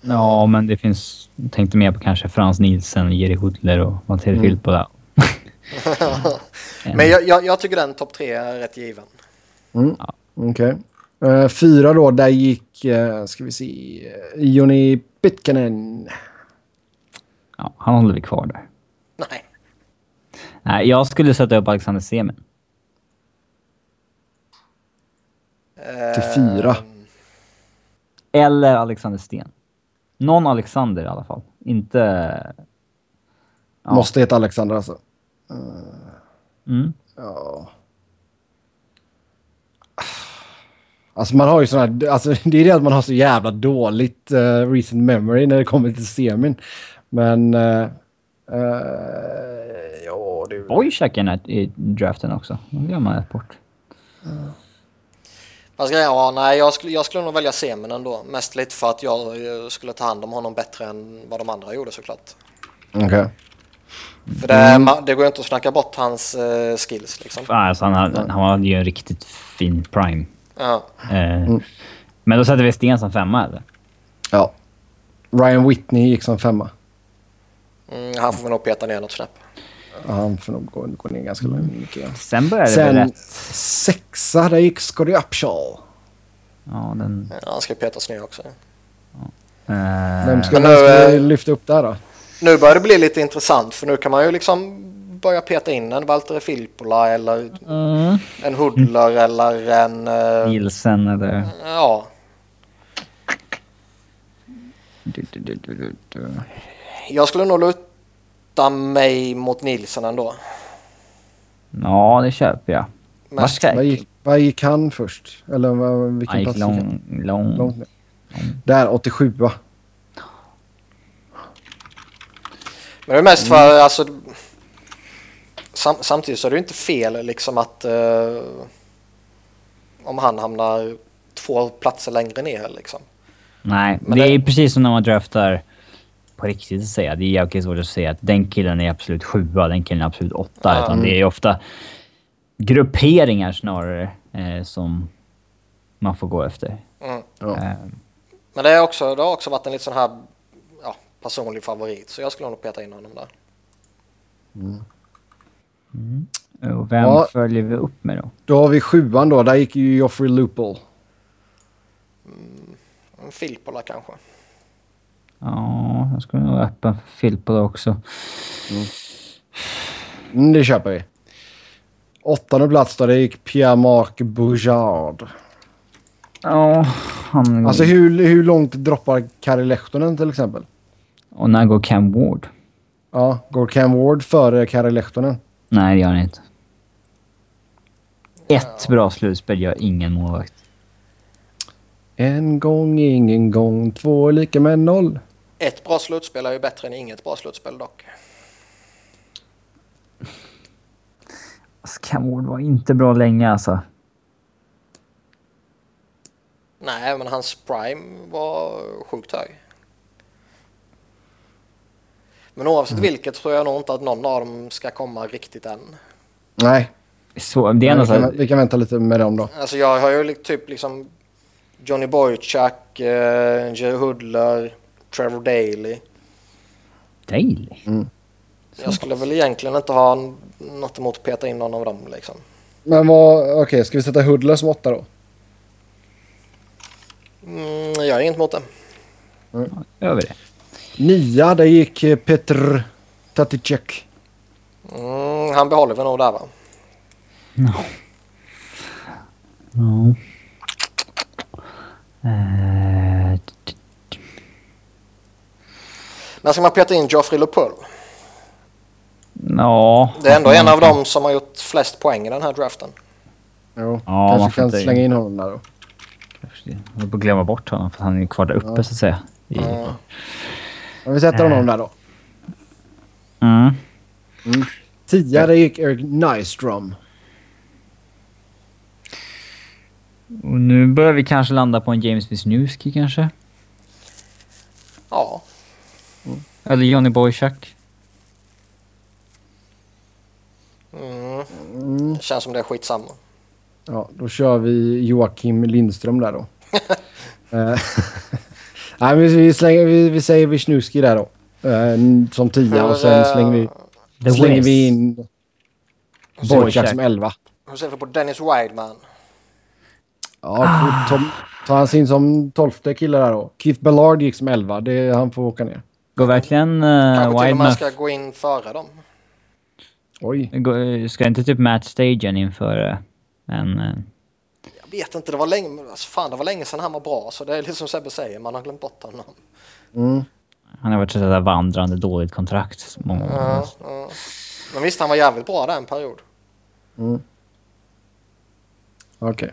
Ja, men det finns... Jag tänkte mer på kanske Frans Nielsen, Jerry Hudler och Mattias mm. Filippo där. men jag, jag, jag, tycker den topp tre är rätt given. Mm. Ja. Okej. Okay. Uh, fyra då, där gick, uh, ska vi se, uh, Joni Pitkanen. Ja, han håller vi kvar där. Nej. Nej, jag skulle sätta upp Alexander Semin. Till fyra. Eller Alexander Sten. Någon Alexander i alla fall. Inte... Ja. Måste heta Alexander alltså. Mm. Ja. Alltså man har ju sådana alltså det är det att man har så jävla dåligt uh, recent memory när det kommer till semin. Men... Uh, uh, ja, det... Boychak är i draften också. Det glömmer man bort. Mm. Fast ja, nej, jag skulle, jag skulle nog välja Semen ändå. Mest lite för att jag skulle ta hand om honom bättre än vad de andra gjorde såklart. Okej. Okay. För det, mm. det går inte att snacka bort hans uh, skills liksom. Alltså, han, han, han hade ju en riktigt fin prime. Ja. Uh, mm. Men då sätter vi Sten som femma eller? Ja. Ryan Whitney gick som femma. Mm, han får vi nog peta ner något snäpp. Han får nog gå, gå ner ganska mycket. Sen började Sen, det rätt... sexa, där gick Scotty Upshall. Ja, den... Ja, han ska petas ner också. Ja. Uh... Vem ska, nu, ska uh, lyfta upp där då? Nu börjar det bli lite intressant för nu kan man ju liksom börja peta in en Valtteri Filppula eller mm. en Hudler eller en... Uh... Nielsen eller... Ja. Du, du, du, jag skulle nog luta luta mig mot Nilsson ändå. Ja, det köper jag. Vad gick, vad gick han först? Eller vad, vilken han gick lång, lång, lång. Där, 87 va? Men det är mest för, mm. alltså... sam, samtidigt så är det ju inte fel liksom att uh, om han hamnar två platser längre ner liksom. Nej, Men det, det är precis som när man draftar på riktigt att säga. Det är jävligt svårt att säga att den killen är absolut sjua, den killen är absolut åtta. Mm. Utan det är ofta grupperingar snarare eh, som man får gå efter. Mm. Eh. Men det, är också, det har också varit en lite sån här ja, personlig favorit, så jag skulle nog peta in honom där. Mm. Mm. Och vem ja. följer vi upp med då? Då har vi sjuan då. Där gick ju Joffrey Loople. Mm. En Filippola kanske. Ja, jag skulle nog vara öppen för Filippola också. Mm. Mm, det köper vi. Åttonde plats då, det gick Pierre-Marc Boujard. Ja, han... Alltså hur, hur långt droppar Kari Lehtonen till exempel? Och när går Cam Ward? Ja, går Cam Ward före Kari Lehtonen? Nej, det gör han inte. Ett bra slutspel gör ingen målvakt. En gång, ingen gång, två lika med noll. Ett bra slutspel är ju bättre än inget bra slutspel dock. Ward var inte bra länge alltså. Nej, men hans prime var sjukt hög. Men oavsett mm. vilket tror jag nog inte att någon av dem ska komma riktigt än. Nej. Så, det är Nej, vi, kan, vi kan vänta lite med dem då. Alltså jag har ju typ liksom Johnny Boychuk, eh, Jerry Hoodler, Trevor Daley. Daley? Mm. Jag skulle väl egentligen inte ha något emot att peta in någon av dem liksom. Men vad, okej, okay, ska vi sätta Hoodler som åtta då? Mm, jag har inget emot det. Mm. Gör vi det. Nia, där gick eh, Petr Taticek. Mm, han behåller vi nog där va? No. No. Uh, Men ska man peta in Geoffrey LePull? Ja. Det är ändå en av dem som har gjort flest poäng i den här draften. Jo, ja, kanske kan slänga in honom där då. Jag får glömma bort honom för han är kvar där uppe ja. så att säga. I... Ja. Men vi sätter honom där då. Mm. mm. Det gick Eric Nystrom. Och nu börjar vi kanske landa på en James Wisniewski kanske? Ja. Eller Johnny Boychuk. Mm. Mm. Känns som det är skitsamma. Ja, då kör vi Joakim Lindström där då. Eh, nej, men vi, slänger, vi, vi säger Wisniewski där då. Uh, som tia och sen slänger vi, The slänger vi in Boychuk som elva. Hur ser vi på Dennis Wideman? Ja, tar han sin som tolfte kille där då. Keith Ballard gick som elva. Det, han får åka ner. Går verkligen uh, Kanske till och med ska gå in före dem. Oj. Ska inte typ Matt Stagen inför en... Uh... Jag vet inte, det var länge, alltså fan, det var länge sedan han var bra. Så det är lite som Sebbe säger, man har glömt bort honom. Mm. Han har varit ett vandrande dåligt kontrakt många gånger. Ja, ja. Men visst, han var jävligt bra där en period. Mm. Okej. Okay.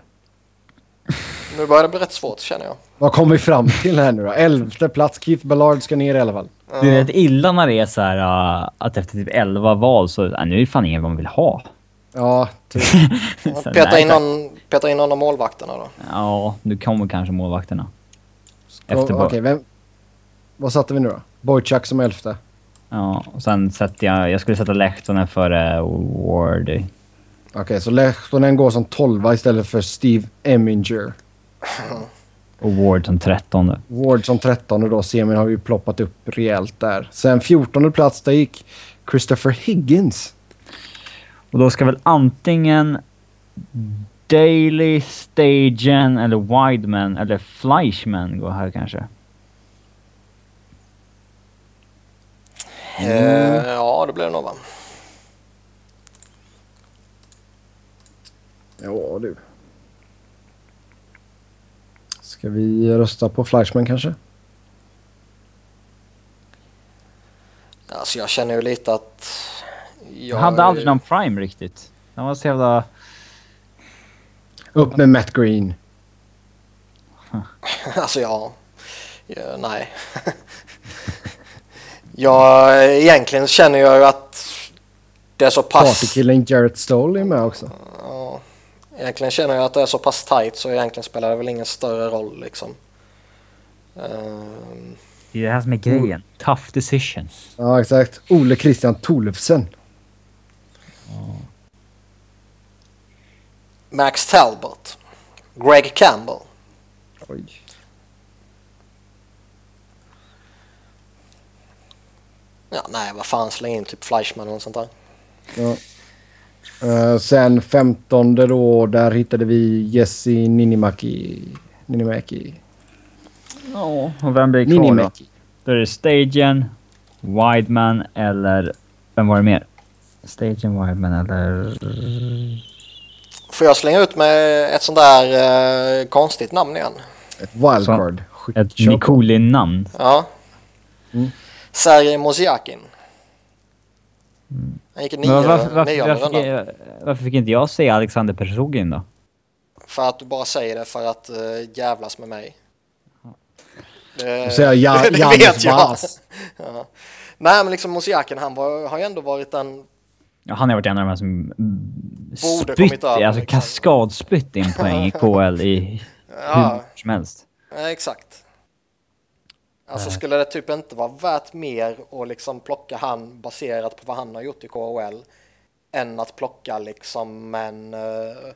Nu börjar det bli rätt svårt känner jag. Vad kom vi fram till här nu då? Elfte plats. Keith Ballard ska ner i alla fall. Det är rätt illa när det är så här uh, att efter typ 11 val så uh, nu är det fan ingen man vill ha. Ja, typ. peta, in någon, peta in någon av målvakterna då. Ja, nu kommer kanske målvakterna. Okej, okay, vem... Vad satte vi nu då? Boychuk som elfte? Ja, och sen sätter jag... Jag skulle sätta Lehtonen före Ward. Okej, okay, så Lehtonen går som tolva istället för Steve Eminger. Och Ward som trettonde. Ward som trettonde då. Semin har ju ploppat upp rejält där. Sen fjortonde plats, där gick Christopher Higgins. Och då ska väl antingen Daily, Stagen eller Wideman eller Fleischman gå här kanske? Mm. ja, det blir det nog va? Ja du. Ska vi rösta på Fleischman kanske? Alltså jag känner ju lite att... Jag hade aldrig någon prime riktigt. Han var så jävla... Upp med Matt Green. alltså ja... ja nej. jag, egentligen känner jag ju att Det är så pass... Partykillen Jarrett Stoll är med också. Ja, egentligen känner jag att det är så pass tight så egentligen spelar det väl ingen större roll liksom. Um, det är det här som är grejen. Tough decisions. Ja, exakt. Ole Christian Tolufsen. Ja. Max Talbot. Greg Campbell. Oj. Ja, nej, vad fan, släng in typ Fleischmann och sånt där. Ja. Uh, sen 15 då, där hittade vi Jesse Ninimaki. Ninimaki. Ja, och vem blir kvar Ninimaki. då? Då är det Stagen, Wideman eller... Vem var det mer? Stagen, Wideman eller... Får jag slänga ut med ett sånt där uh, konstigt namn igen? Ett wildcard. Ett Nikolin-namn? Ja. Mm. Sergej Mosiakin. Han gick nio, varför, varför, varför, fick, varför fick inte jag säga Alexander Persugin då? För att du bara säger det för att uh, jävlas med mig. Du säger ja, det, det vet jag. ja. Nej men liksom Mosiakin han var, har ju ändå varit en... Ja, han har varit en av de som spytt, över, alltså liksom. kaskadspytt in poäng i KL i ja. hur som helst. Ja, exakt. Alltså skulle det typ inte vara värt mer att liksom plocka han baserat på vad han har gjort i KHL än att plocka liksom en uh,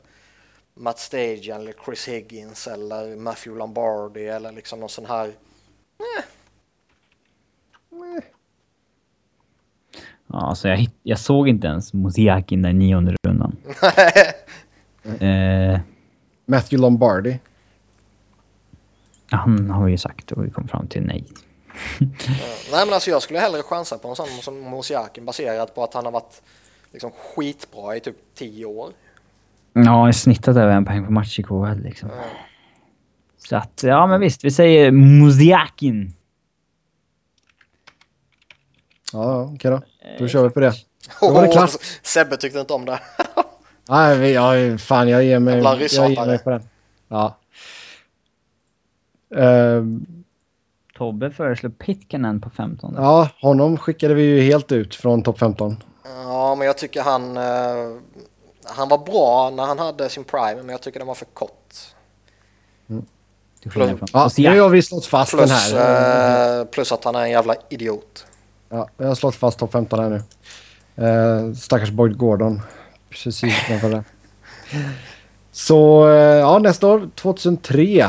Matt Stage eller Chris Higgins eller Matthew Lombardi eller liksom någon sån här eh. Ja, alltså jag, jag såg inte ens Mosiakin den nionde rundan. eh. Matthew Lombardi. Han har ju sagt och vi kom fram till nej. nej men alltså jag skulle hellre chansa på en sån som Mosiakin baserat på att han har varit liksom skitbra i typ tio år. Ja, i snittat över en poäng på match i KHL liksom. Mm. Så att, ja men visst, vi säger Mosiakin. Ja, okej okay då. Då kör vi på det. Då var det klart. Sebbe tyckte inte om det. Nej, jag, fan jag ger mig, jag ger mig på den. Ja. Uh, Tobbe föreslår Pitkanen på 15. Ja, honom skickade vi ju helt ut från topp 15. Ja, men jag tycker han... Uh, han var bra när han hade sin prime, men jag tycker den var för kort. Mm. Plus, ja, nu har vi slått fast plus, den här. Uh, plus att han är en jävla idiot. Ja, jag har slått fast topp 15 här nu. Uh, stackars Boyd Gordon. Precis utanför det. Så ja, nästa år, 2003.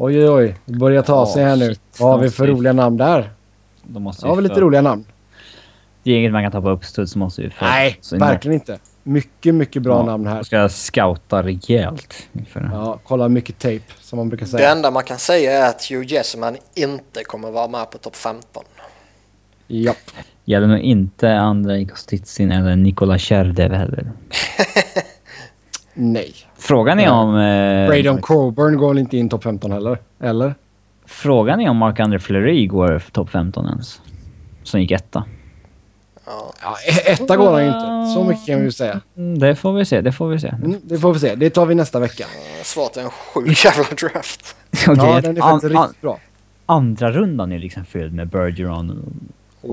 Oj, oj, oj. Det börjar ta sig här nu. Vad har vi för roliga namn där? De måste har vi lite roliga namn. Det är inget man kan ta på uppstuds. Måste vi Nej, verkligen inte. Mycket, mycket bra ja, namn här. ska scouta rejält. Ja, kolla mycket tape, som man brukar säga. Det enda man kan säga är att Hugh Jesseman inte kommer vara med på topp 15. Japp. Gäller nog inte Andrei Kostitsin eller Nikola Tjärdev heller. Nej. Frågan är om... Eh, Braden Coburn går väl inte in topp 15 heller? Eller? Frågan är om Marc-André Fleury går topp 15 ens. Som gick etta. Ja, e- etta går han ju inte. Så mycket kan vi ju säga. Mm, det får vi se, det får vi se. Mm, det får vi se. Det tar vi nästa vecka. Svaret är en sjuk jävla draft. okay. Ja, den är faktiskt an, riktigt bra. Andra rundan är liksom fylld med Bergeron och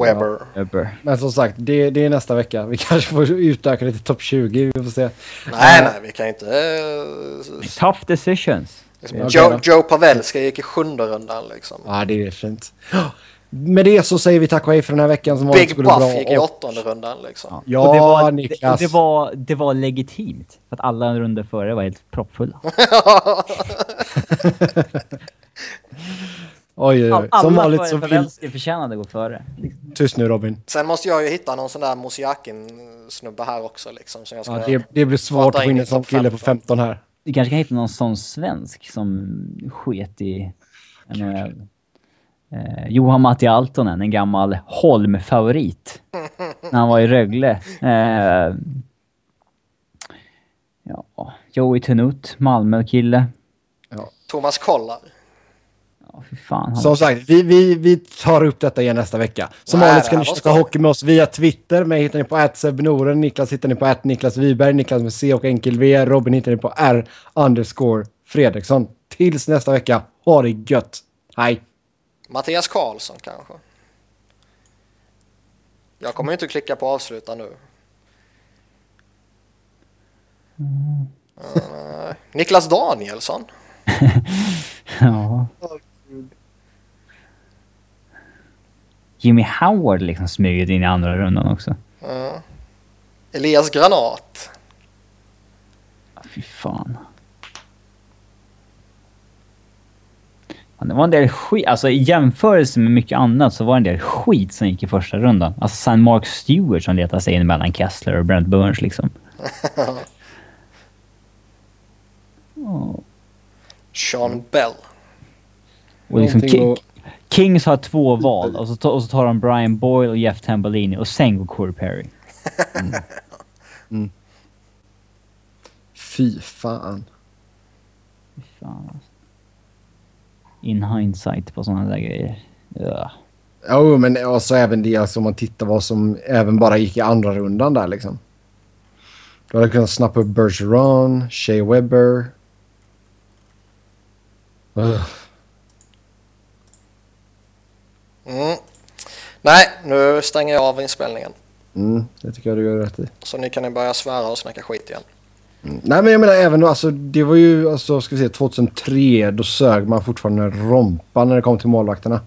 Webber. Webber. Men som sagt, det, det är nästa vecka. Vi kanske får utöka det till topp 20. Vi får se. Nej, nej, vi kan inte... Uh, Tough decisions. Liksom, okay, Joe, Joe Pavelska gick i sjunde rundan liksom. Ja, det är fint. Med det så säger vi tack och hej för den här veckan som Big Buff bra. gick i åttonde rundan liksom. Ja, och det var, Niklas. Det, det, var, det var legitimt. För att alla runder före var helt proppfulla. oj, oj, oj. Som vanligt så vill... förtjänade gå före. Tyst nu Robin. Sen måste jag ju hitta någon sån där Mosiakin-snubbe här också liksom. Som jag ska ja, det, det blir svårt att få in en sån kille på 15 här. Vi kanske kan hitta någon sån svensk som sket i NHL. Eh, Johan Matti Altonen, en gammal Holm-favorit. när han var i Rögle. Eh, ja, Joey Tenut, Malmö-kille. Ja. Thomas Kollar. Fan. Som sagt, vi, vi, vi tar upp detta igen nästa vecka. Som vanligt ska ni köra hockey med oss via Twitter. Mig hittar ni på @sebnoren, Niklas hittar ni på Niklas Wiberg, Niklas med C och enkel V. Robin hittar ni på R underscore Fredriksson. Tills nästa vecka, ha det gött. Hej! Mattias Karlsson kanske. Jag kommer inte att klicka på avsluta nu. Mm. Uh, Niklas Danielsson. ja. Jimmy Howard liksom smugit in i andra rundan också. Uh. Elias Granat. Fy fan. Det var en del skit, alltså i jämförelse med mycket annat så var det en del skit som gick i första rundan. Alltså sen Mark Stewart som letade sig in mellan Kessler och Brent Burns liksom. oh. Sean Bell. Och liksom Ki Kings har två val och så, och så tar de Brian Boyle och Jeff Tambolini och sen går Corey Perry. Mm. mm. Fy fan. Fy fan alltså in hindsight på sådana där grejer. Ja. Jo, men också även det alltså, om man tittar vad som även bara gick i andra rundan där liksom. Du hade kunnat snappa upp Bergeron, Shea Webber. Mm. Nej, nu stänger jag av inspelningen. Mm, det tycker jag du gör rätt i. Så nu kan ni börja svära och snacka skit igen. Mm. Nej men jag menar även då, alltså det var ju, alltså ska vi se, 2003 då sög man fortfarande rompa när det kom till målvakterna.